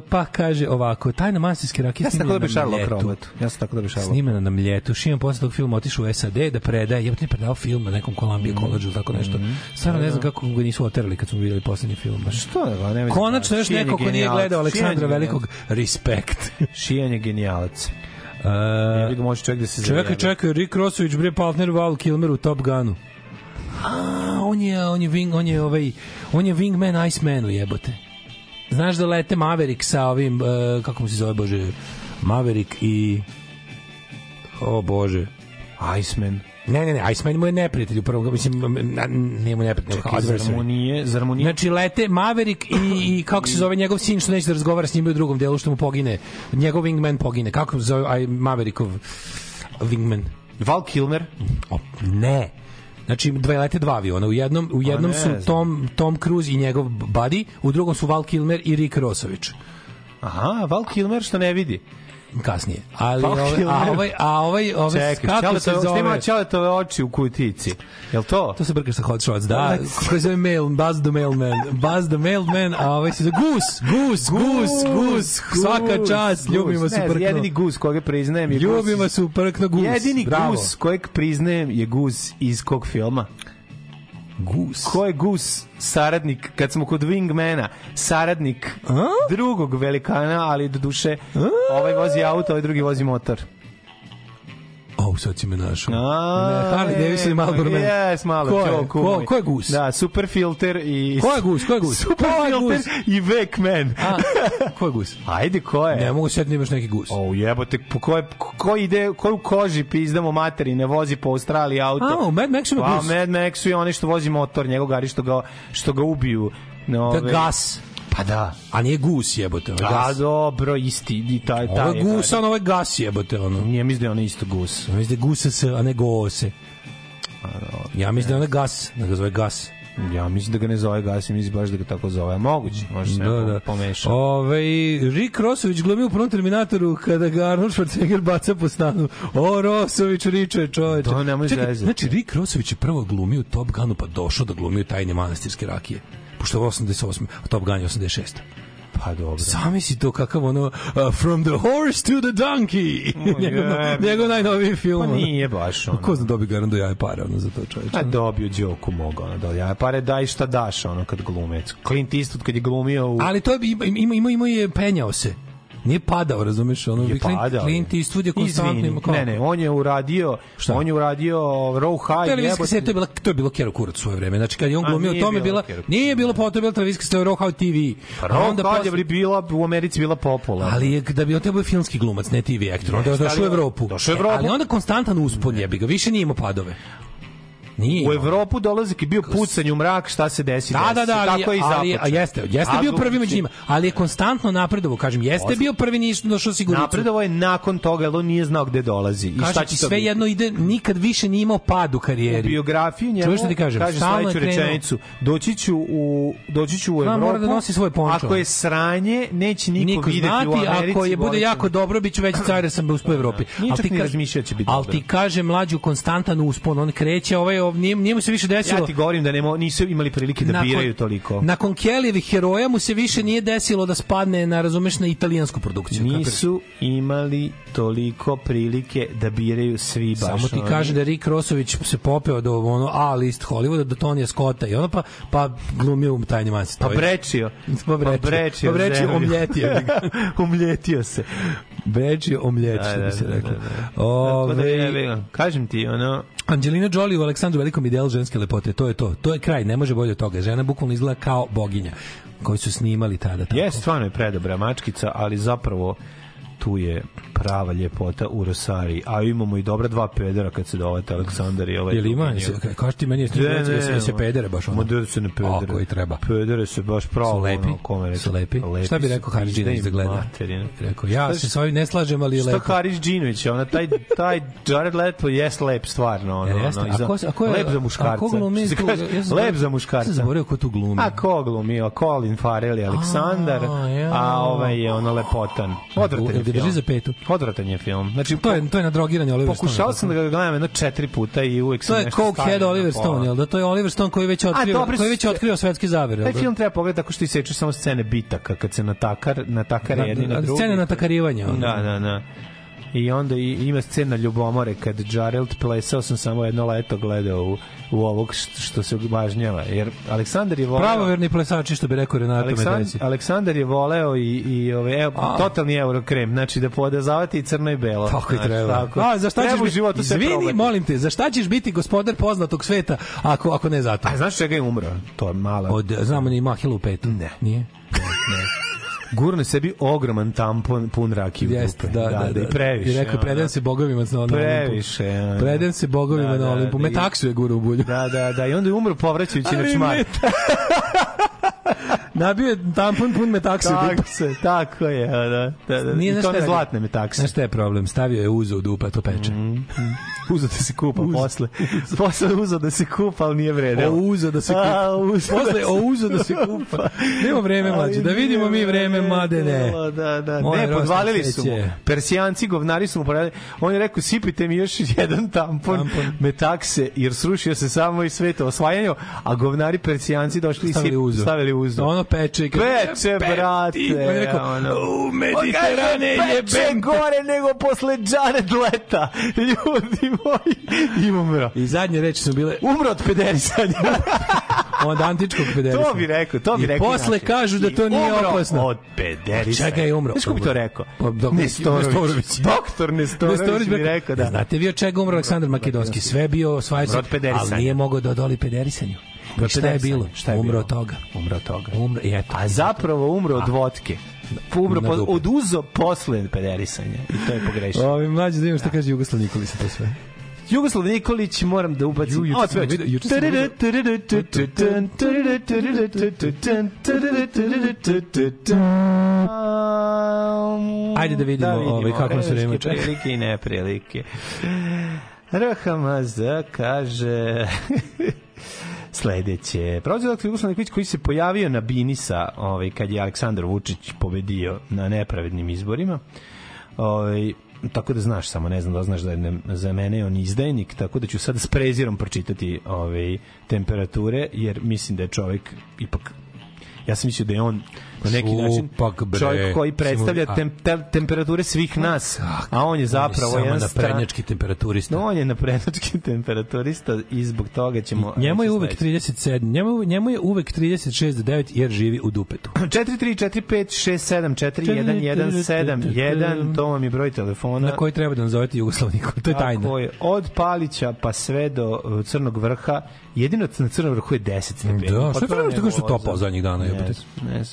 pa kaže ovako, tajna masijske rakije ja snimljena da bi na mljetu. Ja sam tako da bi šalo. Snimljena na mljetu. Šiman posle tog filma otišao u SAD da predaje, jebate ne predao film na nekom Columbia mm. College tako nešto. Mm. Stvarno ne da, znam da. kako ga nisu oterali kad smo videli poslednji film. Pa što je, pa ne Konačno još neko ko nije gledao Aleksandra Velikog, respekt Respekt. Šijan je genijalac. Uh, Jebi ga e, može čovjek da se zavijebe. Čekaj, čekaj, Rick Rosović, bre, partner Val Kilmer u Top Gunu. A, on je, on je, wing, on je, ovaj, on je wingman Iceman u jebote. Znaš da lete Maverick sa ovim, uh, kako mu se zove, bože, Maverick i... O, bože, Iceman. Ne, ne, ne, Iceman mu je neprijatelj u prvom, mislim, ne mu neprijatelj, Čekaj, adversary. Zar mu nije, zar mu nije? Znači, lete Maverick i, i kako se zove njegov sin, što neće da razgovara s njim u drugom delu, što mu pogine. Njegov wingman pogine. Kako se zove aj, Maverickov wingman? Val Kilmer? O, ne. Znači, dve lete dva aviona. U jednom, u pa jednom ne, su Tom, Tom Cruise i njegov buddy, u drugom su Val Kilmer i Rick Rosović. Aha, Val Kilmer što ne vidi kasnije. Ali pa ovaj, a ovaj, a ovaj, ovaj Čekaj, kako čeletove, se zove? Snima čeletove oči u kutici. Jel to? To se brkaš sa Hot Shots, da. Koji se zove Mail, Buzz the Mailman. Buzz the Mailman, a ovaj se zove Gus, Gus, Gus, Gus. Svaka čast, ljubimo se prkno. Jedini Gus kojeg priznajem je Gus. Ljubimo se prkno Gus. Jedini Gus kojeg priznajem je Gus iz kog filma? Gus. Ko je Gus? Saradnik, kad smo kod Wingmana, saradnik A? drugog velikana, ali do duše, ovaj vozi auto, ovaj drugi vozi motor. Au, sad si me našao. Harley e, Davidson i Marlboro Man. Yes, Marlboro. Ko, ko, ko je gus? Da, super filter i... Ko je gus? Ko je gus? Super filter i vek man. A, ko je gus? Ajde, ko je? Ne mogu sad da neki gus. O, jebote, po ko, ko ide, ko u koži pizdamo materi, ne vozi po Australiji auto. A, u Mad Maxu ima pa, gus. A, Mad Maxu je onaj što vozi motor, njegov gari što ga, što ga ubiju. No, da gas da. A nije gus jebote. Ovaj gas. A dobro, isti. I taj, taj, ovo je gus, ono, ovo je gas jebote. Ono. Nije mislim da je ono isto gus. Mislim da je gusa se, a ne gose. A, dobro, ja mislim da je ono gas, da ga zove gas. Ja mislim da ga ne zove gas, Gasim, mislim baš da ga tako zove. Moguće, može se da, da. pomeša. Ove, ovaj, Rick Rosović glumi u prvom Terminatoru kada ga Arnold Schwarzenegger baca po stanu. O, Rosović, Riče, čoveče. To nemoj zezati. Znači, Rick Rosović je prvo glumio u Top Gunu, pa došao da glumio tajne manastirske rakije pošto je 88. a Top Gun je 86. Pa dobro. Sami si to kakav ono uh, From the Horse to the Donkey. Oh, njegov, je, njegov najnoviji film. Pa nije baš pa ono. Ko zna dobi garant do jaje pare ono za to čoveče. A pa dobio Đoku moga ono do da, jaje pare daj šta daš ono kad glumec. Clint Eastwood kad je glumio u... Ali to je, ima, ima, ima, ima je penjao se nije padao, razumeš, ono je padao. Clint Eastwood je konstantno Ne, ne, on je uradio, šta? on je uradio uh, Row High. Televizijska serija, to je bila to je bilo Kero Kurac u svoje vreme. Znači kad je on glumio, to je bila nije bilo pa to je bila televizijska serija Row High TV. Pa onda pa je bila u Americi bila popularna. Ali je da bi on trebao filmski glumac, ne TV aktor. Onda je došao u Evropu. Došao u Evropu. Ali onda konstantan uspon jebi ga, više nije imao padove. Nije u Evropu dolazak je bio pucanj u mrak, šta se desi? Da, da, da, ali, tako je i ali, a jeste, jeste bio prvi među njima, ali je konstantno napredovo, kažem, jeste bio prvi, nisu došao sigurno. Napredovo je nakon toga, ali on nije znao gde dolazi. I šta će sve jedno ide, nikad više nije imao pad u karijeri. U biografiju njemu, što ti kažem, kaže sledeću rečenicu, doći ću u, doći ću u Evropu, mora da nosi svoj pončo. Ako je sranje, neće niko, niko videti znati, u Americi. Ako je bude jako dobro, bit ću veći car, sam uspeo Evropi. Ničak ni razmišljao da će biti dobro. Ali ti kaže, mlađu, konstantan uspon, on kreće ovaj, ovaj kao se više desilo. Ja ti govorim da nemo, nisu imali prilike da nakon, biraju toliko. Nakon Kellyjevih heroja mu se više nije desilo da spadne na, razumeš, na italijansku produkciju. Nisu imali toliko prilike da biraju svi baš. Samo ti kaže da Rick Rosović se popeo do ono A list Hollywooda, do Tonija Scotta i ono pa, pa glumio u tajni manci. Pa brečio. Pa brečio. Pa brečio, pa brečio omljetio. omljetio se. Brečio, omljetio, da da da, da, da, da, da, da. Ove, Kažem ti, ono... Angelina Jolie u Aleksandru Aleksandru Velikom ideal ženske lepote, to je to. To je kraj, ne može bolje od toga. Žena bukvalno izgleda kao boginja koju su snimali tada. Tako. Yes, stvarno je predobra mačkica, ali zapravo tu je prava ljepota u Rosari, a imamo i dobra dva pedera kad se dovete Aleksandar i ovaj. Jel ima, kaži ti meni, ne, znači da ne, ne, se, se pedere baš ono. Model da se ne pedere. Ako i treba. Pedere se baš pravo. Su lepi, ono, kome rekao, su lepi. lepi. Šta bi rekao Haris Đinović da gleda? Rekao, ja se s ovim ne slažem, ali je lepo. Šta Haris Đinović, ona taj, taj Jared Leto je lep stvarno. Ono, e, ono, a ko, a ko je, lep za muškarca. A ko glumi? lep za muškarca. sam zaboravio ko tu glumi. A ko glumi? Colin Farrell i Aleksandar, a ovaj je ono lepotan. Odvrte film. drži za petu. Odvratan je film. Znači, to je, to je nadrogiranje Oliver Stone. Pokušao sam da ga gledam jedno četiri puta i uvek sam nešto stavio. To je Cokehead Oliver Stone, jel da? To je Oliver Stone koji već otkrio, A, dobro, koji već otkrio svetski zaver. Taj da? film treba pogledati ako što isečeš samo scene bitaka, kad se natakar, natakare da, jedni na da, drugi. Scene natakarivanja. Da, da, da i onda ima scena ljubomore kad Gerald plesao sam samo jedno leto gledao u, u ovog što se ubažnjava jer Aleksandar je voleo pravoverni plesači što bi rekao Renato Aleksand, Medveci Aleksandar je voleo i, i ove, evo, A. totalni eurokrem znači da podazavati i crno i belo tako i znači, treba tako. A, za šta ćeš u životu sve probati molim te za šta ćeš biti gospodar poznatog sveta ako, ako ne zato A znaš čega je umro? To je malo Od, znamo ni Mahilu petu. Ne. Nije? Ne. ne gurne sebi ogroman tampon pun rakiju Jeste, dupe. Da, da, da, da, da, i previše. I rekao, predajem se bogovima na Olimpu. Previše. Ja, predajem se bogovima da, na da, Olimpu. Da, Metaksu je gura u bulju. Da, da, da, i onda je umro povraćajući na čmar. Nabio je tampon pun metakse. Takse, tako je. Da, da, da. da. Nije I to ne zlatne metakse. Znaš šta je problem? Stavio je uzo u dupa, to peče. Mm -hmm. Uzo da se kupa uzo. posle. Posle uzo da se kupa, ali nije vrede. Da da o uzo da se kupa. A, uzo posle da o uzo da se kupa. Nema vreme, mlađe. Da vidimo mi vreme, mladene. Da, da. Moje ne, podvalili su mu. Persijanci, govnari su mu poradili. On je rekao, sipite mi još jedan tampon, tampon. metakse, jer srušio se samo i sve to osvajanje, a govnari persijanci došli i stavili uzo. Stavili uzo. Peče. Ono peče. Peče, brate. On je rekao, ono. u Mediterane je peče gore nego posle Jared Leta. Ljudi moji. I umro. I zadnje reči su bile... Umro od pederisanja. od antičkog pederisanja. To bi rekao, to bi rekao. I posle inače. kažu da to nije umro opasno. od pederisanja. Pa čega je umro? Znaš ko bi to pa rekao? Pa, dok, Nestorović. Nestorović. Doktor Nestorović, Nestorović bi rekao da. Znate vi od čega umro Aleksandar Makedonski? Sve bio osvajač, ali nije mogao da odoli pederisanju. Šta, šta je bilo? Šta je umro od toga. Umro od toga. Umro, i eto, A zapravo umro od vodke. Umro po, od uzo posle pederisanja. I to je pogrešno. Ovi mlađi da imam šta da. kaže Jugoslav Nikolić to sve. Jugoslav Nikolić moram da ubacim. Ju, Ajde da vidimo, da ovaj, vidimo ovaj, kako nas vreme čeka. Prilike i neprilike. Rahamaza kaže... sledeće. Prozivak Jugoslav Nikolić koji se pojavio na Binisa ovaj, kad je Aleksandar Vučić pobedio na nepravednim izborima. Ovaj, tako da znaš samo, ne znam da znaš da je za mene on izdajnik, tako da ću sad s prezirom pročitati ove ovaj, temperature, jer mislim da je čovek ipak, ja sam mislio da je on na neki način Upak, bre, čovjek koji predstavlja tem, temperature svih nas, a on je zapravo on je jedan na prednjački temperaturista. No, on je na prednjački temperaturista i zbog toga ćemo... Njemu je uvek 37, njemu, njemu je uvek 36 do 9 jer živi u dupetu. 4, 3, 4, 5, 6, 7, 4, 1, 1, 7, 1, to vam je broj telefona. Na koji treba da nazovete Jugoslav Nikola, to je tajna. Tako je, od Palića pa sve do uh, Crnog vrha, jedino na Crnom vrhu je 10 stepeni. Da, pa što je prvo što kaže topao zadnjih dana? Ne, ne,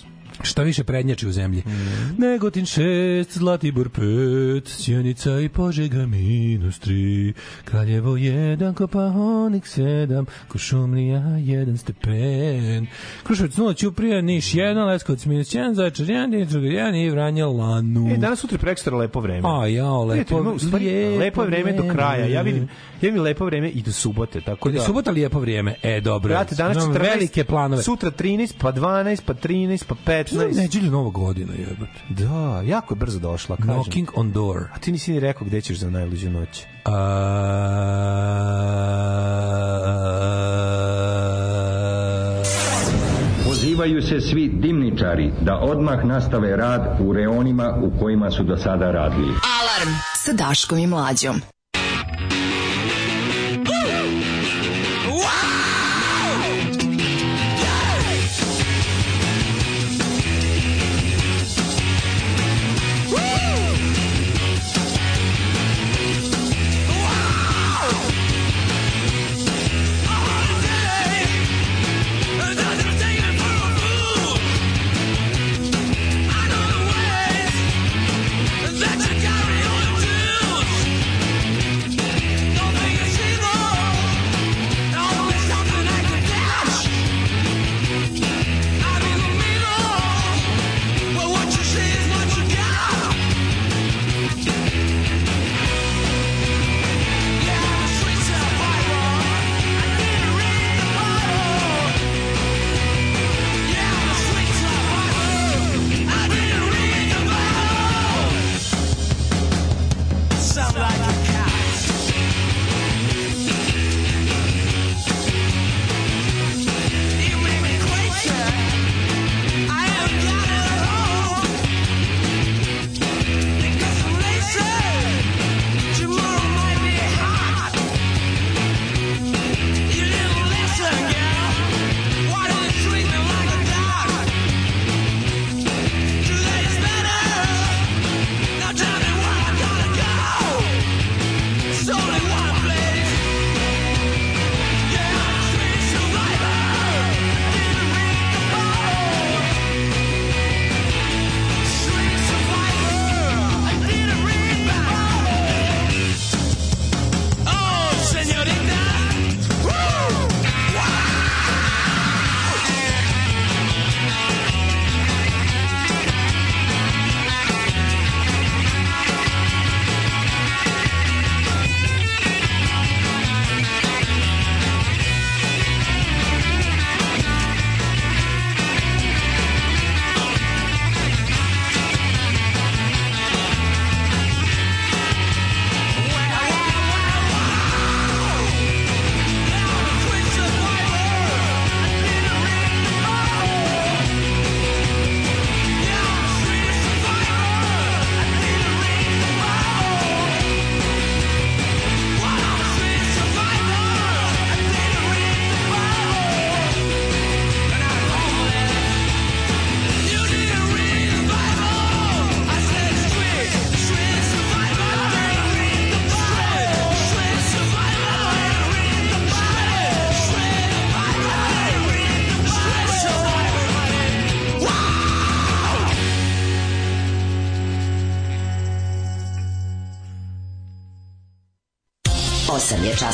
šta više prednjači u zemlji. Mm -hmm. Negotin 6, Zlatibor pet, Sjenica i Požega minus tri, Kraljevo jedan, Kopahonik sedam, Košumlija jedan stepen, Krušovac 0, Ćuprija, Niš jedan, Leskovac minus 1, Zaječar 1, Dimitrov 1 i Vranje Lanu. E, danas sutra prekstra lepo vreme. A, jao, lepo, Vidite, stvari, lepo, lepo vreme, vreme do kraja. Ja vidim, ja vidim lepo vreme i do subote. Tako da... Subota lijepo vreme. E, dobro. Brate, danas 14, velike planove. Sutra 13, pa 12, pa 13, pa 5, Što je neđelju Nova godina, jebote? Da, jako je brzo došla, kažem. Knocking on door. A ti nisi ni rekao gde ćeš za najluđu noć. A... Pozivaju se svi dimničari da odmah nastave rad u reonima u kojima su do sada radili. Alarm sa Daškom i Mlađom.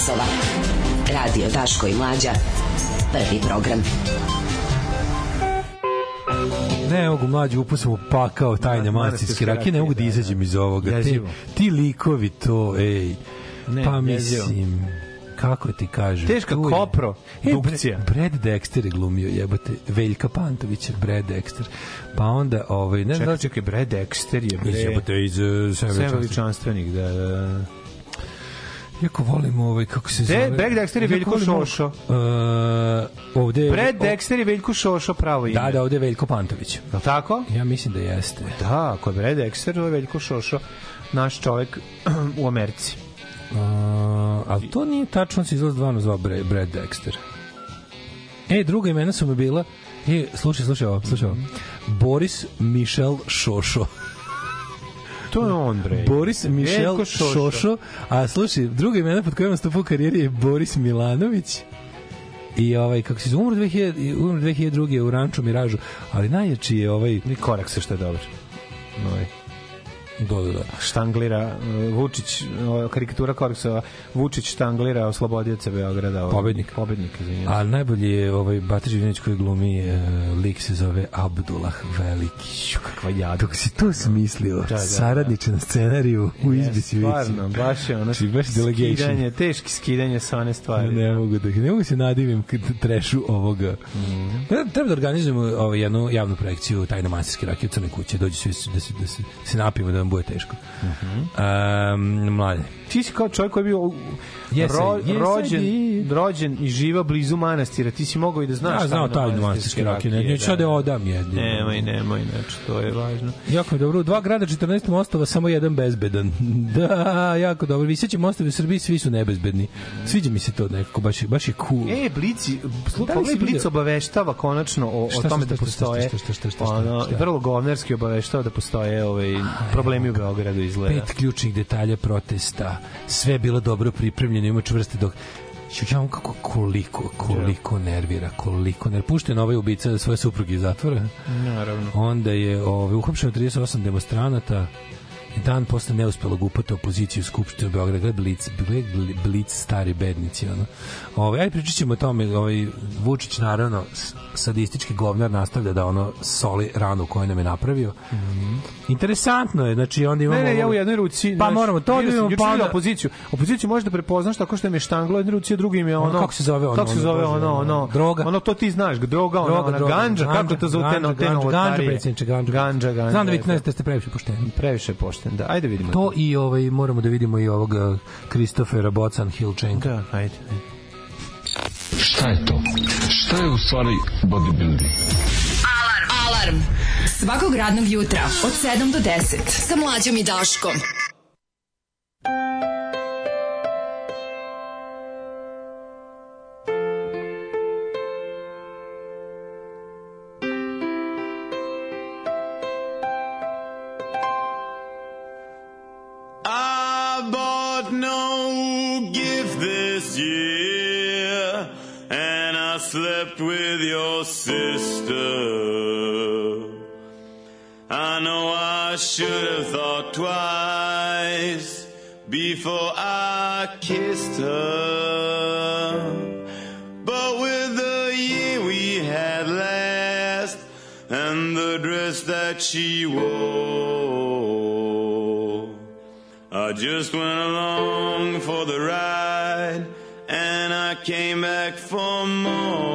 časova. Radio Daško i Mlađa. Prvi program. Ne mogu mlađu upusam u pakao tajne manastirske rakije, ne mogu da izađem iz ovoga. Ti, ti likovi to, ej. Ne, pa mislim kako ti kažem. Teška tu kopro, je. dukcija. Brad Dexter je glumio, jebote, Veljka Pantović je Brad Dexter. Pa onda, ovaj, ne znam... Čekaj, čekaj, Brad Dexter je... Bre... Jebote, iz uh, eh, Sve veličanstvenik, da, da, da. Jako volim ovaj, kako se zove... De, Dexter i Veljko Šošo. Uh, ovde... je, Pred Dexter i Veljko Šošo, pravo ime. Da, da, ovde je Veljko Pantović. Je tako? Ja mislim da jeste. Da, ako je Brad Dexter, ovo je Veljko Šošo, naš čovek u Americi. Uh, ali to nije tačno, se izlaz dvano zvao Brad, Brad Dexter. E, druga imena su mi bila... E, slušaj, slušaj ovo, slušaj ovo. Mhm. Boris Michel Šošo. to je on, bre? Boris Mišel Šošo. A slušaj, druga imena pod kojima stupu u karijeri je Boris Milanović. I ovaj kako se umro 2000 umro 2002 u Ranču Miražu, ali najjači je ovaj Nikorak se što je dobro. Ovaj Da, da, da. Štanglira uh, Vučić, uh, karikatura Korksova, Vučić štanglira oslobodioca Beograda. Ovaj, pobednik. Pobednik, izvinjam. A najbolji je ovaj Bata Živinić koji glumi e, lik se zove Abdullah Veliki. Šu, kakva jada. Dok si to da, da, smislio, da, da, da. na scenariju u yes, izbi si Stvarno, baš je ono Či, znači, baš delegation. skidanje, teški skidanje sa one stvari. Ne, da. mogu da, ne mogu da se nadivim kad trešu ovoga. Mm. Treba, da organizujemo ovaj, jednu javnu projekciju tajne manastirske rakije u Crne kuće. Dođu svi da se, da se, da se napijemo da vam bude teško. Uh mhm. -huh. um, mlade ti si kao čovjek koji je bio jesen, ro, jesen, rođen, i... rođen i živa blizu manastira, ti si mogao i da znaš ja, znao taj manastirski rakije. Ne, da. neću da, da odam jedin. Nemoj, nemoj, znači, to je važno. Jako je dobro, dva grada, 14 mostova, samo jedan bezbedan. da, jako dobro, viseći mostovi u Srbiji svi su nebezbedni. Sviđa mi se to nekako, baš, baš je cool. E, Blici, slupa, da li Blic obaveštava konačno o, o tome da postoje, ono, vrlo govnerski obaveštava da postoje ovaj, problemi u Beogradu izgleda. Pet ključnih detalja protesta sve je bilo dobro pripremljeno, ima čvrste dok ja kako koliko koliko yeah. nervira, koliko nervira. Pušten ovaj ubica svoje supruge iz zatvora. Naravno. Onda je ovaj uhapšeno 38 demonstranata dan posle neuspelog upata opozicije u Skupštinu Beograda, gled Blic, gled Blic stari bednici, ono. Ove, ajde pričat ćemo o tome, ovaj, Vučić naravno sadistički govnar nastavlja da ono soli ranu koju nam je napravio. Mm Interesantno je, znači onda imamo... Ne, ne, ja u jednoj ruci... Pa znaš, moramo to da imamo pa... Onda... Opoziciju. Opoziciju možeš da prepoznaš tako što im je štanglo jednoj ruci, drugim je ono... kako se zove ono? Kako se zove ono, ono, Droga. Ono, to ti znaš, droga, ono, droga, ona, droga, kako to zove te novotarije? Gandža, gandža, gandža, gandža, gandža, Znam da vi da ste gandža, gandža, gandža, gandža, gandža, Jeste, da, ajde vidimo. To, to. i ovaj, moramo da vidimo i ovog eh, Kristofera Bocan Hilčenka. Da, ajde. Šta je to? Šta je u stvari bodybuilding? Alarm! Alarm! Svakog radnog jutra od 7 do 10 sa mlađom i Daškom. slept with your sister. I know I should have thought twice before I kissed her. But with the year we had last and the dress that she wore, I just went along for the ride and I came back for more.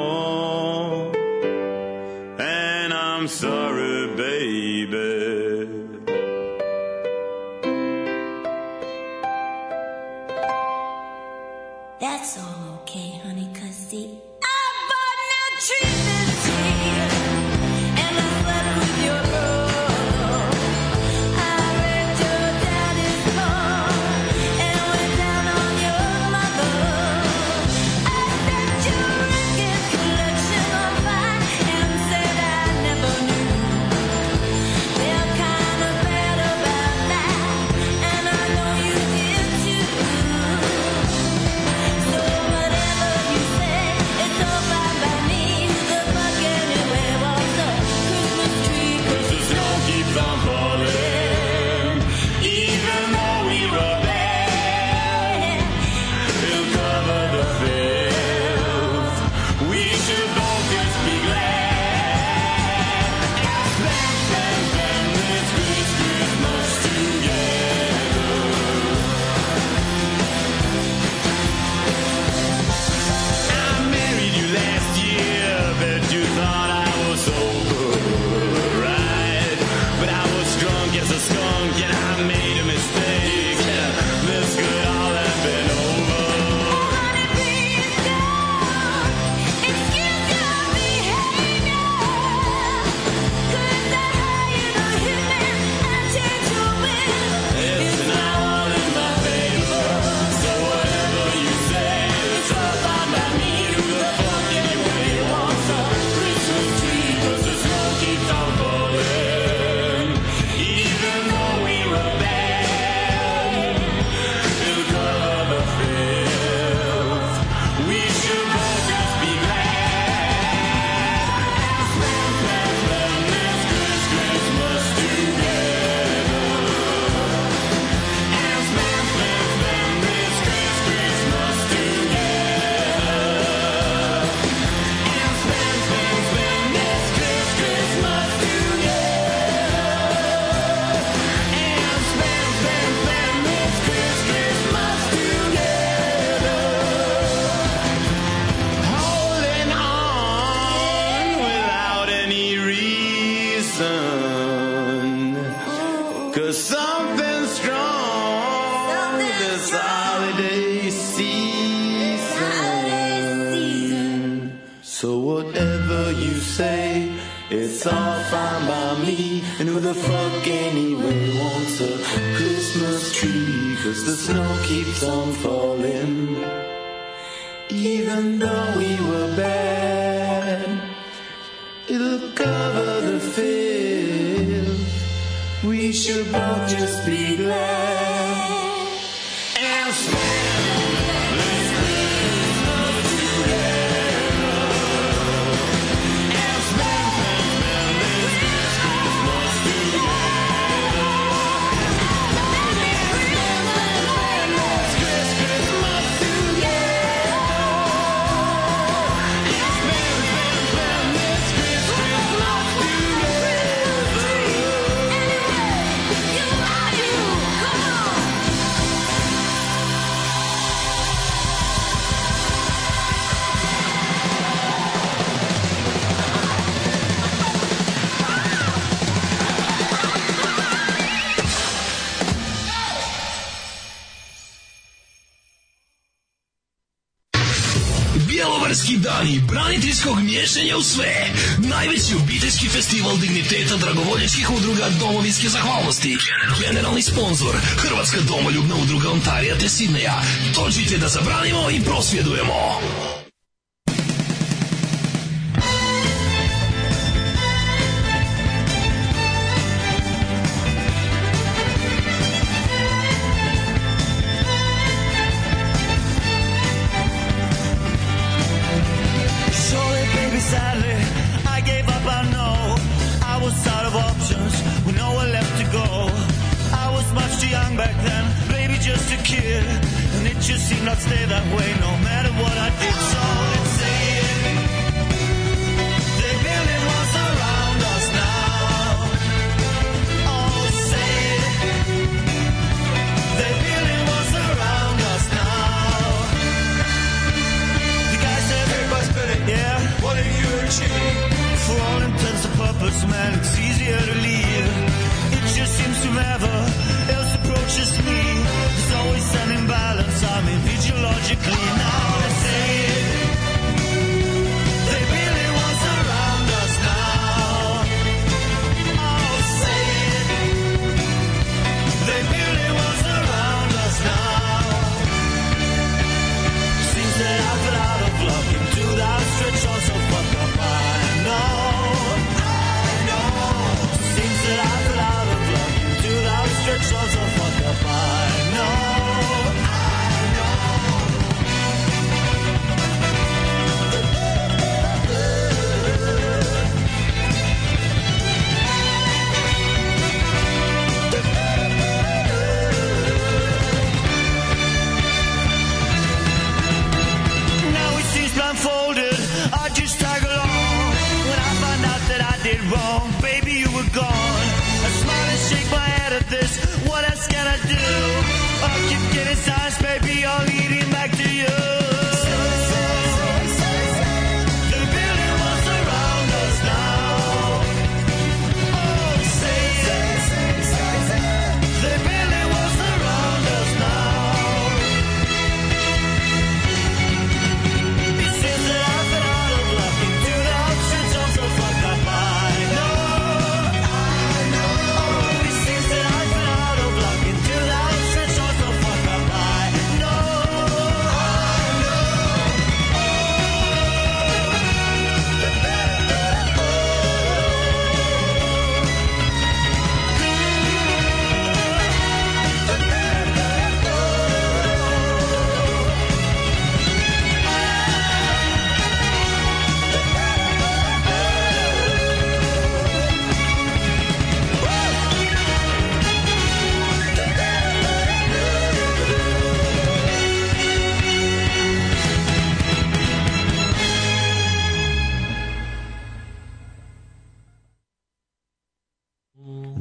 obiteljskog miješanja u sve. Najveći obiteljski festival digniteta dragovoljačkih udruga domovinske zahvalnosti. Generalni sponsor Hrvatska domoljubna udruga Ontarija te Sidneja. Dođite da zabranimo i prosvjedujemo.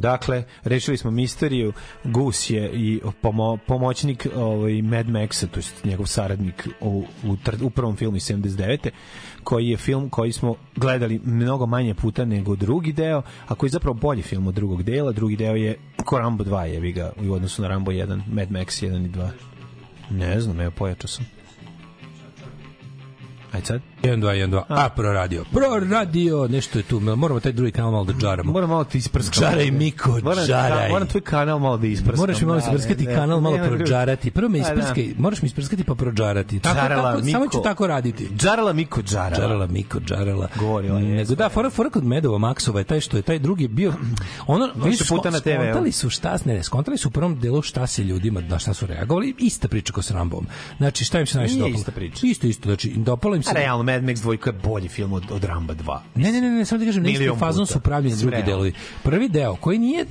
Dakle, rešili smo misteriju. Gus je i pomo pomoćnik ovaj, Mad Maxa, to je njegov saradnik u, u, u prvom filmu iz 79 koji je film koji smo gledali mnogo manje puta nego drugi deo, a koji je zapravo bolji film od drugog dela. Drugi deo je ko Rambo 2 je, vi ga u odnosu na Rambo 1, Mad Max 1 i 2. Ne znam, evo pojačao sam. Ajde sad. 1, 2, 1, 2. A, radio. proradio. Proradio, nešto je tu. Moramo taj drugi kanal malo da džaramo. Moramo malo da isprskamo. Džaraj, Miko, moram, džaraj. Moram tvoj kanal malo da isprskam. Moraš mi malo da, isprskati da, kanal, malo ne, prođarati. Prvo me da, da. isprskaj, da. moraš mi isprskati pa prođarati. Tako, džarala, tako, Miko. Samo ću tako raditi. Džarala, Miko, džarala. Džarala, Miko, džarala. Govori, on Nego, mm, da, fora, fora kod Medova Maksova je taj što je taj drugi bio... Ono, više puta na TV. Skontali su šta, ne, ne, skontali su u prvom delu šta se ljudima, na šta su reagovali. Ista priča kao s Rambom. Znači, šta im se najviše dopalo? Ista priča. Isto, isto. Znači, dopalo bojim se. A da. realno, Mad Max 2 je bolji film od, od Ramba 2. Ne, ne, ne, ne, samo da kažem, nisi fazon su pravljeni drugi delovi. Prvi deo, koji nije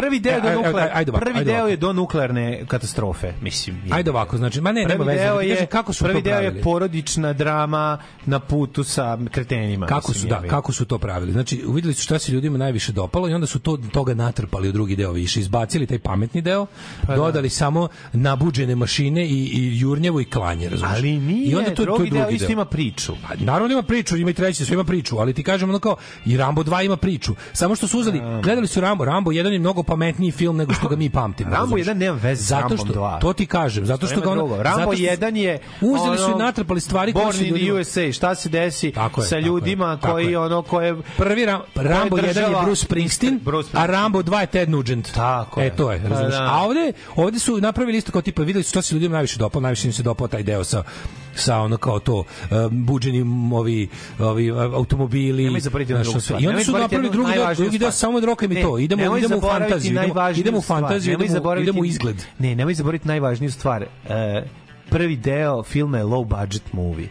prvi deo, e, do e, e, nuklear, ajde, ovako, prvi deo je do nuklearne katastrofe, mislim. Je. Ajde ovako, znači, ma ne, prvi nema veze. Deo znači, je, kako su prvi deo je porodična drama na putu sa kretenima. Kako su, da, kako su to pravili. Znači, uvideli su šta se ljudima najviše dopalo i onda su to toga natrpali u drugi deo više. Izbacili taj pametni deo, pa, da. dodali da. samo nabuđene mašine i, i jurnjevo i klanje, razumiješ? Ali nije, I onda to, drugi, to drugi deo isto ima priču. Pa, naravno ima priču, ima i treći, sve ima priču, ali ti kažem ono kao, i Rambo 2 ima priču. Samo što su uzeli, gledali su Rambo, Rambo jedan je mnogo pametniji film nego što ga mi pamtimo. Rambo 1 nema veze s Rambo 2. To ti kažem, zato što ga on Rambo 1 je uzeli su i natrpali stvari koje su ljudi USA, šta se desi sa ljudima koji ono koje prvi Rambo 1 je Bruce Springsteen, a Rambo 2 je Ted Nugent. Tako e, je. E to je, pa razumeš. Da. A ovde ovde su napravili isto kao tipa videli su šta se ljudima najviše dopalo, najviše im se dopao taj deo sa sa ono kao to e, buđenim ovi ovi automobili nemoj zaboraviti na drugu stvar i oni su napravili drugi deo drugi deo samo roka mi to idemo nemoj idemo u fantaziju idemo, idemo u fantaziju idemo, idemo u izgled ne nemoj zaboraviti najvažniju stvar e, prvi deo filma je low budget movie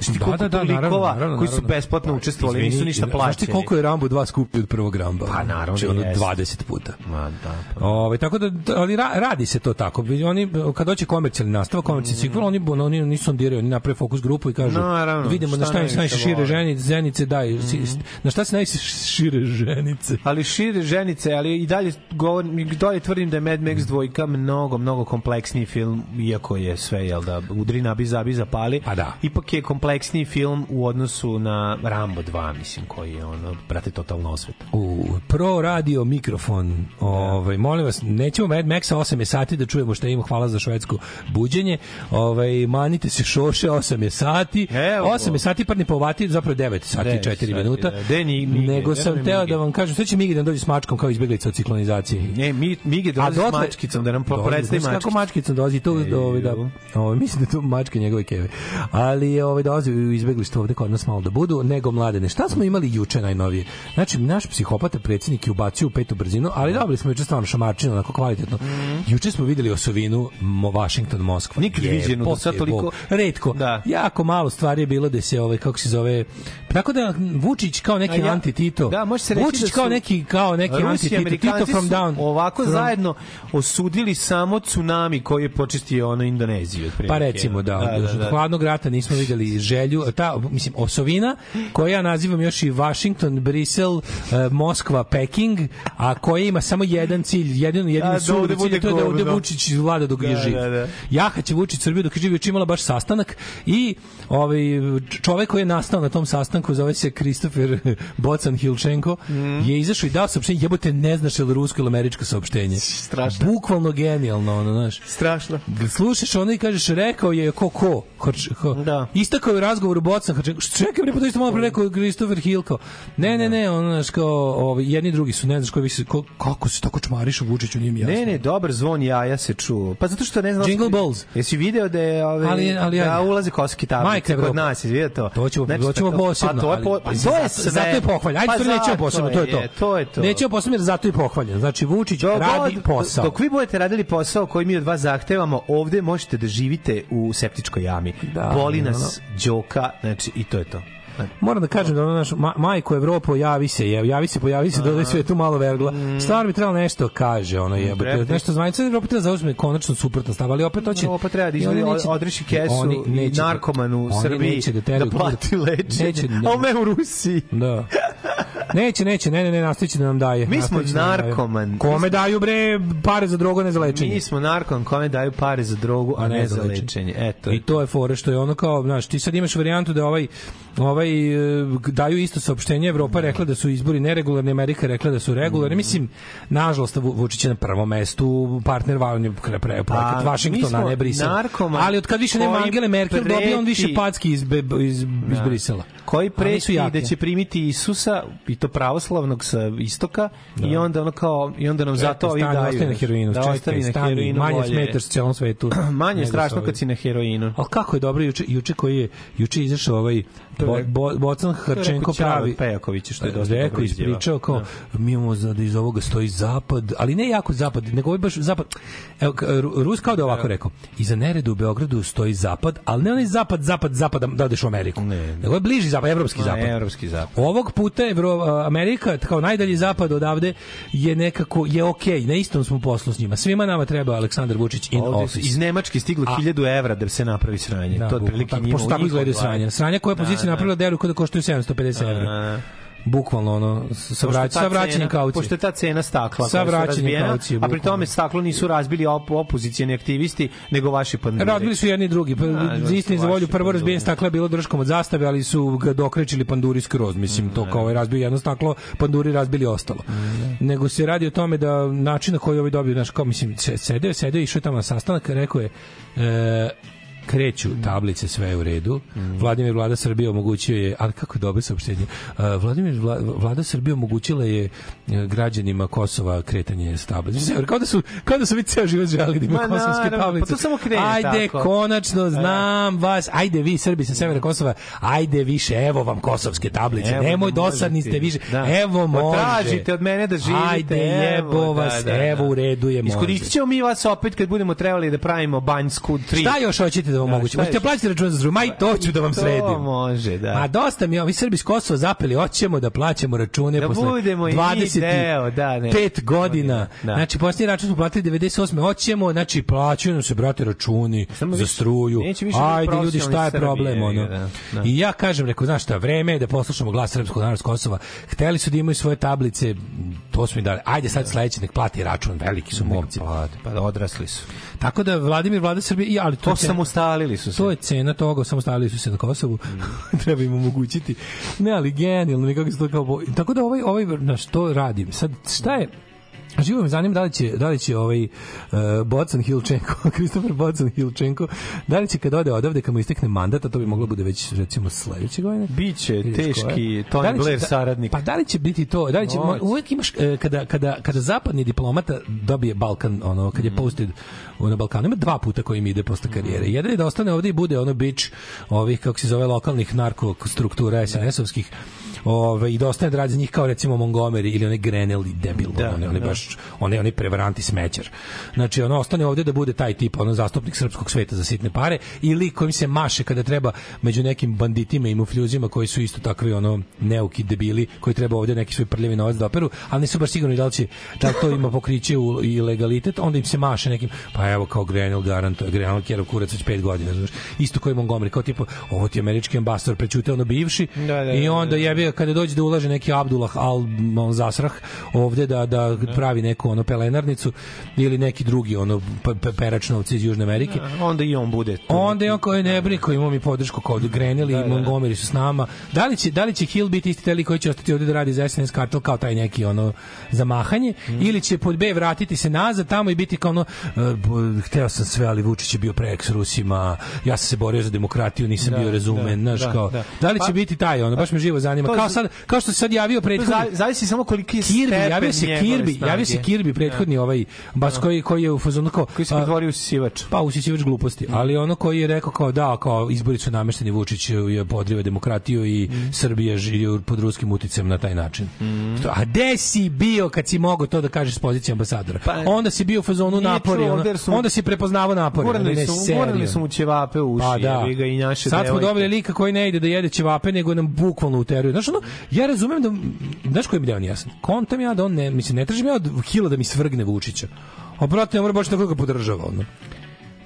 Znaš da, da, da, da, naravno, likova naravno, koji su besplatno pa, učestvovali, izvini, nisu ništa plaćeni. Znaš ti koliko je Rambo 2 skuplji od prvog Ramba? Pa naravno, znači, 20 puta. Ma, da, pa. Da. Ove, tako da, ali ra, radi se to tako. Oni, kad doće komercijalni nastava, komercijalni mm. sigurno, oni, oni, oni nisu ondiraju, oni naprave fokus grupu i kažu, naravno, vidimo na šta, šta najšire ženice, zenice, daj, mm. -hmm. na šta se najšire ženice. Ali šire ženice, ali i dalje, govorim, i dalje tvrdim da je Mad Max 2 mhm. dvojka mnogo, mnogo kompleksniji film, iako je sve, jel da, udri nabi zabi zapali. Pa da. Ipak je kompleks kompleksniji film u odnosu na Rambo 2, mislim, koji je ono, prate totalno osvet. U, pro radio mikrofon. Ovaj, molim vas, nećemo Mad Maxa 8 sati da čujemo šta ima, hvala za švedsko buđenje. Ovaj, manite se šoše, 8 je sati. Evo. 8 je sati, parni povati, zapravo 9 sati, 9 4 sati, minuta. Da. De, ni, Mige, Nego sam Mige. teo da vam kažem, sve će Migi da dođe s mačkom kao izbjeglica od ciklonizacije. Ne, mi, Migi dolazi dotle, s mačkicom, da nam predstavi mačkicu. Kako mačkicom dolazi, to, da, ovaj, da, ovaj, mislim da to mačka njegove keve. Ali ovaj, da dolaze u izbeglištvo ovde kod nas malo da budu, nego mladene. Šta smo imali juče najnovije? Znači, naš psihopata predsjednik je ubacio u petu brzinu, ali dobili smo juče stvarno šamarčinu, onako kvalitetno. Mm. Juče smo videli osovinu Washington Moskva. Nikad je, viđenu, da sad toliko... Bog. Redko. Da. Jako malo stvari je bilo da se, ovaj, kako se zove... Tako da Vučić kao neki ja, anti-Tito. Da, može se reći Vučić da kao neki, kao neki anti-Tito. Tito from down. ovako from... zajedno osudili samo tsunami koji je počistio ono Indoneziju. Pa recimo, da. da, da, da. Hladnog rata nismo videli želju, ta, mislim, osovina, koja ja nazivam još i Washington, Brisel, eh, Moskva, Peking, a koja ima samo jedan cilj, jedino, jedino da, suludo cilj, to da da. je da ovde Vučić vlada dok da, je živ. Da, da. Jaha će Vučić Srbiju dok je živ, još imala baš sastanak i ovaj, čovek koji je nastao na tom sastanku, zove se Kristofer Bocan Hilčenko, mm. je izašao i dao saopštenje, jebote, ne znaš je li rusko ili američko saopštenje. Strašno. Bukvalno genijalno, ono, znaš. Strašno. Slušaš ono i kažeš, rekao je ko ko. ko, ko. Da. Istakao u razgovoru boca, znači, čekaj bre, pa to isto malo pre rekao Christopher Hill kao, ne, ne, da. ne, ono, znaš, kao, ovaj, jedni drugi su, ne znaš, koji više, ko, kako se tako čmariš u Vučiću, nije mi jasno. Ne, ne, dobar zvon ja ja se čuo. Pa zato što ne znam... Jingle Balls. Jesi video da je, ove, ovaj, ali, ali, da ulaze koski tablice kod nas, jesi vidio to? To ćemo, znači, to ćemo posebno. Pa to je, po, pa, pa, to je sve. Zato je pohvaljen. Ajde, pa to nećemo posebno, to je to. To je to. Nećemo posebno, jer zato je pohvaljen. Znači, Vučić radi posao. Dok vi budete radili posao koji mi od vas zahtevamo, ovde možete da živite u septičkoj jami. Da, Boli nas, Đoka, znači i to je to. Moram da kažem da ono naš ma, majko Evropo javi se, je, javi se, pojavi se, dodaj sve tu malo vergla. Mm. Stvar bi trebalo nešto kaže, ono mm, je, Nešto zvanično Evropa treba da zauzme konačno suprotno stav, ali opet hoće Evropa da, treba da izvede odreši kesu oni neće, i narkomanu u Srbiji da, teraju, da plati lečenje. Neće, ne, a ome u Rusiji. Da. Neće, neće, ne, ne, ne, nastaviće da nam daje. Mi smo da narkoman. kome daju bre pare za drogu, ne za lečenje. Mi smo narkoman, kome daju pare za drogu, a ne, ne za lečenje. Eto. I to je fore što je ono kao, znaš, ti sad imaš varijantu da ovaj ovaj ovaj, daju isto saopštenje, Evropa rekla da su izbori neregularni, Amerika rekla da su regularni. Mm. Mislim, nažalost, Vučić je na prvom mestu, partner Valonje pre projekat pa, Vašingtona, ne Brisela. Ali od kad više nema Angele Merkel, preti, dobio on više packi iz, be, iz, da. iz Brisela. Koji preti da će primiti Isusa, i to pravoslavnog sa istoka, da. i onda ono kao, i onda nam zato ovi daju. Ostaje na heroinu, da, ostaje na heroinu. Manje smetaš celom svetu. manje strašno kad si na heroinu. Ali kako je dobro juče, juče koji je, juče izašao ovaj Bo, Bocan Harčenko pravi... Pejaković, što je dosta rekao, ispričao kao, da. mi imamo da iz ovoga stoji zapad, ali ne jako zapad, nego ovaj baš zapad. Evo, Rus kao da ovako rekao, iza nereda u Beogradu stoji zapad, ali ne onaj zapad, zapad, zapad, da odeš u Ameriku. Ne, Nego je ovaj bliži zapad, evropski zapad. Ne, evropski zapad. Ovog puta Evro, Amerika, kao najdalji zapad odavde, je nekako, je okej, okay, na istom smo poslu s njima. Svima nama treba Aleksandar Vučić in Ovde office. Iz Nemačke stiglo 1000 evra da se napravi sranje. Da, to otprilike njima. Pošto tako sranje. Sranje koje je da, pozicija da. napravila evra da koštaju 750 evra bukvalno ono sa vraća, sa vraćanjem kaucije. Pošto je ta cena stakla sa vraćanjem kaucije. A pri tome staklo nisu razbili op opozicioni aktivisti, nego vaši panduri. Razbili su jedni i drugi. Pa, da, istini za volju prvo razbijenje stakla je bilo držkom od zastave, ali su ga dokrećili panduri skroz, mislim, mm, to kao je ovaj razbio jedno staklo, panduri razbili ostalo. Mm, nego se radi o tome da način na koji ovi dobiju, dobio, znaš, kao mislim, sedeo, sedeo, išao tamo na sastanak, rekao je e, kreću tablice sve je u redu. Mm. Vladimir vlada Srbije omogućio je, ali kako dobro saopštenje. Vladimir vla, vlada Srbije omogućila je e, građanima Kosova kretanje s tablice. Kao da su kao da su već ceo život želeli da ima kosovske tablice. Pa to samo krene Ajde tako. konačno da. znam ja. vas. Ajde vi Srbi sa severa mm. Kosova, ajde više evo vam kosovske tablice. Evo, da Nemoj da dosadni ste više. Da. Evo pa može. Potražite od mene da živite. Ajde jebo evo, da, vas, da, da, da. evo u redu je može. Iskoristit mi vas opet kad budemo trebali da pravimo banjsku 3. Šta još hoćete da vam da, moguće. Možete plaćati račun za struju. Ma to ću da vam to sredim. može, da. Ma dosta mi ovi Srbi s Kosova zapeli, hoćemo da plaćamo račune da posle 20 da, 5 godina. Da. Znači posljednji račun smo platili 98. Hoćemo, znači plaćaju nam se brate računi e, Samo za struju. Ajde ljudi, šta je problem ono? Da, da. I ja kažem, rekao, znaš šta, vreme je da poslušamo glas srpskog naroda Kosova. Hteli su da imaju svoje tablice, to smo im dali. Ajde sad sledeći nek plati račun, veliki su momci. Pa odrasli su. Tako da Vladimir vlada Srbije, i ali to, to cena, samostalili su se. To je cena toga, samostalili su se na Kosovu. Mm. Treba im omogućiti. Ne, ali genijalno, nikako se to kao... Tako da ovaj, ovaj, na što radim? Sad, šta je, Živo me zanima da li će, da li će ovaj uh, Bocan Hilčenko, Kristofer Bocan Hilčenko, da li će kad ode odavde, kad mu istekne mandat, a to bi moglo bude već recimo sledeće godine. Biće teški da Tony da Blair saradnik. Pa da li će biti to? Da li će, Noć. uvek imaš, e, kada, kada, kada zapadni diplomata dobije Balkan, ono, kad je mhm. posted na Balkanu, ima dva puta kojim ide posle karijere. Mhm. Jedan je da ostane ovde i bude ono bić ovih, kako se zove, lokalnih narkostruktura da. SNS-ovskih Ove, I dosta ostane da radi za njih kao recimo Montgomery ili onaj Grenelli debil, da, one, one, da. baš, one, one prevaranti smećar. Znači, ono, ostane ovde da bude taj tip, ono, zastupnik srpskog sveta za sitne pare ili kojim se maše kada treba među nekim banditima i mufljuzima koji su isto takvi, ono, neuki debili koji treba ovde neki svoj prljavi novac da operu, ali nisu baš sigurni da li će da to ima pokriće u, i legalitet, onda im se maše nekim, pa evo kao Grenell garant, Grenell Kjerov kurac već 5 godina, znaš, isto koji Montgomery, kao tipo, ovo ti američki ambasador, prećute ono bivši, da, da, i da, onda da, da. jebio kada dođe da ulaže neki Abdullah Al Zasrah ovde da da pravi neku ono pelenarnicu ili neki drugi ono peračnovci iz Južne Amerike. Da, onda i on bude. Tu. Onda i on koji ne brini koji ima mi podršku kao da Grenell da, i da. Montgomery su s nama. Da li će da li će Hill biti isti teli koji će ostati ovde da radi za SNS kartel kao taj neki ono zamahanje mm. ili će pod B vratiti se nazad tamo i biti kao ono uh, hteo sam sve ali Vučić je bio prejak Rusima. Ja sam se borio za demokratiju, nisam da, bio razumen, da, znaš da, kao. Da. da li će pa, biti taj ono baš me živo zanima to kao, sad, kao što se sad javio prethodni... Zavisi samo koliki je Kirby, javio se Kirby, javio se Kirby prethodni da. ovaj, bas da. koji, koji je u fazonu kao... Koji se pretvorio sivač Pa sivač gluposti, mhm. ali ono koji je rekao kao da, kao izbori su namešteni, Vučić je podriva demokratiju i mm. Srbija živi pod ruskim uticajem na taj način. Mm. A gde si bio kad si mogao to da kažeš s pozicije ambasadora? Pa, onda si bio u fazonu napori, čuo, onda, su, onda si prepoznavao napori. Gurali su, gurali su mu ćevape u uši, pa, da. i naše Sad smo dobili lika koji ne ide da jede ćevape, nego nam bukvalno uteruju. Znaš, ono, ja razumem da, znaš koji mi deo nijasan? Kontam ja da on ne, mislim, ne tražim ja od Hila da mi svrgne Vučića. A brate, ne mora baš tako ga podržava, ono.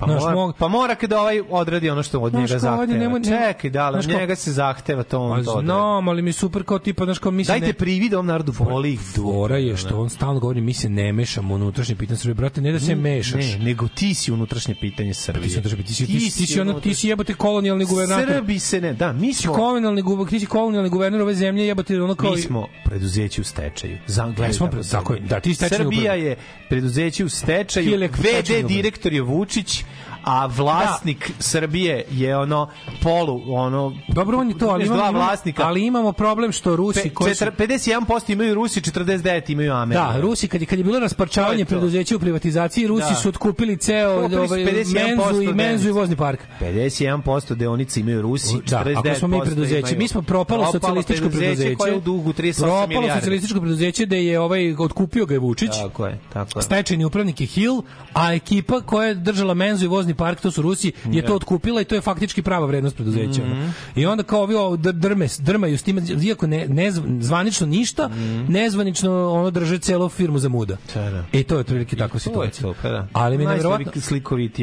Pa, naš, mora, mog... pa mora kada ovaj odradi ono što od njega zahteva. nema, nema, Čekaj, da, ali od njega se zahteva to on to Znam, ali mi super kao tipa, znaš, kao mi se Dajte ne... privid ovom narodu, voli ih Fora je što on stalno govori, mi se ne mešamo u unutrašnje pitanje Srbije, brate, ne da se mešaš. Ne, nego ti si unutrašnje pitanje pa Srbije. Ti si unutrašnje pitanje, ti, ti, si, ono, ti si jebote kolonijalni guvernator. Srbi se ne, da, mi smo... Kolonijalni, ti si kolonijalni guvernar ove zemlje, jebote, ono kao... Mi smo preduzeći u stečaju. Za Smo, tako, da, ti stečaju. Srbija je preduzeći u stečaju. VD direktor je Vučić, a vlasnik da. Srbije je ono polu ono Dobro on je to, ali imamo, vlasnika. ali imamo problem što Rusi koji 51% imaju Rusi, 49 imaju Amerika. Da, Rusi kad je kad je bilo rasparčavanje preduzeća u privatizaciji, Rusi da. su otkupili ceo ovaj menzu i menzu i vozni park. 51% deonica imaju Rusi, da, 49%. Ako smo mi preduzeće, imaju. mi smo propalo, propalo socijalističko preduzeće koje je u dugu 38 propalo milijarde. Propalo socijalističko preduzeće da je ovaj otkupio ga je Vučić. Tako je, tako je. Stečajni upravnik je Hill, a ekipa koja je držala menzu i vozni vozni park, to su Rusi, je to da. otkupila i to je faktički prava vrednost preduzeća. Mm -hmm. I onda kao bio drme, drmaju s tim, iako ne, ne zvanično ništa, mm -hmm. nezvanično ono drže celo firmu za muda. Da, I da. e, to je otprilike takva situacija. To, pa da. Ali mi je neverovatno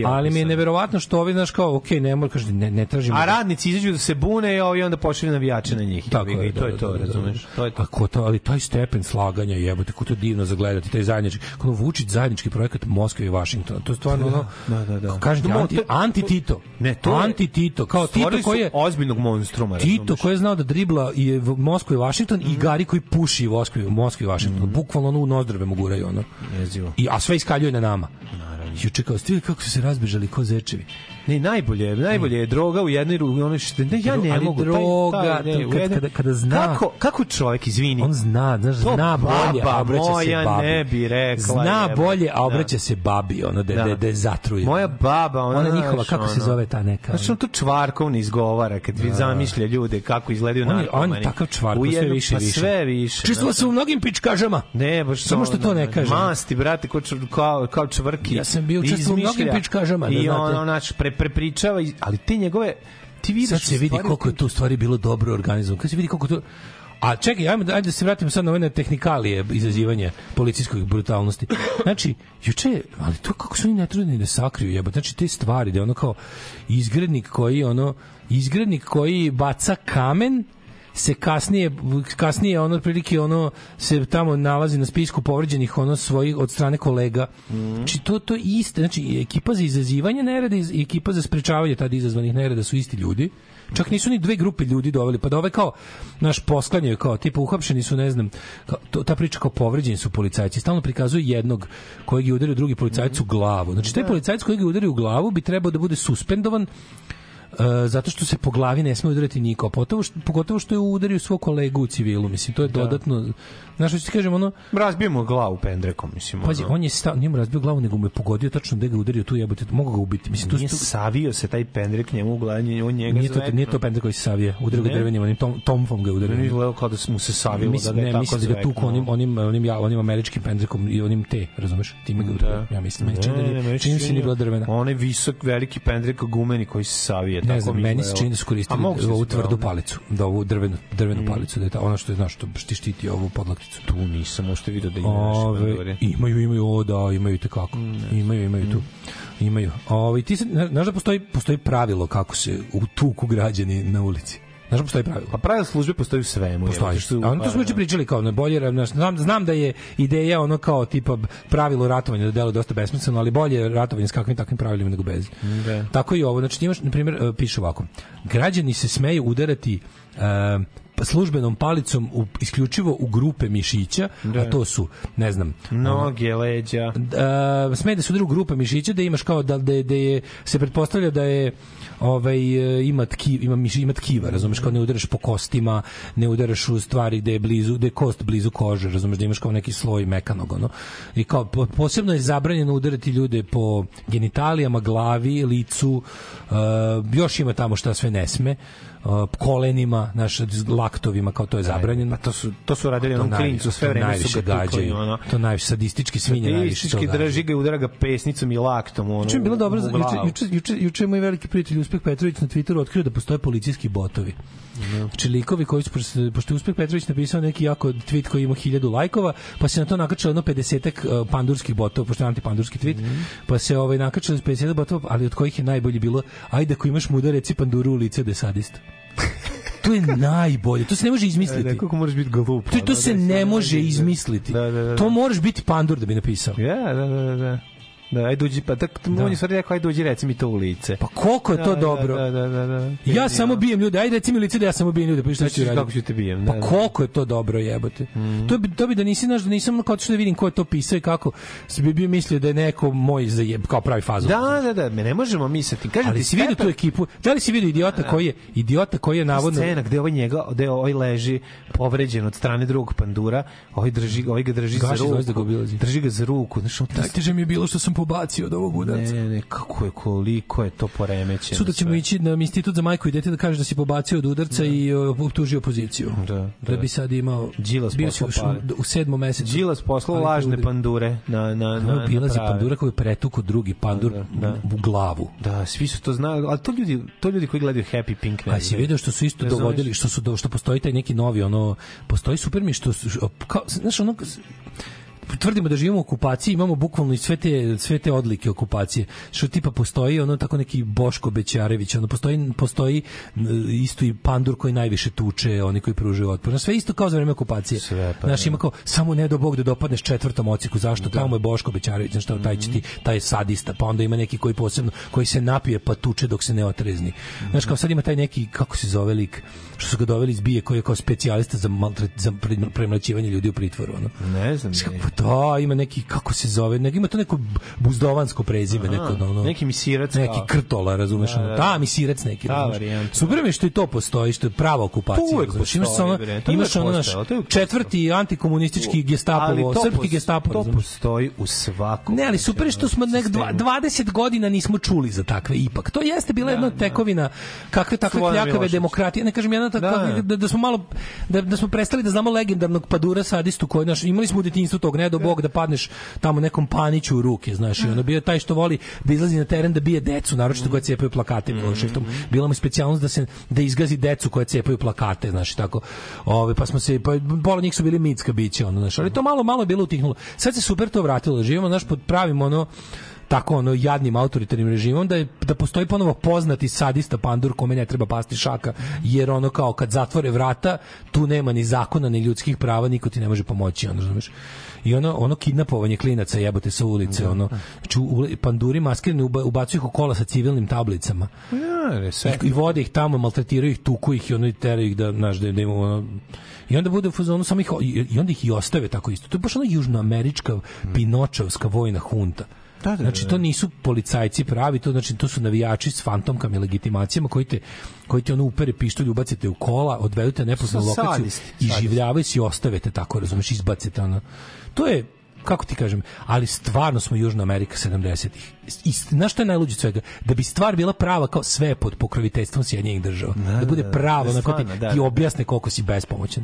Ali mi je neverovatno što ovi znaš kao, okej, okay, ne mora kaže ne, ne tražimo. A da- radnici izađu da se bune i ovi onda počinju navijače na njih. Tako je, i to je to, razumeš? To je to. Ako to, ali taj stepen slaganja jebote, kako to divno zagledati taj zajednički, kako Vučić zajednički projekat Moskva i Vašingtona. To je stvarno ono. Da, da, da anti, anti, anti Tito. Ne, to anti Tito, kao Tito koji je ozbiljnog monstruma. Tito koji je znao da dribla i Moskvu i Washington mm i mhm. Gari koji puši u Moskvi i Washington. Mm Bukvalno ono u nozdrave mu guraju ono. Jezivo. I a sve iskaljuje na nama. Naravno. Juče kao ste kako su se razbežali ko zečevi. Ne, najbolje, najbolje je mm. droga u jednoj ruci, ono što ne, ja ne ali mogu. Droga, taj, taj, ne, kad, jedan, kada, kada zna. Kako, kako čovjek, izvini? On zna, znaš, to zna bolje, a obraća moja se babi. ne bi rekla. Zna je, bolje, a da. obraća da. se babi, ono, da, da. da, da zatruje. Moja baba, ona, ona njihova, kako ono, se zove ta neka? Znaš, on to čvarkovno izgovara, kad da. zamišlja ljude kako izgledaju na narkomani. On takav čvarko, pa sve više, pa više. sve više. Čistila da, se u mnogim pičkažama. Ne, baš Samo što to ne kaže. Masti, brate, kao, kao čvrki. Ja sam bio često u mnogim pičkažama. I on, on, prepričava, ali te njegove ti vidiš sad se vidi koliko je tu stvari bilo dobro organizovano. Kad se vidi koliko to A čekaj, ajde, da- ajde da se vratimo sad na ove tehnikalije izazivanja policijskog brutalnosti. Znači, juče, ali to kako su oni netrudni da sakriju jebate, znači te stvari da ono kao izgrednik koji ono izgrednik koji baca kamen se kasnije kasnije ono otprilike ono se tamo nalazi na spisku povređenih ono svojih od strane kolega. Mm. Znači to to isto, znači ekipa za izazivanje nereda i ekipa za sprečavanje tada izazvanih nereda su isti ljudi. Čak nisu ni dve grupe ljudi doveli, pa da ove kao naš posklanjaju kao tipa uhapšeni su, ne znam, kao, to, ta priča kao povređeni su policajci, stalno prikazuje jednog kojeg je udario drugi policajac u mhm. glavu. Znači taj da. policajac kojeg je udario u glavu bi trebao da bude suspendovan E, zato što se po glavi ne sme udariti niko, pogotovo što, pogotovo što je udario svog kolegu u civilu, mislim, to je da. dodatno, da. znaš što ti kažem, ono... Razbio mu glavu pendrekom, mislim. Pazi, ono. on je stao, nije mu razbio glavu, nego mu je pogodio tačno gde ga udario, tu jebote, mogu ga ubiti. Mislim, tu nije tu... savio se taj pendrek njemu u glavi, on njega nije to, zvekno. Nije to pendrek koji se savije, udario ga drvenim, onim tom, tomfom ga udario. Nije izgledao kao da mu se savio, mislim, da ga je ne, tako mislim zvekno. da tu onim, onim, onim, onim američkim pendrekom i onim te, razumeš, time ga udario, da. ja mislim, meni čini da nije, čini se da nije bila drvena. On je visok, veliki pendrek gumeni koji se savije, Ne znam, meni se čini da su koristili ovu tvrdu da, da. palicu, da ovu drvenu, drvenu mm. palicu, da je ta, ona što je, znaš, što ti štiti ovu podlakticu. Tu nisam ušte vidio da ima Ove, Imaju, imaju, o da, imaju te kako. Mm, imaju, imaju mm. tu. Imaju. Ovaj ti se znaš da postoji postoji pravilo kako se u tuku građani na ulici. Znaš, postoji pravilo. Pa pravilo službe postoji u svemu. Postoji. Što, A ono to smo pa, juče da. pričali kao na bolje, znaš, znam, znam da je ideja ono kao tipa pravilo ratovanja da delo dosta besmisleno, ali bolje ratovanje s kakvim takvim pravilima nego bez. Da. Tako i ovo, znači imaš na primjer e, piše ovako. Građani se smeju udarati uh, službenom palicom u, isključivo u grupe mišića, da. a to su, ne znam, noge, leđa. Uh, e, sme da se udari grupe mišića da imaš kao da, da, da je, se pretpostavlja da je ovaj, e, ima, tki, ima, ima tkiva, razumeš, kao ne udaraš po kostima, ne udaraš u stvari gde je, blizu, gde je kost blizu kože, razumeš, da imaš kao neki sloj mekanog, ono. I kao, posebno je zabranjeno udarati ljude po genitalijama, glavi, licu, uh, još ima tamo šta sve ne sme kolenima, naš laktovima, kao to je zabranjeno. Pa to su to su radili pa onom klincu, sve vreme su ga tukli, To najviše sadistički svinje najviše. Sadistički drži ga i udara ga pesnicom i laktom, ono. Čim bilo dobro, juče juče juče moj veliki prijatelj Uspeh Petrović na Twitteru otkrio da postoje policijski botovi. No. Da. Znači, likovi koji su, pošto je Uspeh Petrović napisao neki jako tweet koji ima hiljadu lajkova, pa se na to nakačilo jedno 50 uh, e, pandurskih botova, pošto je antipandurski tweet, mm -hmm. pa se ovaj, nakačilo 50 botova, ali od kojih je najbolje bilo, ajde ako imaš muda, reci panduru u lice desadista. to je najbolje. To se ne može izmisliti. E, nekako moraš biti glup. To, to se da ne može izmisliti. Da, da, da. To da. moraš biti pandur da bi napisao. Ja, da, da, da. Da, ajde uđi, pa da, da. on je stvari rekao, ajde uđi, reci mi to u lice. Pa koliko je to da, da dobro? Da, da, da, da, Ja da, samo bijem ljude, ajde reci mi lice da ja samo bijem ljude, pa šta ću raditi? Kako ću te bijem, pa da. Pa koliko je to dobro, jebote. Mm. To, bi, to bi da nisi, znaš, da nisam kao što da vidim ko je to pisao i kako, se bi bio mislio da je neko moj za jeb, kao pravi fazo. Da, da, da, me ne možemo misliti. Kažem Ali ti si vidio tu ekipu, da li si vidio idiota da. koji je, idiota koji je navodno... Scena gde ovaj njega, gde ovaj leži povređen od strane drugog pandura, ovaj, drži, ovaj ga drži Gaši za ruku. Drži ga za ruku. Znaš, on, najteže mi je bilo što sam pobacio od ovog udarca. Ne, ne, kako je, koliko je to poremećeno. Sutra ćemo sve. ići na institut za majku i dete da kaže da si pobacio od udarca da. i optužio opoziciju. Da, da. da bi sad imao... Đilas bio si u, u sedmom mesecu. Đilas poslao lažne udri. pandure na, na, na, na, Bilazi na pandura koju pretuko drugi pandur da, da, da. u glavu. Da, svi su to znali, ali to ljudi, to ljudi koji gledaju Happy Pink ne. A si video što su isto ne dovodili, što su do, što postoji taj neki novi ono, postoji super mi što kao, znaš ono tvrdimo da živimo u okupaciji, imamo bukvalno i sve te, sve te odlike okupacije. Što tipa postoji ono tako neki Boško Bećarević, ono postoji, postoji isto i pandur koji najviše tuče, oni koji pružaju otpor. Sve isto kao za vreme okupacije. Sve, pa, Znaš, da. ima kao, samo ne do Bog da dopadneš četvrtom ociku, zašto? Da. Tamo je Boško Bećarević, znaš, taj, će ti, taj sadista, pa onda ima neki koji posebno, koji se napije pa tuče dok se ne otrezni. Znaš, kao sad ima taj neki, kako se zove lik, što su ga doveli iz Bije, koji je kao specijalista za, maltret, za premlaćivanje ljudi u pritvoru. Ono. Ne znam. Kako, Da, ima neki, kako se zove, neki, ima to neko buzdovansko prezime, Aha, neko, ono, neki misirec. Neki kao. Da. krtola, razumeš, da, da, da. da misirac neki. Da, varijanta. Super da. mi što i to postoji, što je prava okupacija. To uvek postoji, imaš ono, imaš ono, naš, četvrti antikomunistički gestapo, srpski gestapo. To postoji u svakom. Ne, ali super što smo nek 20 godina nismo čuli za takve ipak. To jeste bila da, jedna tekovina kakve takve kljakave demokratije. Ne kažem, jedna takva, da, da, smo malo, da, da smo prestali da znamo legendarnog padura sadistu koji naš, imali smo u detinjstvu tog, ne do bog da padneš tamo nekom paniću u ruke, znaš, i ono bio taj što voli da izlazi na teren da bije decu, naročito koja cepaju plakate Miloševićom. Bila mu specijalnost da se da izgazi decu koja cepaju plakate, znaš, tako. Ove, ovaj, pa smo se pa pola njih su bili mitska biće, ono, znaš, ali to malo malo bilo utihnulo. Sad se super to vratilo, živimo, znaš, pod pravim ono tako ono jadnim autoritarnim režimom da je, da postoji ponovo poznati sadista pandur kome ne treba pasti šaka jer ono kao kad zatvore vrata tu nema ni zakona ni ljudskih prava niko ti ne može pomoći on razumeš i ono ono kidnapovanje klinaca jebote sa ulice da, ono ču, znači, panduri maskirani ubacuju ih u kola sa civilnim tablicama ja, sve. I, i vode ih tamo maltretiraju ih tuku ih i oni i teraju ih da znaš da, da imamo ono i onda bude u fazonu samo ih i onda ih i ostave tako isto to je baš ona južnoamerička mm. pinočovska vojna hunta Da, da, Znači da, to da. nisu policajci pravi, to znači to su navijači s fantomkama i legitimacijama koji te koji te ono upere pištolj, ubacite u kola, odvedete te neposlednu lokaciju i življavaju se i ostavite tako, razumeš, izbacite ono. To je kako ti kažem, ali stvarno smo Južna Amerika 70-ih. I na što je najluđe svega? Da bi stvar bila prava kao sve pod pokroviteljstvom Sjedinjenih država. Da, da bude pravo, da, da, stvarno, da, ti, da, da. ti objasne koliko si bespomoćan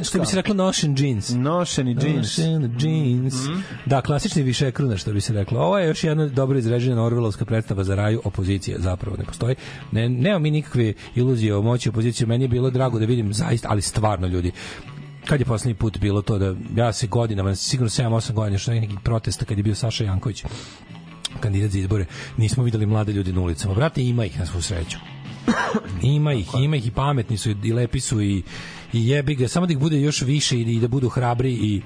Četvrtka. Što bi se reklo nošen jeans. Nošeni jeans. Nošen jeans. Mm. Da, klasični više kruna, što bi se reklo. Ovo je još jedna dobro izrežena Orvelovska predstava za raju opozicije. Zapravo ne postoji. Ne, nema mi nikakve iluzije o moći opozicije. Meni je bilo drago da vidim zaista, ali stvarno ljudi kad je poslednji put bilo to da ja se godinama, sigurno 7-8 godina što je nekih protesta kad je bio Saša Janković kandidat za izbore, nismo videli mlade ljudi na ulicama. Brate, ima ih na svu sreću. Ima ih, ima ih i pametni su i lepi su i i jebi ga, samo da ih bude još više i da budu hrabri i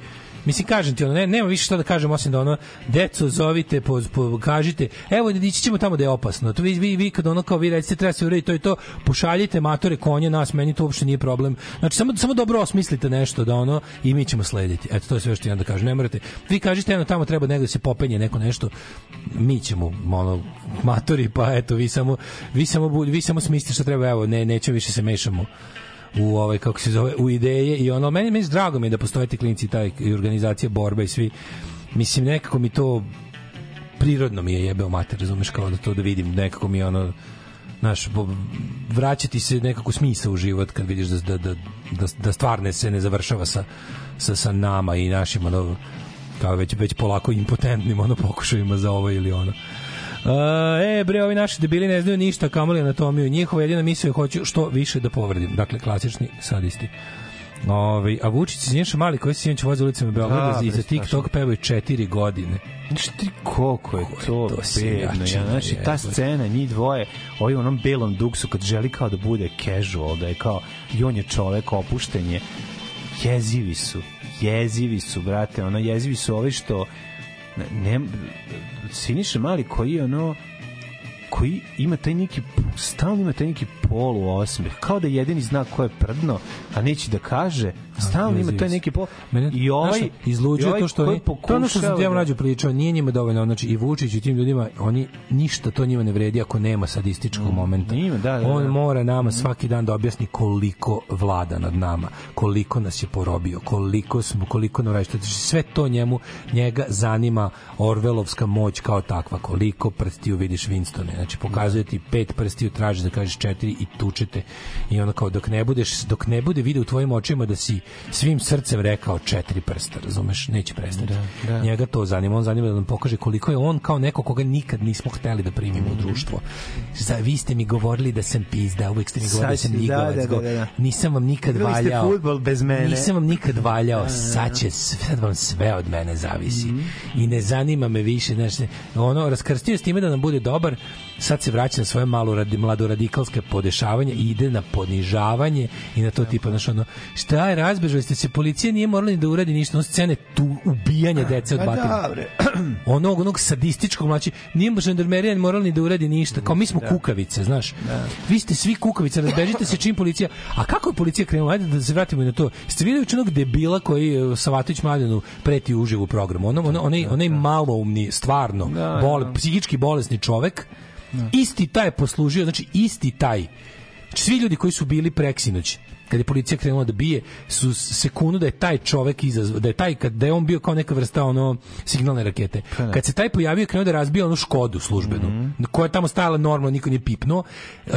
Mislim, kažem ti, ono, ne, nema više šta da kažem, osim da ono, deco, zovite, po, po, kažite, evo, ići ćemo tamo da je opasno. To vi, vi, vi kad ono, kao vi recite, treba se urediti to i to, pošaljite matore, konje, nas, meni to uopšte nije problem. Znači, samo, samo dobro osmislite nešto da ono, i mi ćemo slediti. Eto, to je sve što imam da kažem. Ne morate, vi kažete, eno, tamo treba negde da se popenje neko nešto, mi ćemo, ono, matori, pa eto, vi samo, vi samo, vi samo smislite šta treba, evo, ne, nećemo više se mešamo u ovaj kako se zove u ideje i ono meni meni drago mi je da postoje ti klinci taj i organizacije borba i svi mislim nekako mi to prirodno mi je jebeo mater razumeš kao da to da vidim nekako mi je ono znaš, vraćati se nekako smisla u život kad vidiš da, da, da, da, da stvarne se ne završava sa, sa, sa nama i našim ono, kao već, već polako impotentnim ono pokušajima za ovo ili ono e, bre, ovi naši debili ne znaju ništa, kamoli anatomiju. Njihova jedina misija je hoću što više da povredim. Dakle, klasični sadisti. Ovi, a Vučić i Siniša Mali koji se sinoć voze ulicama Beograda da, i za TikTok pevaju četiri godine. Znači ti koliko je to, to bedno. Ja, znači ta scena, njih dvoje, ovi u onom belom duksu kad želi kao da bude casual, da je kao i on je čovek opuštenje. Jezivi su, jezivi su, brate, ono, jezivi su ovi što ne, ne Siniša Mali koji je ono koji ima taj neki stalno ima taj neki polu osmeh kao da jedini zna ko je prdno a neće da kaže stalno ima taj neki pol Mene, i ovaj naša, izluđuje ovaj to što oni to ono što sam ti nađu da- pričao nije njima dovoljno znači i Vučić i tim ljudima oni ništa to njima ne vredi ako nema sadističkog mm, momenta njima, da, da, da. on da. mora nama svaki dan da objasni koliko vlada nad nama koliko nas je porobio koliko smo koliko nam radi znači sve to njemu njega zanima Orvelovska moć kao takva koliko prstiju vidiš Winstone znači pokazuje ti pet prsti traži da kažeš četiri i tučete i ono kao dok ne budeš dok ne bude video u tvojim očima da si svim srcem rekao četiri prsta, razumeš, neće prestati. Da, da. Njega to zanima, on zanima da nam pokaže koliko je on kao neko koga nikad nismo hteli da primimo u društvo. Za, vi ste mi govorili da sam pizda, uvek ste mi govorili da sam ligovac, da, da, da, da. nisam vam nikad valjao. Ste bez mene. Nisam vam nikad da, valjao, da, da. sad će, sad vam sve od mene zavisi. Mm -hmm. I ne zanima me više, znači, ono, raskrstio s time da nam bude dobar, sad se vraća na svoje malo radi, mladoradikalske podešavanje i ide na ponižavanje i na to ja. tipa, znaš, ono, šta je, razbežali ste se, policija nije morala ni da uradi ništa, ono scene tu ubijanja pa dece od da, batina. Onog, onog sadističkog mlači, nije žandarmerija ni morala ni da uradi ništa, kao mi smo da. kukavice, znaš. Da. Vi ste svi kukavice, razbežite se čim policija, a kako je policija krenula, ajde da se vratimo i na to, ste videli učenog debila koji e, Savatović Mladenu preti uživo u programu, ono, ono, onaj, da, da. malo umni, stvarno, bol, psihički bolesni čovek, Da. Isti taj je poslužio, znači isti taj. Znači, svi ljudi koji su bili preksinoć, kad je policija krenula da bije, su sekundu da je taj čovek izazvao, da je taj kad da je on bio kao neka vrsta ono signalne rakete. Pa da. Kad se taj pojavio, krenuo da razbija onu Škodu službenu, mm -hmm. koja je tamo stajala normalno, niko nije pipnuo,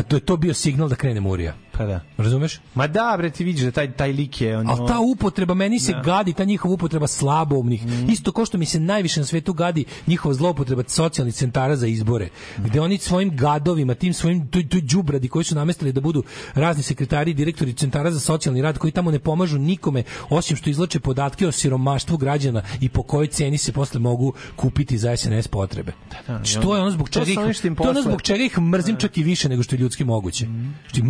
to je to bio signal da krene Murija. Pa da. Razumeš? Ma da, bre, ti vidiš da taj, taj lik je... Ono... Ali ta upotreba, meni se da. gadi, ta njihova upotreba slaboumnih. Mm. Isto ko što mi se najviše na svetu gadi njihova zloupotreba socijalnih centara za izbore. Mm. Gde oni svojim gadovima, tim svojim tu, tu džubradi koji su namestili da budu razni sekretari i direktori centara za socijalni rad koji tamo ne pomažu nikome osim što izlače podatke o siromaštvu građana i po kojoj ceni se posle mogu kupiti za SNS potrebe. Da, da, što je ono zbog čega ih, to je ono zbog čega ih mrzim da. čak i više nego što je ljudski moguće. Mm. Što je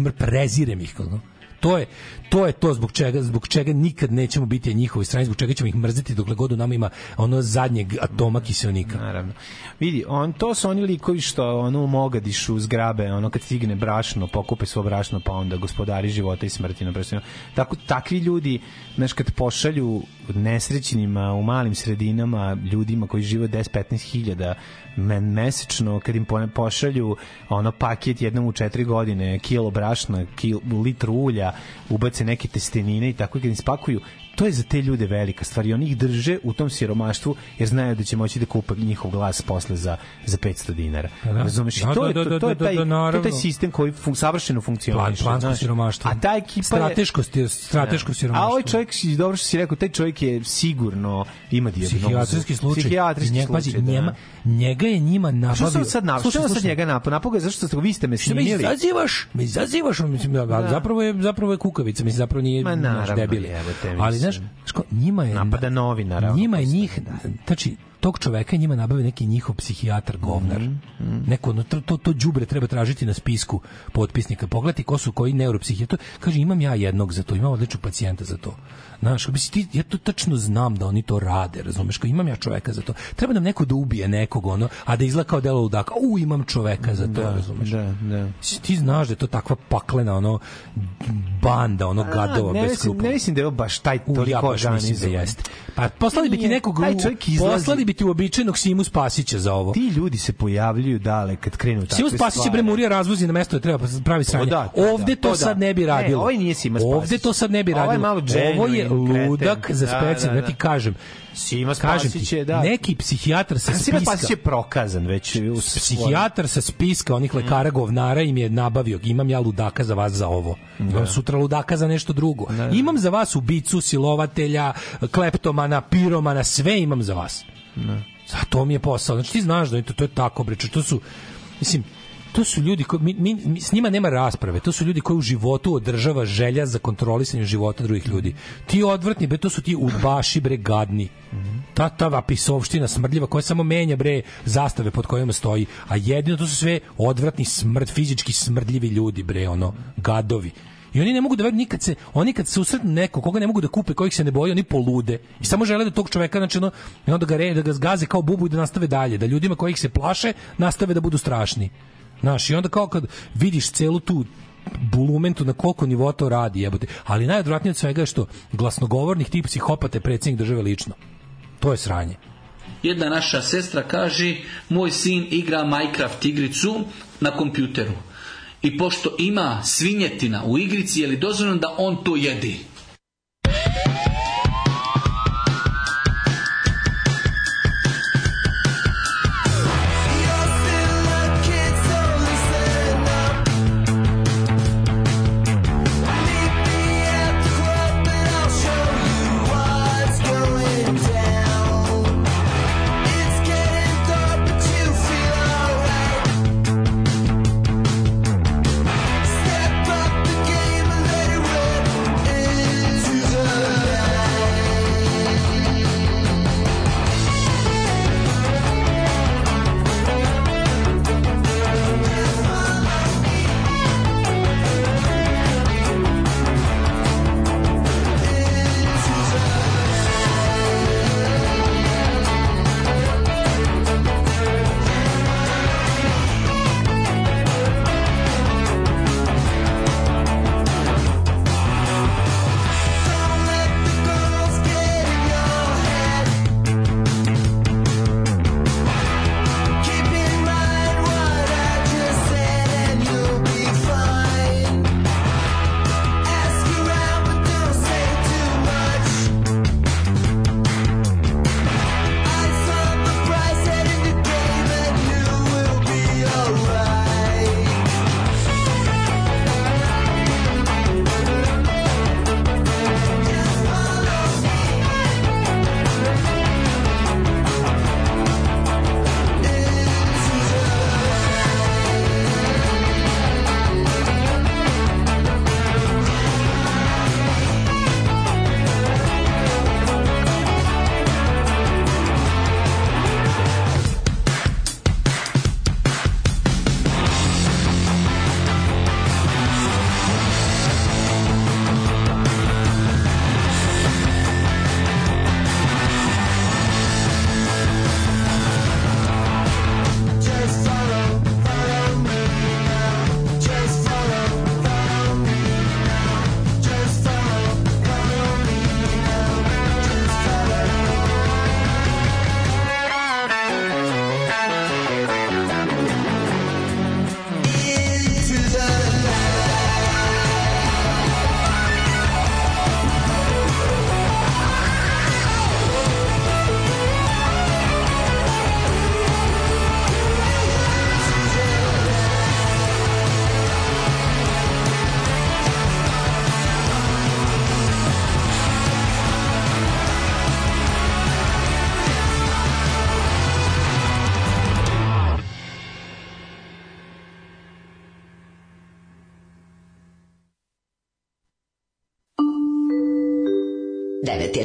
prezirem ih, ono. To je, to je to zbog čega zbog čega nikad nećemo biti njihovi strani, zbog čega ćemo ih mrziti dokle god u nama ima ono zadnjeg atoma kiseonika. Naravno. Vidi, on to su oni likovi što ono u Mogadišu zgrabe, ono kad stigne brašno, pokupe svo brašno, pa onda gospodari života i smrti na prstinu. Tako takvi ljudi, znaš, kad pošalju nesrećnima u malim sredinama, ljudima koji žive 10-15 hiljada men mesečno, kad im pošalju ono paket jednom u četiri godine, kilo brašna, kilo, litru ulja, ubace neke testenine i tako i kad im spakuju, to je za te ljude velika stvar i oni ih drže u tom siromaštvu jer znaju da će moći da kupe njihov glas posle za, za 500 dinara. Pa da, Razumeš? Da, da, da, to, je, da, to, to, je taj, to je taj sistem koji fun, savršeno funkcioniše. Plan, plansko siromaštvo. A ta ekipa strateško, je... Strateško siromaštvo. A ovaj čovjek, dobro što si rekao, taj čovjek je sigurno ima dijagnozu. Psihijatrijski slučaj. Psihijatrijski njega, slučaj, pazi, da. njema, njega je njima nabavio. Što sam sad napao? Što sad njega napao? Napao zašto ste vi ste me snimili. Što me izazivaš? Me izazivaš, mislim, da. zapravo je zapravo je kukavica, mislim zapravo nije naš debil. Ali znaš, ško, njima je napada novinara. Njima je njih, da. znači tog čoveka njima nabavio neki njihov psihijatar govnar. Mm -hmm. Neko no, to to đubre treba tražiti na spisku potpisnika. Pogledaj ko su koji neuropsihijatar. Kaže imam ja jednog za to, imam odličnog pacijenta za to. Znaš, ti, ja to tačno znam da oni to rade, razumeš, kao imam ja čoveka za to. Treba nam neko da ubije nekog, ono, a da izgleda kao delo ludaka. U, imam čoveka za to, da, razumeš. Da, da. Ti znaš da je to takva paklena, ono, banda, ono, a, gadova, ne bez krupova. Ne mislim da je baš taj toliko U, ja baš mislim da jeste. Pa poslali bi ti nekog, poslali bi ti uobičajenog Simu Spasića za ovo. Ti ljudi se pojavljuju dale kad krenu takve Simu Spasić je bremurija razvozi na mesto da treba pravi sranje. Ovde to sad ne bi ovaj radilo. Ne, ovaj nije Sima Spasić. Ovde to sad ne bi radilo. Ovo je malo dženuin kreten. ludak za specijalno, da, da, da. ja ti da. kažem. Sima kažem ti, da. neki psihijatar sa spiska. Sima Spasić je prokazan već. U psihijatar sa spiska onih mm. lekara mm. govnara im je nabavio. Imam ja ludaka za vas za ovo. Da. Imam sutra ludaka za nešto drugo. Da, da. da. Imam za vas ubicu, silovatelja, kleptomana, piromana, sve imam za vas. Da. Zato mi je posao. Znači ti znaš da to, to je tako, bre, to su mislim to su ljudi koji mi, mi, mi, s njima nema rasprave. To su ljudi koji u životu održava želja za kontrolisanje života drugih ljudi. Ti odvrtni, bre, to su ti udbaši bre gadni. Ta ta vapisovština smrdljiva koja samo menja bre zastave pod kojima stoji, a jedino to su sve odvratni smrt fizički smrdljivi ljudi bre ono gadovi. I oni ne mogu da veruju nikad se, oni kad se usretnu neko koga ne mogu da kupe, kojih se ne boje, oni polude. I samo žele da tog čoveka znači ono, ono da ga re, da ga zgaze kao bubu i da nastave dalje, da ljudima kojih se plaše nastave da budu strašni. Znaš, i onda kao kad vidiš celu tu bulumentu na koliko nivo to radi jebote. Ali najodvratnije od svega je što glasnogovornih tip psihopate predsednik države lično. To je sranje. Jedna naša sestra kaže, moj sin igra Minecraft igricu na kompjuteru. I pošto ima svinjetina u igrici, je li dozvoljeno da on to jedi?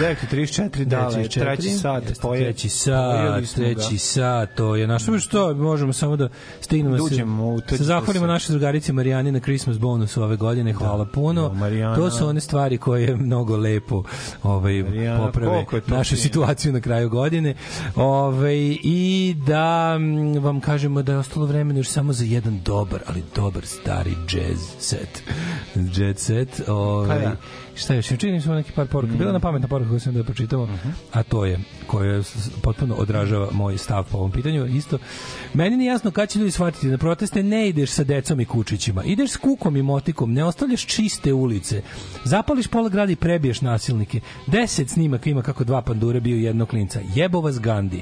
9.34 dale, treći sat, poje, treći sat, treći sat, to je naš, što možemo samo da stignemo se, se zahvalimo našoj drugarici Marijani na Christmas bonusu ove godine, da. hvala da, puno, da, Marijana, to su one stvari koje mnogo lepo ovaj, Marijana, poprave našu situaciju na kraju godine ovaj, i da mm, vam kažemo da je ostalo vremena još samo za jedan dobar, ali dobar stari jazz set. jazz set. Pa ovaj, da. Šta još? Čini smo neki par poruka. Mm. Bila na pametna poruka koju sam da pročitao, mhm. a to je, koja potpuno odražava moj stav po ovom pitanju. Isto, meni nije jasno kada će ljudi shvatiti da proteste ne ideš sa decom i kučićima. Ideš s kukom i motikom, ne ostavljaš čiste ulice. Zapališ pola grada i prebiješ nasilnike. Deset snimaka ima kako dva pandure bio jednog klinca. Jebo vas Gandhi.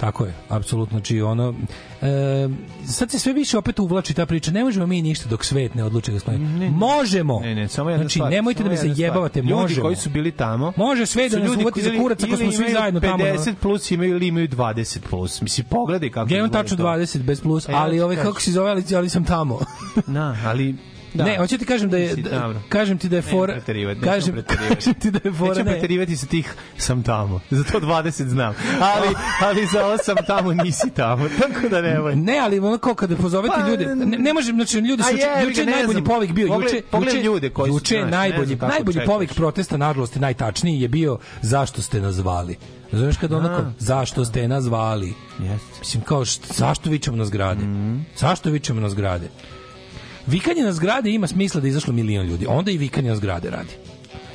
Tako je, apsolutno, znači ono e, sad se sve više opet uvlači ta priča. Ne možemo mi ništa dok svet ne odluči da Ne, možemo. Ne, ne, samo jedna znači, stvar. nemojte da samo da mi se jebavate, ljudi možemo. Ljudi koji su bili tamo. Može sve da nas uvati za kurac ako smo svi zajedno 50 tamo. 50 plus imaju ili imaju 20 plus. Mislim pogledaj kako. Ja imam tačno 20 bez plus, e, ali ove kako se zove, ali, ali sam tamo. Na, ali Da. Ne, hoću ti kažem da je da, kažem ti da je fora kažem, kažem ti da je fora. Neću preterivati sa tih sam tamo. Za to 20 znam. Ali ali za osam tamo nisi tamo. Tako da nemoj. Ne, ali ono kao kada pozovete pa, ljude, ne, ne može, znači ljudi su je, juče najbolji povik bio Pogled, juče. ljude koji juče najbolji najbolji povik protesta narodnosti najtačniji je bio zašto ste nazvali. Razumeš kad onako, zašto ste nas zvali? Yes. Mislim, kao, šta, zašto vičemo na zgrade? Mm -hmm. Zašto vičemo na zgrade? Vikanje na zgrade ima smisla da izašlo milion ljudi. Onda i vikanje na zgrade radi.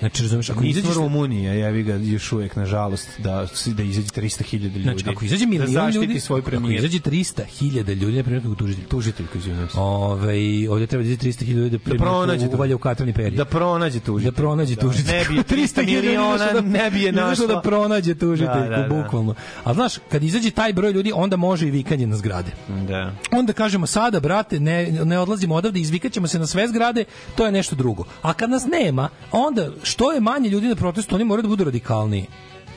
Znači, razumeš, ako Nismo izađeš... Rumunija, jevi ga još uvek, nažalost, da, da izađe 300.000 ljudi. Znači, ako izađe da milion da ljudi, svoj premijer. Ako izađe 300.000 ljudi, na primjer, kako tužitelj. Tužitelj, koji izvinjam se. Ove, ovaj, ovde treba da izađe 300.000 ljudi da, da pronađe u, uvalja u katrani peri. Da pronađe tužitelj. Da pronađe tužitelj. Da, ne bi 300 miliona, da, ne bi je da našla. Da pronađe tužitelj, da, da, da. bukvalno. A znaš, kad izađe taj broj ljudi, onda može i vikanje na zgrade. Da. Onda kažemo, sada, brate, ne, ne odlazimo odavde, izvikaćemo se na sve zgrade, to je nešto drugo. A kad nas nema, onda što je manje ljudi na da protestu, oni moraju da budu radikalniji.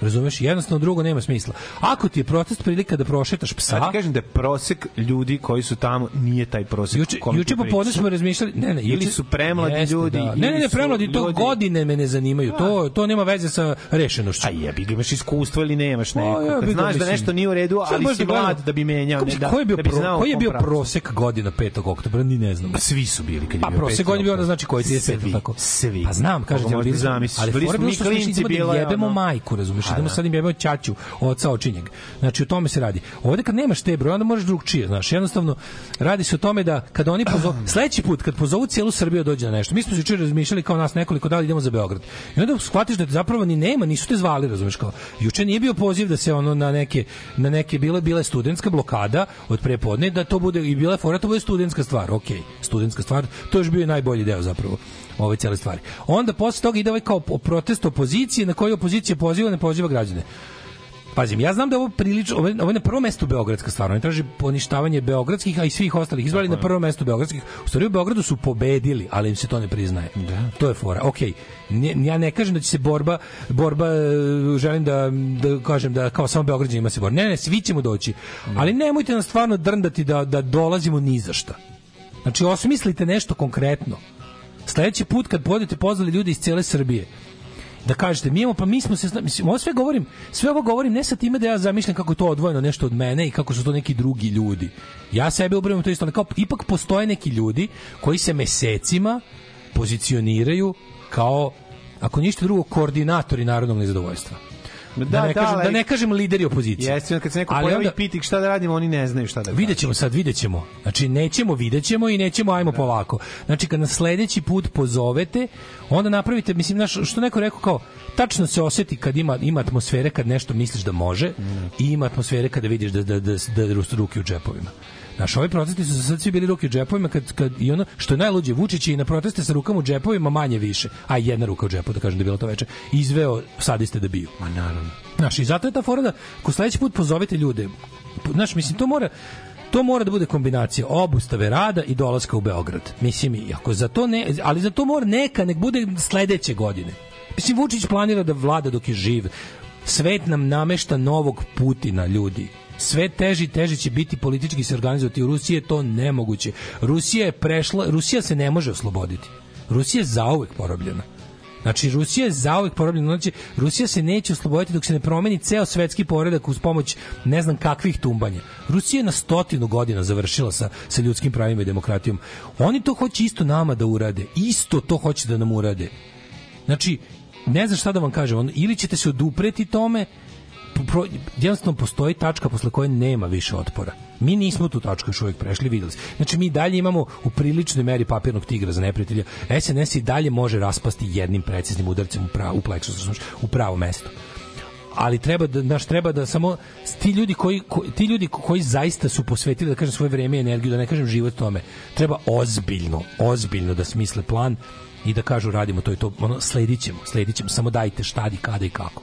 Razumeš? Jednostavno drugo nema smisla. Ako ti je protest prilika da prošetaš psa... Ja ti kažem da je prosek ljudi koji su tamo nije taj prosek. Juče, juče popodne smo razmišljali... Ne, ne, ili su premladi jeste, ljudi... Da. Ne, ne, ne, premladi, to ljudi... godine me ne zanimaju. Da. To, to nema veze sa rešenošću. A jebi ga, imaš iskustvo ili nemaš pa, neko. ja, Kad znaš da nešto nije u redu, ali si da mlad da bi menjao. Ne, da, koji je bio, da pro, koji je bio prosek godina 5. oktobra? Ni ne znam. Pa svi su bili kad je pa bio 5. Pa prosek godina bio onda znači koji ti je 5. tako. Svi. Pa znam, kažem ti, ali fora bilo što smo išli da jebemo majku, razumeš? razumeš? Pa idemo da. sad im jebao ćaću, oca očinjeg. Znači o tome se radi. Ovde kad nemaš te broj, onda možeš drugčije, znaš. Jednostavno radi se o tome da kad oni pozovu, sledeći put kad pozovu celu Srbiju da dođe na nešto. Mi smo se juče razmišljali kao nas nekoliko dana idemo za Beograd. I onda shvatiš da te zapravo ni nema, nisu te zvali, razumeš kao. Juče nije bio poziv da se ono na neke na neke bile bila studentska blokada od prepodne da to bude i bila fora da to bude studentska stvar. Okej, okay, studentska stvar, to je još bio najbolji deo zapravo ove cele stvari. Onda posle toga ide ovaj kao protest opozicije na koji opozicija poziva ne poziva građane. Pazim, ja znam da ovo prilično, ovo, ovo je na prvo mestu beogradska stvar, oni traži poništavanje beogradskih, a i svih ostalih izbora na prvo mesto beogradskih. U stvari u Beogradu su pobedili, ali im se to ne priznaje. Da. To je fora. Okej, okay. ja ne kažem da će se borba, borba e, želim da, da kažem da kao samo Beograđani ima se borba. Ne, ne, svi ćemo doći. Da. Ali nemojte nam stvarno drndati da, da dolazimo ni za šta. Znači, osmislite nešto konkretno. Sledeći put kad budete pozvali ljude iz cele Srbije, da kažete, mi imamo, pa mi smo se, mislim, ovo sve govorim, sve ovo govorim ne sa time da ja zamišljam kako je to odvojeno nešto od mene i kako su to neki drugi ljudi. Ja sebe ubrajam to isto, ali kao, ipak postoje neki ljudi koji se mesecima pozicioniraju kao, ako ništa drugo, koordinatori narodnog nezadovoljstva Da, da, ne, da, kažem, da ne kažem lideri opozicije. Jeste, kad se neko ali pojavi onda, pitik šta da radimo, oni ne znaju šta da Vidjet Videćemo sad, videćemo. Znači, nećemo, videćemo i nećemo, ajmo da. polako. Znači, kad nas sledeći put pozovete, onda napravite, mislim, naš, što neko rekao kao, tačno se oseti kad ima, ima atmosfere kad nešto misliš da može mm. i ima atmosfere kada vidiš da, da, da, da, da ruke u džepovima. Znaš, ovi protesti su sad svi bili ruke u džepovima kad, kad, i ono što je najluđe, Vučić je i na proteste sa rukama u džepovima manje više, a jedna ruka u džepu, da kažem da je bilo to veče, izveo sadiste da biju. Ma naravno. Znaš, i zato je ta fora da, ko sledeći put pozovete ljude, znaš, mislim, to mora, to mora da bude kombinacija obustave rada i dolaska u Beograd. Mislim, ako za to ne, ali za to mora neka, nek bude sledeće godine. Mislim, Vučić planira da vlada dok je živ. Svet nam namešta novog Putina, ljudi sve teži teže će biti politički se organizovati u Rusiji je to nemoguće Rusija je prešla Rusija se ne može osloboditi Rusija je zauvek porobljena Znači, Rusija je zauvek porobljena. Znači, Rusija se neće osloboditi dok se ne promeni ceo svetski poredak uz pomoć ne znam kakvih tumbanja. Rusija je na stotinu godina završila sa, sa ljudskim pravima i demokratijom. Oni to hoće isto nama da urade. Isto to hoće da nam urade. Znači, ne znam šta da vam kažem. ili ćete se odupreti tome, pro, jednostavno postoji tačka posle koje nema više otpora. Mi nismo tu tačku još uvek prešli, videli se. Znači, mi dalje imamo u priličnoj meri papirnog tigra za neprijatelja. SNS i dalje može raspasti jednim preciznim udarcem u, pravo, u pleksus, u pravo mesto ali treba da naš treba da samo ti ljudi koji ko, ti ljudi koji zaista su posvetili da kažem svoje vreme i energiju da ne kažem život tome treba ozbiljno ozbiljno da smisle plan i da kažu radimo to i to ono sledićemo sledićemo samo dajte šta i kada i kako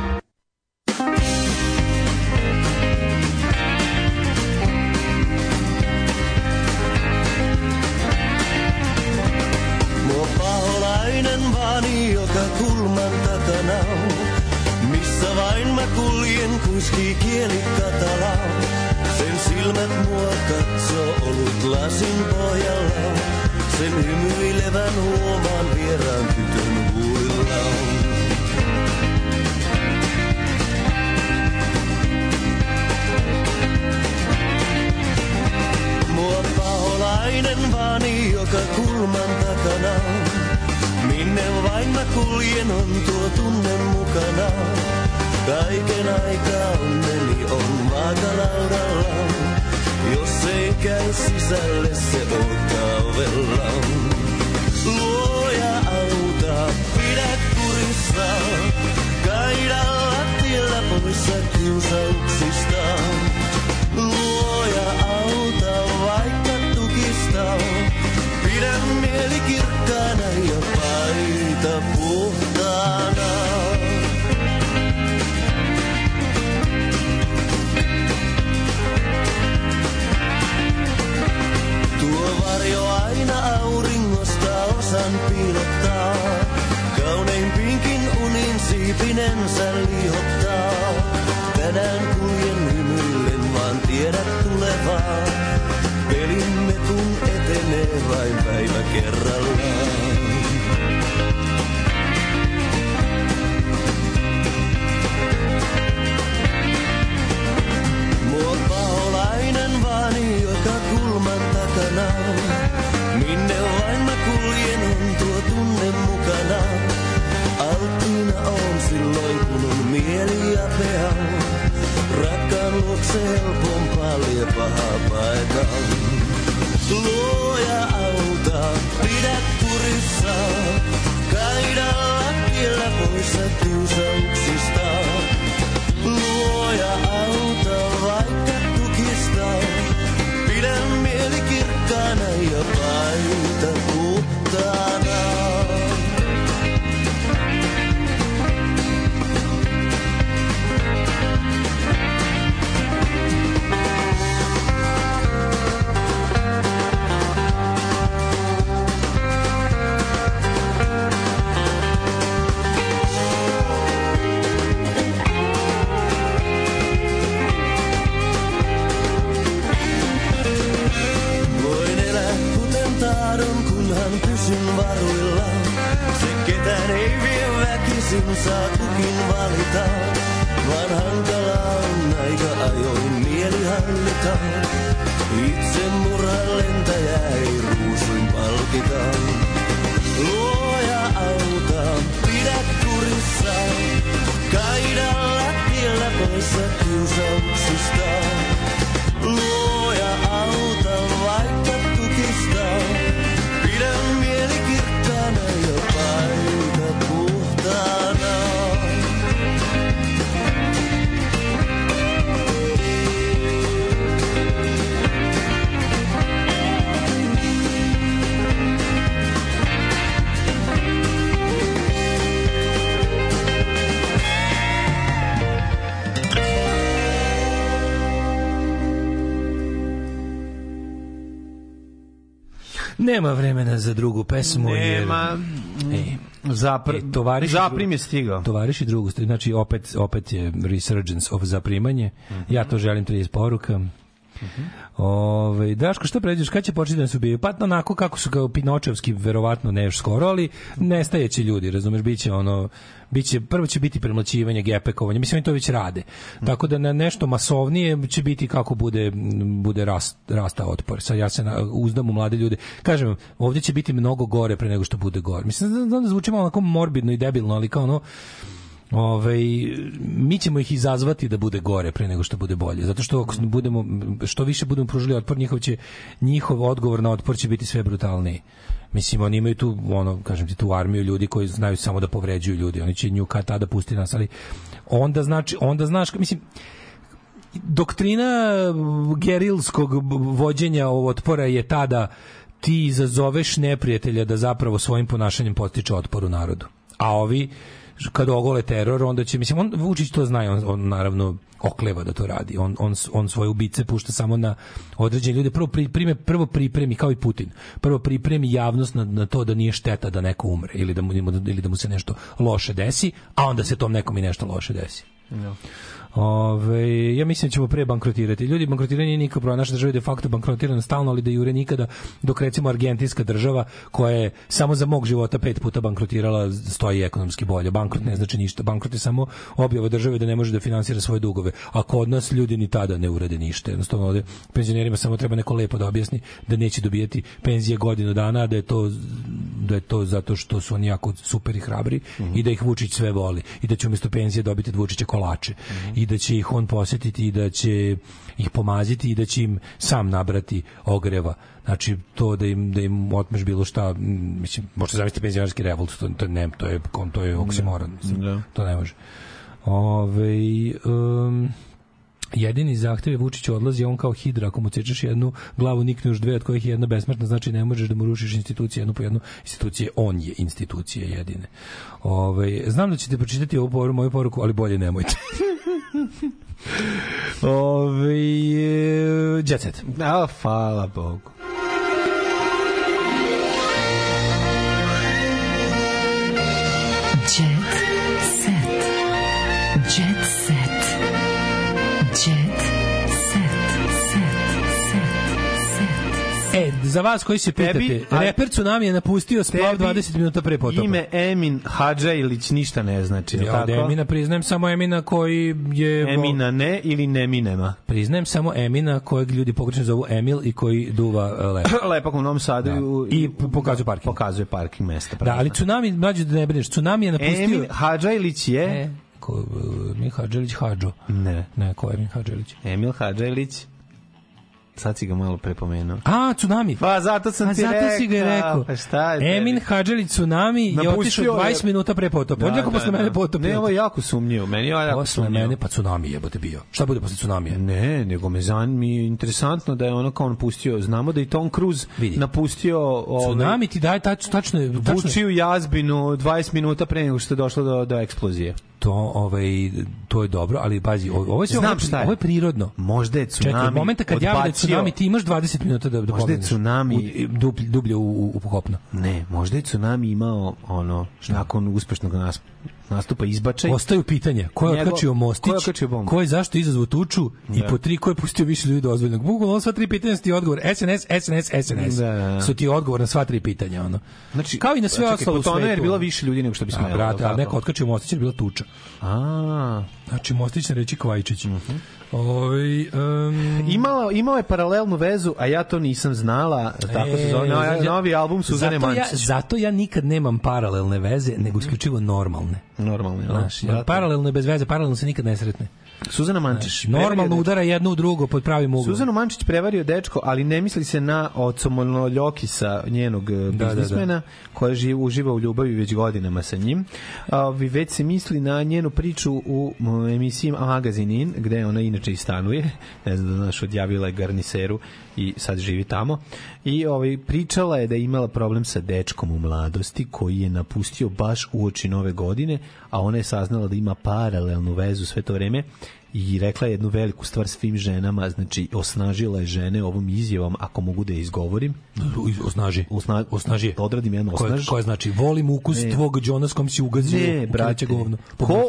kieli katala. Sen silmät mua katso ollut lasin pohjalla. Sen hymyilevän huomaan vieraan tytön huilla Mua paholainen vaani joka kulman takana. Minne vain mä kuljen on tuo tunne mukana. Kaiken aikaa onneni on vaakalaudallaan. Jos ei käy sisälle, se on talvellaan. Luoja auta, pidä kurissa. Kaida lattialla poissa kiusauksista. Luoja auta, vaikka tukista. Pidä kirkkaan. tarjo aina auringosta osan piilottaa. Kauneimpiinkin unin siipinensä lihottaa. Tänään kuljen hymyillen, vaan tiedät tulevaa. Pelimme kun etenee vain päivä kerrallaan. kieli ja pea. Rakkaan luokse helpompaa lie pahaa paikan. Luoja auta, pidä kurissa, kaidalla vielä poissa kiusauksista. Luoja auta, vaikka tukista, pidä mieli kirkkaana ja paita puhtaana. kaduilla. Se ketään ei vie väkisin, saa kukin valita. Vaan hankala on aika ajoin mieli hallita. Itse murhan lentäjä ei ruusuin palkita. Luoja auta, pidä kurissa. Kaidalla tiellä poissa kiusauksista. Luoja Nema vremena za drugu pesmu. Nema. Jer, mm. e, Zapr e, zaprim je stigao. Tovariš i drugu, znači opet, opet je resurgence of zaprimanje. Mm -hmm. Ja to želim 30 poruka. Mm -hmm. Ove, ovaj, Daško, što pređeš, kada će početi da nas ubijaju? Pa onako kako su kao Pinočevski, verovatno ne još skoro, ali nestajeći ljudi, razumeš, biće ono, biće, prvo će biti premlaćivanje, gepekovanje, mislim oni to već rade. Hm. Tako da na nešto masovnije će biti kako bude, bude rast, rasta otpor. Sad ja se na, uzdam u mlade ljude. Kažem vam, ovdje će biti mnogo gore pre nego što bude gore. Mislim, da, da zvuči malo onako morbidno i debilno, ali kao ono, Ove, mi ćemo ih izazvati da bude gore pre nego što bude bolje, zato što ako budemo, što više budemo pružili otpor, njihov, će, njihov odgovor na otpor će biti sve brutalniji. Mislim, oni imaju tu, ono, kažem ti, tu armiju ljudi koji znaju samo da povređuju ljudi, oni će nju kad tada pusti nas, ali onda, znači, onda znaš, mislim, doktrina gerilskog vođenja ovog otpora je tada ti izazoveš neprijatelja da zapravo svojim ponašanjem potiče otpor u narodu. A ovi kad ogole teror, onda će, mislim, on, Vučić to zna, on, on naravno okleva da to radi. On, on, on svoje ubice pušta samo na određene ljude. Prvo, prime, prvo pripremi, kao i Putin, prvo pripremi javnost na, na to da nije šteta da neko umre ili da, mu, ili da mu se nešto loše desi, a onda se tom nekom i nešto loše desi. No. Da. Ove, ja mislim da ćemo pre bankrotirati. Ljudi, bankrotiranje nije nikako Naša država je de facto bankrotirana stalno, ali da jure nikada, dok recimo argentinska država, koja je samo za mog života pet puta bankrotirala, stoji ekonomski bolje. Bankrot ne znači ništa. Bankrot je samo objava države da ne može da finansira svoje dugove. Ako od nas ljudi ni tada ne urade ništa. Jednostavno, ovde penzionerima samo treba neko lepo da objasni da neće dobijati penzije godinu dana, da je to, da je to zato što su oni jako super i hrabri mm -hmm. i da ih Vučić sve voli i da će umesto penzije dobiti od Vučića kolače. Mm -hmm i da će ih on posetiti i da će ih pomaziti i da će im sam nabrati ogreva. Znači, to da im, da im otmeš bilo šta, mislim, možete zamisliti penzionerski revolt, to, to, ne, to je, to je oksimoron, mislim, da. to ne može. Ove, um, jedini zahtev je Vučić odlazi, on kao hidra, ako mu cečeš jednu glavu, nikne još dve, od kojih je jedna besmrtna, znači ne možeš da mu rušiš institucije jednu po jednu, institucije, on je institucije jedine. Ove, znam da ćete pročitati ovu poru, moju poruku, ali bolje nemojte. Ove, eh, jet set. A, ah, hvala Bogu. E, za vas koji se pitate, tebi, reper Tsunami je napustio splav 20 minuta pre potopa. Ime Emin Hadžajlić ništa ne znači, ja, tako? Emina priznajem samo Emina koji je... Emina ne ili Neminema? Priznajem samo Emina kojeg ljudi pogrešno zovu Emil i koji duva eh, lepo. lepak u Novom Sadu. Da. I pokazuje parking. Pokazuje parking mesta. Pravda. Da, ali Tsunami, mlađe da ne brineš, Tsunami je napustio... Emin Hadžajlić je... E ko eh, Miha Hadželić Hadžo. Ne. Ne, ko je Miha Emil Hadželić. Sad si ga malo prepomenuo. A, Tsunami. Pa zato sam A, ti zato rekao. si ga rekao. Pa šta je Emin Hadželić Tsunami Napustio je otišao 20 je... minuta pre potopa. Da, On da, posle da, mene potopio. Ne, ovo je jako sumnjivo. Meni je ovo jako posle sumnjivo. mene pa Tsunami je bote bio. Šta bude posle Tsunamija? Ne, nego me zan, je interesantno da je ono kao on pustio, znamo da i Tom Cruise Vidi. napustio... Ovaj, tsunami ti daje tač, tačno... tačno. Vučiju jazbinu 20 minuta pre nego što je došlo do, do eksplozije to ovaj to je dobro, ali pazi, ovo je Znam ovo, šta je. ovo je prirodno. Možda je tsunami. Čekaj, momenta kad da odbacio, javi tsunami, ti imaš 20 minuta da da Možda je tsunami u, dublje, u, u, u kopno. Ne, možda je tsunami imao ono što nakon uspešnog nas nastupa izbačaj. Ostaju pitanja. Ko je okačio mostić? Ko je okačio bombu? Ko je zašto izazvao tuču? Da. I po tri ko je pustio više ljudi dozvoljnog? Bukvalno sva tri pitanja su ti odgovor. SNS, SNS, SNS. Da, da, da. Su ti odgovor na sva tri pitanja. Ono. Znači, Kao i na sve ostalo u svetu. Čekaj, bilo više ljudi nego što bi da, smelo. Brate, ali neko otkačio mostić jer je bila tuča. A. Znači, mostić ne reći Kvajčić. Uh mhm. -huh. Ovaj um... imala imao je paralelnu vezu, a ja to nisam znala. Tako e, se zove e, no, ja, novi album Suzane zato Mančić. Ja, zato ja nikad nemam paralelne veze, nego isključivo normalne. Normalne, znači. Ja, paralelne bez veze, paralelno se nikad ne sretne. Suzana Mančić. Znači, normalno udara jedno u drugo pod pravim uglom. Suzana Mančić prevario dečko, ali ne misli se na ocomolno Ljokisa, njenog e, da, da, da, biznismena, da, da. koja živ, uživa u ljubavi već godinama sa njim. Ovi, već se misli na njenu priču u emisiji Magazinin, gde ona inače i stanuje. Ne znam da znaš, odjavila je garniseru i sad živi tamo i ovaj, pričala je da je imala problem sa dečkom u mladosti koji je napustio baš uoči nove godine, a ona je saznala da ima paralelnu vezu sve to vreme i rekla je jednu veliku stvar svim ženama, znači osnažila je žene ovom izjavom, ako mogu da je izgovorim. Osnaži. Osna, osnaži da je. Odradim jedno osnaž. Koja znači, volim ukus ne. tvog džona s kom si ugazio. Ne, brate. Govno, ko,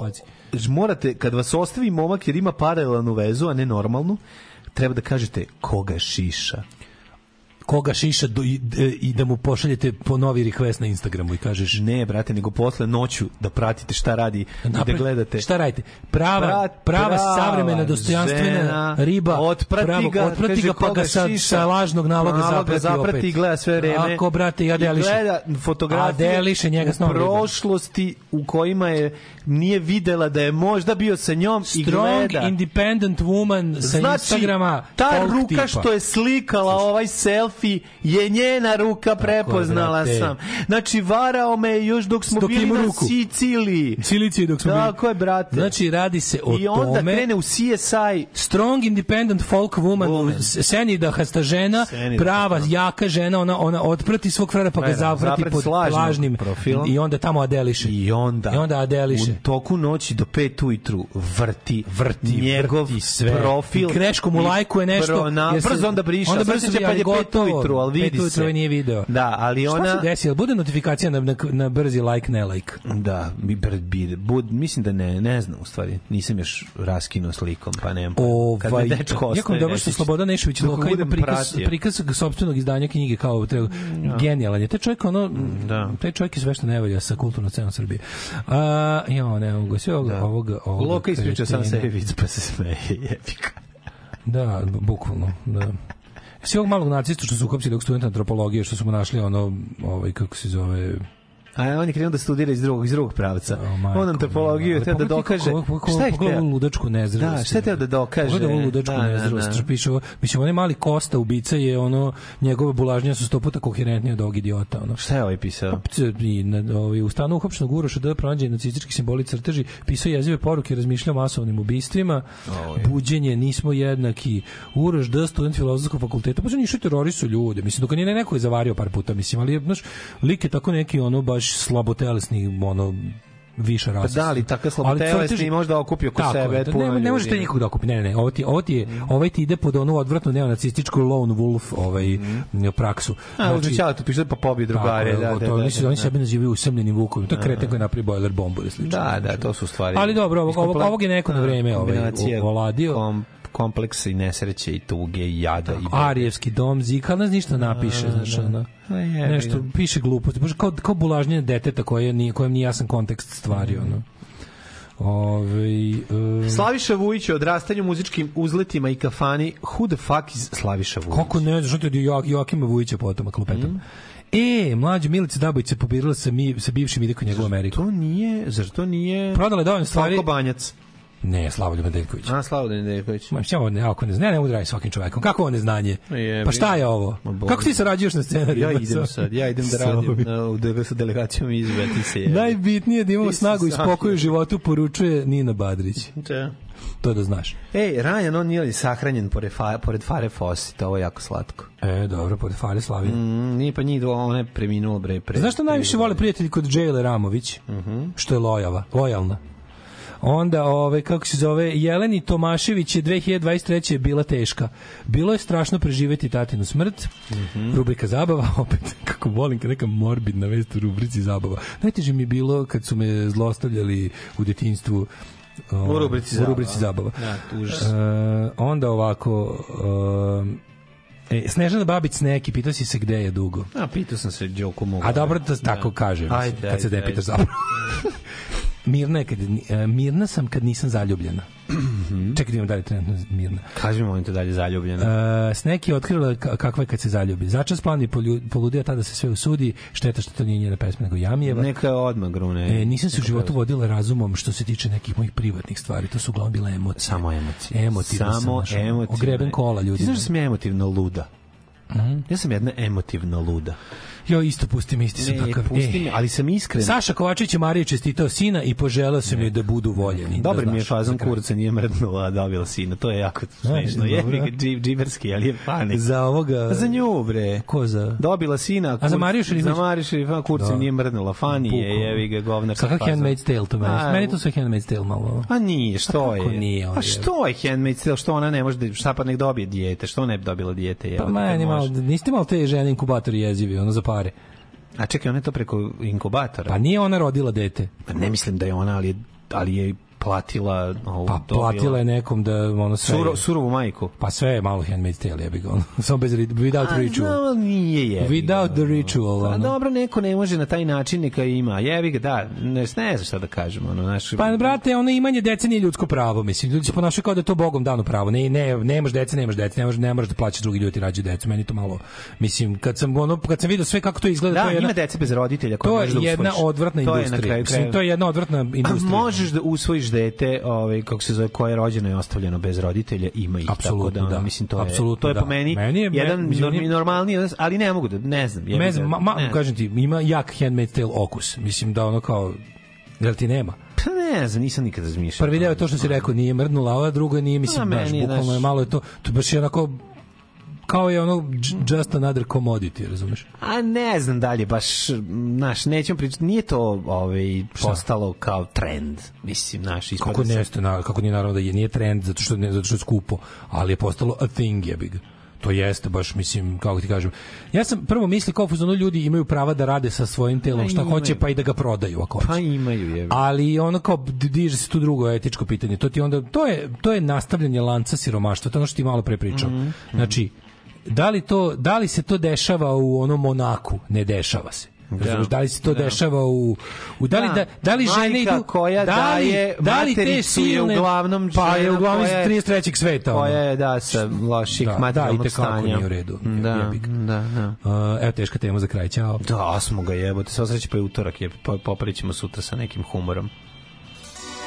znači, morate, kad vas ostavi momak jer ima paralelnu vezu, a ne normalnu, treba da kažete koga šiša koga šiša do, i, e, i da mu pošaljete po novi request na Instagramu i kažeš ne brate nego posle noću da pratite šta radi Napred, da, da gledate šta radite prava Brat, prava, prava savremena dostojanstvena žena, riba otprati pravo, ga otprati kaže, ga pa ga sa, sa lažnog naloga nalog zaprati, zaprati opet. i gleda sve vreme ako brate ja deliš gleda fotografije a njega u prošlosti u kojima je nije videla da je možda bio sa njom Strong, i gleda independent woman sa znači, Instagrama ta ruka tipa. što je slikala ovaj selfie kafi je njena ruka prepoznala Tako, sam. Znači, varao me još dok smo dok bili na ruku. Siciliji. Siciliji dok smo Tako bili. je, brate. Znači, radi se o tome. I onda tome. krene u CSI. Strong independent folk woman, woman. senidahasta žena, Senida, prava, da. jaka žena, ona, ona otprati svog frara pa ga zaprati pod lažnim profilom. I onda tamo adeliše. I onda, I onda adeliše. U toku noći do 5 ujutru vrti, vrti, njegov vrti sve. profil. I kreško mu lajkuje nešto. Pro, na, brzo onda briša. Onda brzo će pa je 5 ujutru, al vidi se. Pet ovaj nije video. Da, ali ona Šta se desilo? bude notifikacija na, na, na brzi like ne like? Da, bi bi bud, mislim da ne, ne znam u stvari. Nisam još raskinuo slikom, pa nemam. Kad me ovaj, dečko ostaje. Jako dobro što Slobodan Nešović Loka ima prikaz, prikaz sopstvenog izdanja knjige kao treba. Da. Ja. Genijalan je. Taj čovjek ono, da. taj čovjek je sve što ne sa kulturno cenom Srbije. A, ja, ne mogu, sve ovog, da. ovog, ovog Loka ispriča sam sebi vic, pa se smeje, jebika. Da, bukvalno, da. Svi ovog malog nacistu što su uhapsili dok studenta antropologije, što su mu našli ono, ovaj, kako se zove, A on je krenuo da studira iz drugog, iz drugog pravca. Oh, on antropologiju je da dokaže. šta je hteo? ludačku nezrelost. Da, šta je teo da dokaže? Pogledaj ovu ludačku da, da nezrelost. Da, da. Piše, mislim, onaj mali Kosta, ubica, je ono, njegove bulažnje su sto puta koherentnije od ovog idiota. Ono. Šta je ovaj pisao? Pa, I, na, ovaj, u stanu uhopšnog uroša da pronađe nacistički simboli crteži, pisao jezive poruke, razmišljao masovnim ubistvima, oh, buđenje, nismo jednaki, uroš da student filozofskog fakulteta, pa su nišu terorisu ljude. Mislim, dok nije neko je zavario par puta, mislim, ali, znaš, like tako neki ono, baš baš slobotelesni ono više rasa. Pa da li takve slobotelesni možda okupio ko sebe je, da puno ne, ne možete nikog da okupi. Ne, ne, ne, ovo ti, ovo ti je, mm. ovaj ti ide pod onu odvratnu neonacističku lone wolf ovaj mm. praksu. A, znači, uđećala tu piše pa da pobi drugare, da, da, to, da, da, da, oni da. sebe nazivaju usamljenim vukovima. To krete koji napravi bojler bombu ili slično. Da, da, znači. to su stvari. Ali dobro, ovog, ovog, ovog je neko na vreme ovaj, ovladio. Kom, kompleks i nesreće i tuge i jada. Tako, i Arijevski dom, zika, ali ništa napiše, da, da, znaš, da. ono. Ne, pa pa nešto, piše gluposti baš kao, kao bulažnje deteta koje, nije, kojem nije jasan kontekst stvari, mm. ono. Ove, um... Slaviša Vujić je odrastanju muzičkim uzletima i kafani. Who the fuck is Slaviša Vujić? Kako ne znaš, on ti je jo, Joakima Vujića potom, klupetom. Mm. E, mlađa Milica Dabović se pobirala sa, mi, sa bivšim ide kod njega u Ameriku. To nije, zar to nije... Prodala je dovoljno stvari. Slavko Banjac. Ne, Slavoljub Nedeljković. A, Slavoljub Nedeljković. Ma, šta ne, ako ne zna, ne mogu da svakim čovekom. Kako on neznanje? Je, pa šta je ovo? Kako ti sarađuješ na scenariju? Ja idem sad, ja idem da radim na, da, sa delegacijom izbeti se. Je. Najbitnije da imamo snagu i spokoju u životu, poručuje Nina Badrić. Da. To da znaš. Ej, Ryan on je sahranjen pored, fa, pored Fare Fossi, to ovo je jako slatko. E, dobro, pored Fare Slavije. Mm, nije pa njih, ona je preminuo bre. Pre, Znaš što najviše vole prijatelji kod Džejle Ramović? Mm -hmm. Što je lojava, lojalna. Onda, ove, kako se zove, Jeleni Tomašević je 2023. Je bila teška. Bilo je strašno preživeti tatinu smrt. Mm -hmm. Rubrika zabava, opet, kako volim, kad neka morbidna vest u rubrici zabava. Najteže mi je bilo kad su me zlostavljali u detinjstvu u ovaj, rubrici zabava. U rubrici zabava. Ja, e, onda ovako... E, E, Snežana Babić neki, pitao si se gde je dugo. A, pitao sam se Đoko Mogu. A dobro da, da. tako ja. kažem, ajde, kad ajde, se ne pitaš zapravo. Mirna, je kad, e, mirna sam kad nisam zaljubljena. -hmm. Čekaj, da idemo dalje trenutno mirno. Kaži mi, molim te, dalje zaljubljena. Uh, e, Sneki je otkrila kakva je kad se zaljubi. Začas plan je poludio, tada se sve usudi. Šteta što to nije njena pesma, nego Jamijeva. Neka je odmah grune. E, nisam se u životu vodila razumom što se tiče nekih mojih privatnih stvari. To su uglavnom bile emocije. Samo emocije. Emotivno Samo sam, emotivno. Ogreben kola ljudi. Ti znaš da sam ja emotivno luda. Mm -hmm. Ja sam jedna emotivno luda. Jo, isto pusti me, isti sam takav. Pusti e, me, ali sam iskren. Saša Kovačić je Mariji čestitao sina i poželao sam joj da budu voljeni. Da Dobar mi je fazan kurca, nije mrdnula, dobila da, sina. To je jako smešno. Je džiberski, ali je fani. Za ovoga... Za nju, bre. Ko za? Dobila sina. A za Mariju Šerifović? Za Mariju Šerifović, kurca da. nije mrdnula. Fani je, jevi ga, govnar. Kakav Handmaid's Tale to meni? Meni to sve Handmaid's Tale malo. A nije, pa što je? Nije, A pa što je Handmaid's Tale? Što ona ne može da, šta pa nek dobije dijete? Što ne bi dobila dijete? Pa meni malo, niste malo te žene inkubator jezivi, ono za pare. A čekaj, ona je to preko inkubatora. Pa nije ona rodila dete. Pa ne mislim da je ona, ali je, ali je platila ovo, pa platila je nekom da ono sve Suro, surovu majku pa sve je malo handmade tale ja bih ono samo bez without A, ritual no, nije je without the ritual pa, ono. dobro neko ne može na taj način neka ima jebi ga da ne, ne znam šta da kažem ono naš pa brate ono imanje dece nije ljudsko pravo mislim ljudi se ponašaju kao da je to bogom dano pravo ne ne ne možeš dece nemaš dece ne možeš ne možeš da plaća drugi ljudi rađaju da decu meni to malo mislim kad sam ono kad sam video sve kako to izgleda da, to je jedna, ima dece bez roditelja da to je jedna odvratna industrija mislim to je jedna odvratna industrija možeš da usvojiš dete, ovaj kako se zove, koje je rođeno i ostavljeno bez roditelja, ima ih Absolutno, tako da, da. mislim to Absolutno, je to je da. po meni, meni je, jedan me, norm, normalni, ali ne mogu da ne znam, je. Ne znam, ma, ma, kažem ti, ima jak handmade tale okus. Mislim da ono kao jel ti nema? Pa ne znam, nisam nikad razmišljao. Prvi deo je to što si rekao, nije mrdnula, a druga nije, mislim, baš, pa bukvalno je malo je to, to baš je onako kao je ono just another commodity, razumeš? A ne znam dalje, baš, znaš, nećemo pričati, nije to ovaj, postalo kao trend, mislim, naš ispada kako, ne, se... na, kako nije naravno da je, nije trend, zato što, ne, zato što je skupo, ali je postalo a thing, je big to jeste baš mislim kako ti kažem ja sam prvo misli kao fuzonu ljudi imaju prava da rade sa svojim telom pa šta hoće pa i da ga prodaju ako pa hoće pa imaju je ali ono kao diže se tu drugo etičko pitanje to ti onda to je to je nastavljanje lanca siromaštva to je ono što ti malo pre pričao mm -hmm. znači da li, to, da li se to dešava u onom onaku? Ne dešava se. Razumeš, da. da li se to da. dešava u, u da li da, da, da li žene idu koja da li, da li te silne, je uglavnom žena pa je uglavnom koja, 33. sveta koja je da sa loših da, da materijalnog da, stanja. u redu. Da, jebik. da, da. Uh, evo teška tema za kraj, ćao. Da, smo ga jebote, sve sreće pa je utorak, je pa popričamo sutra sa nekim humorom.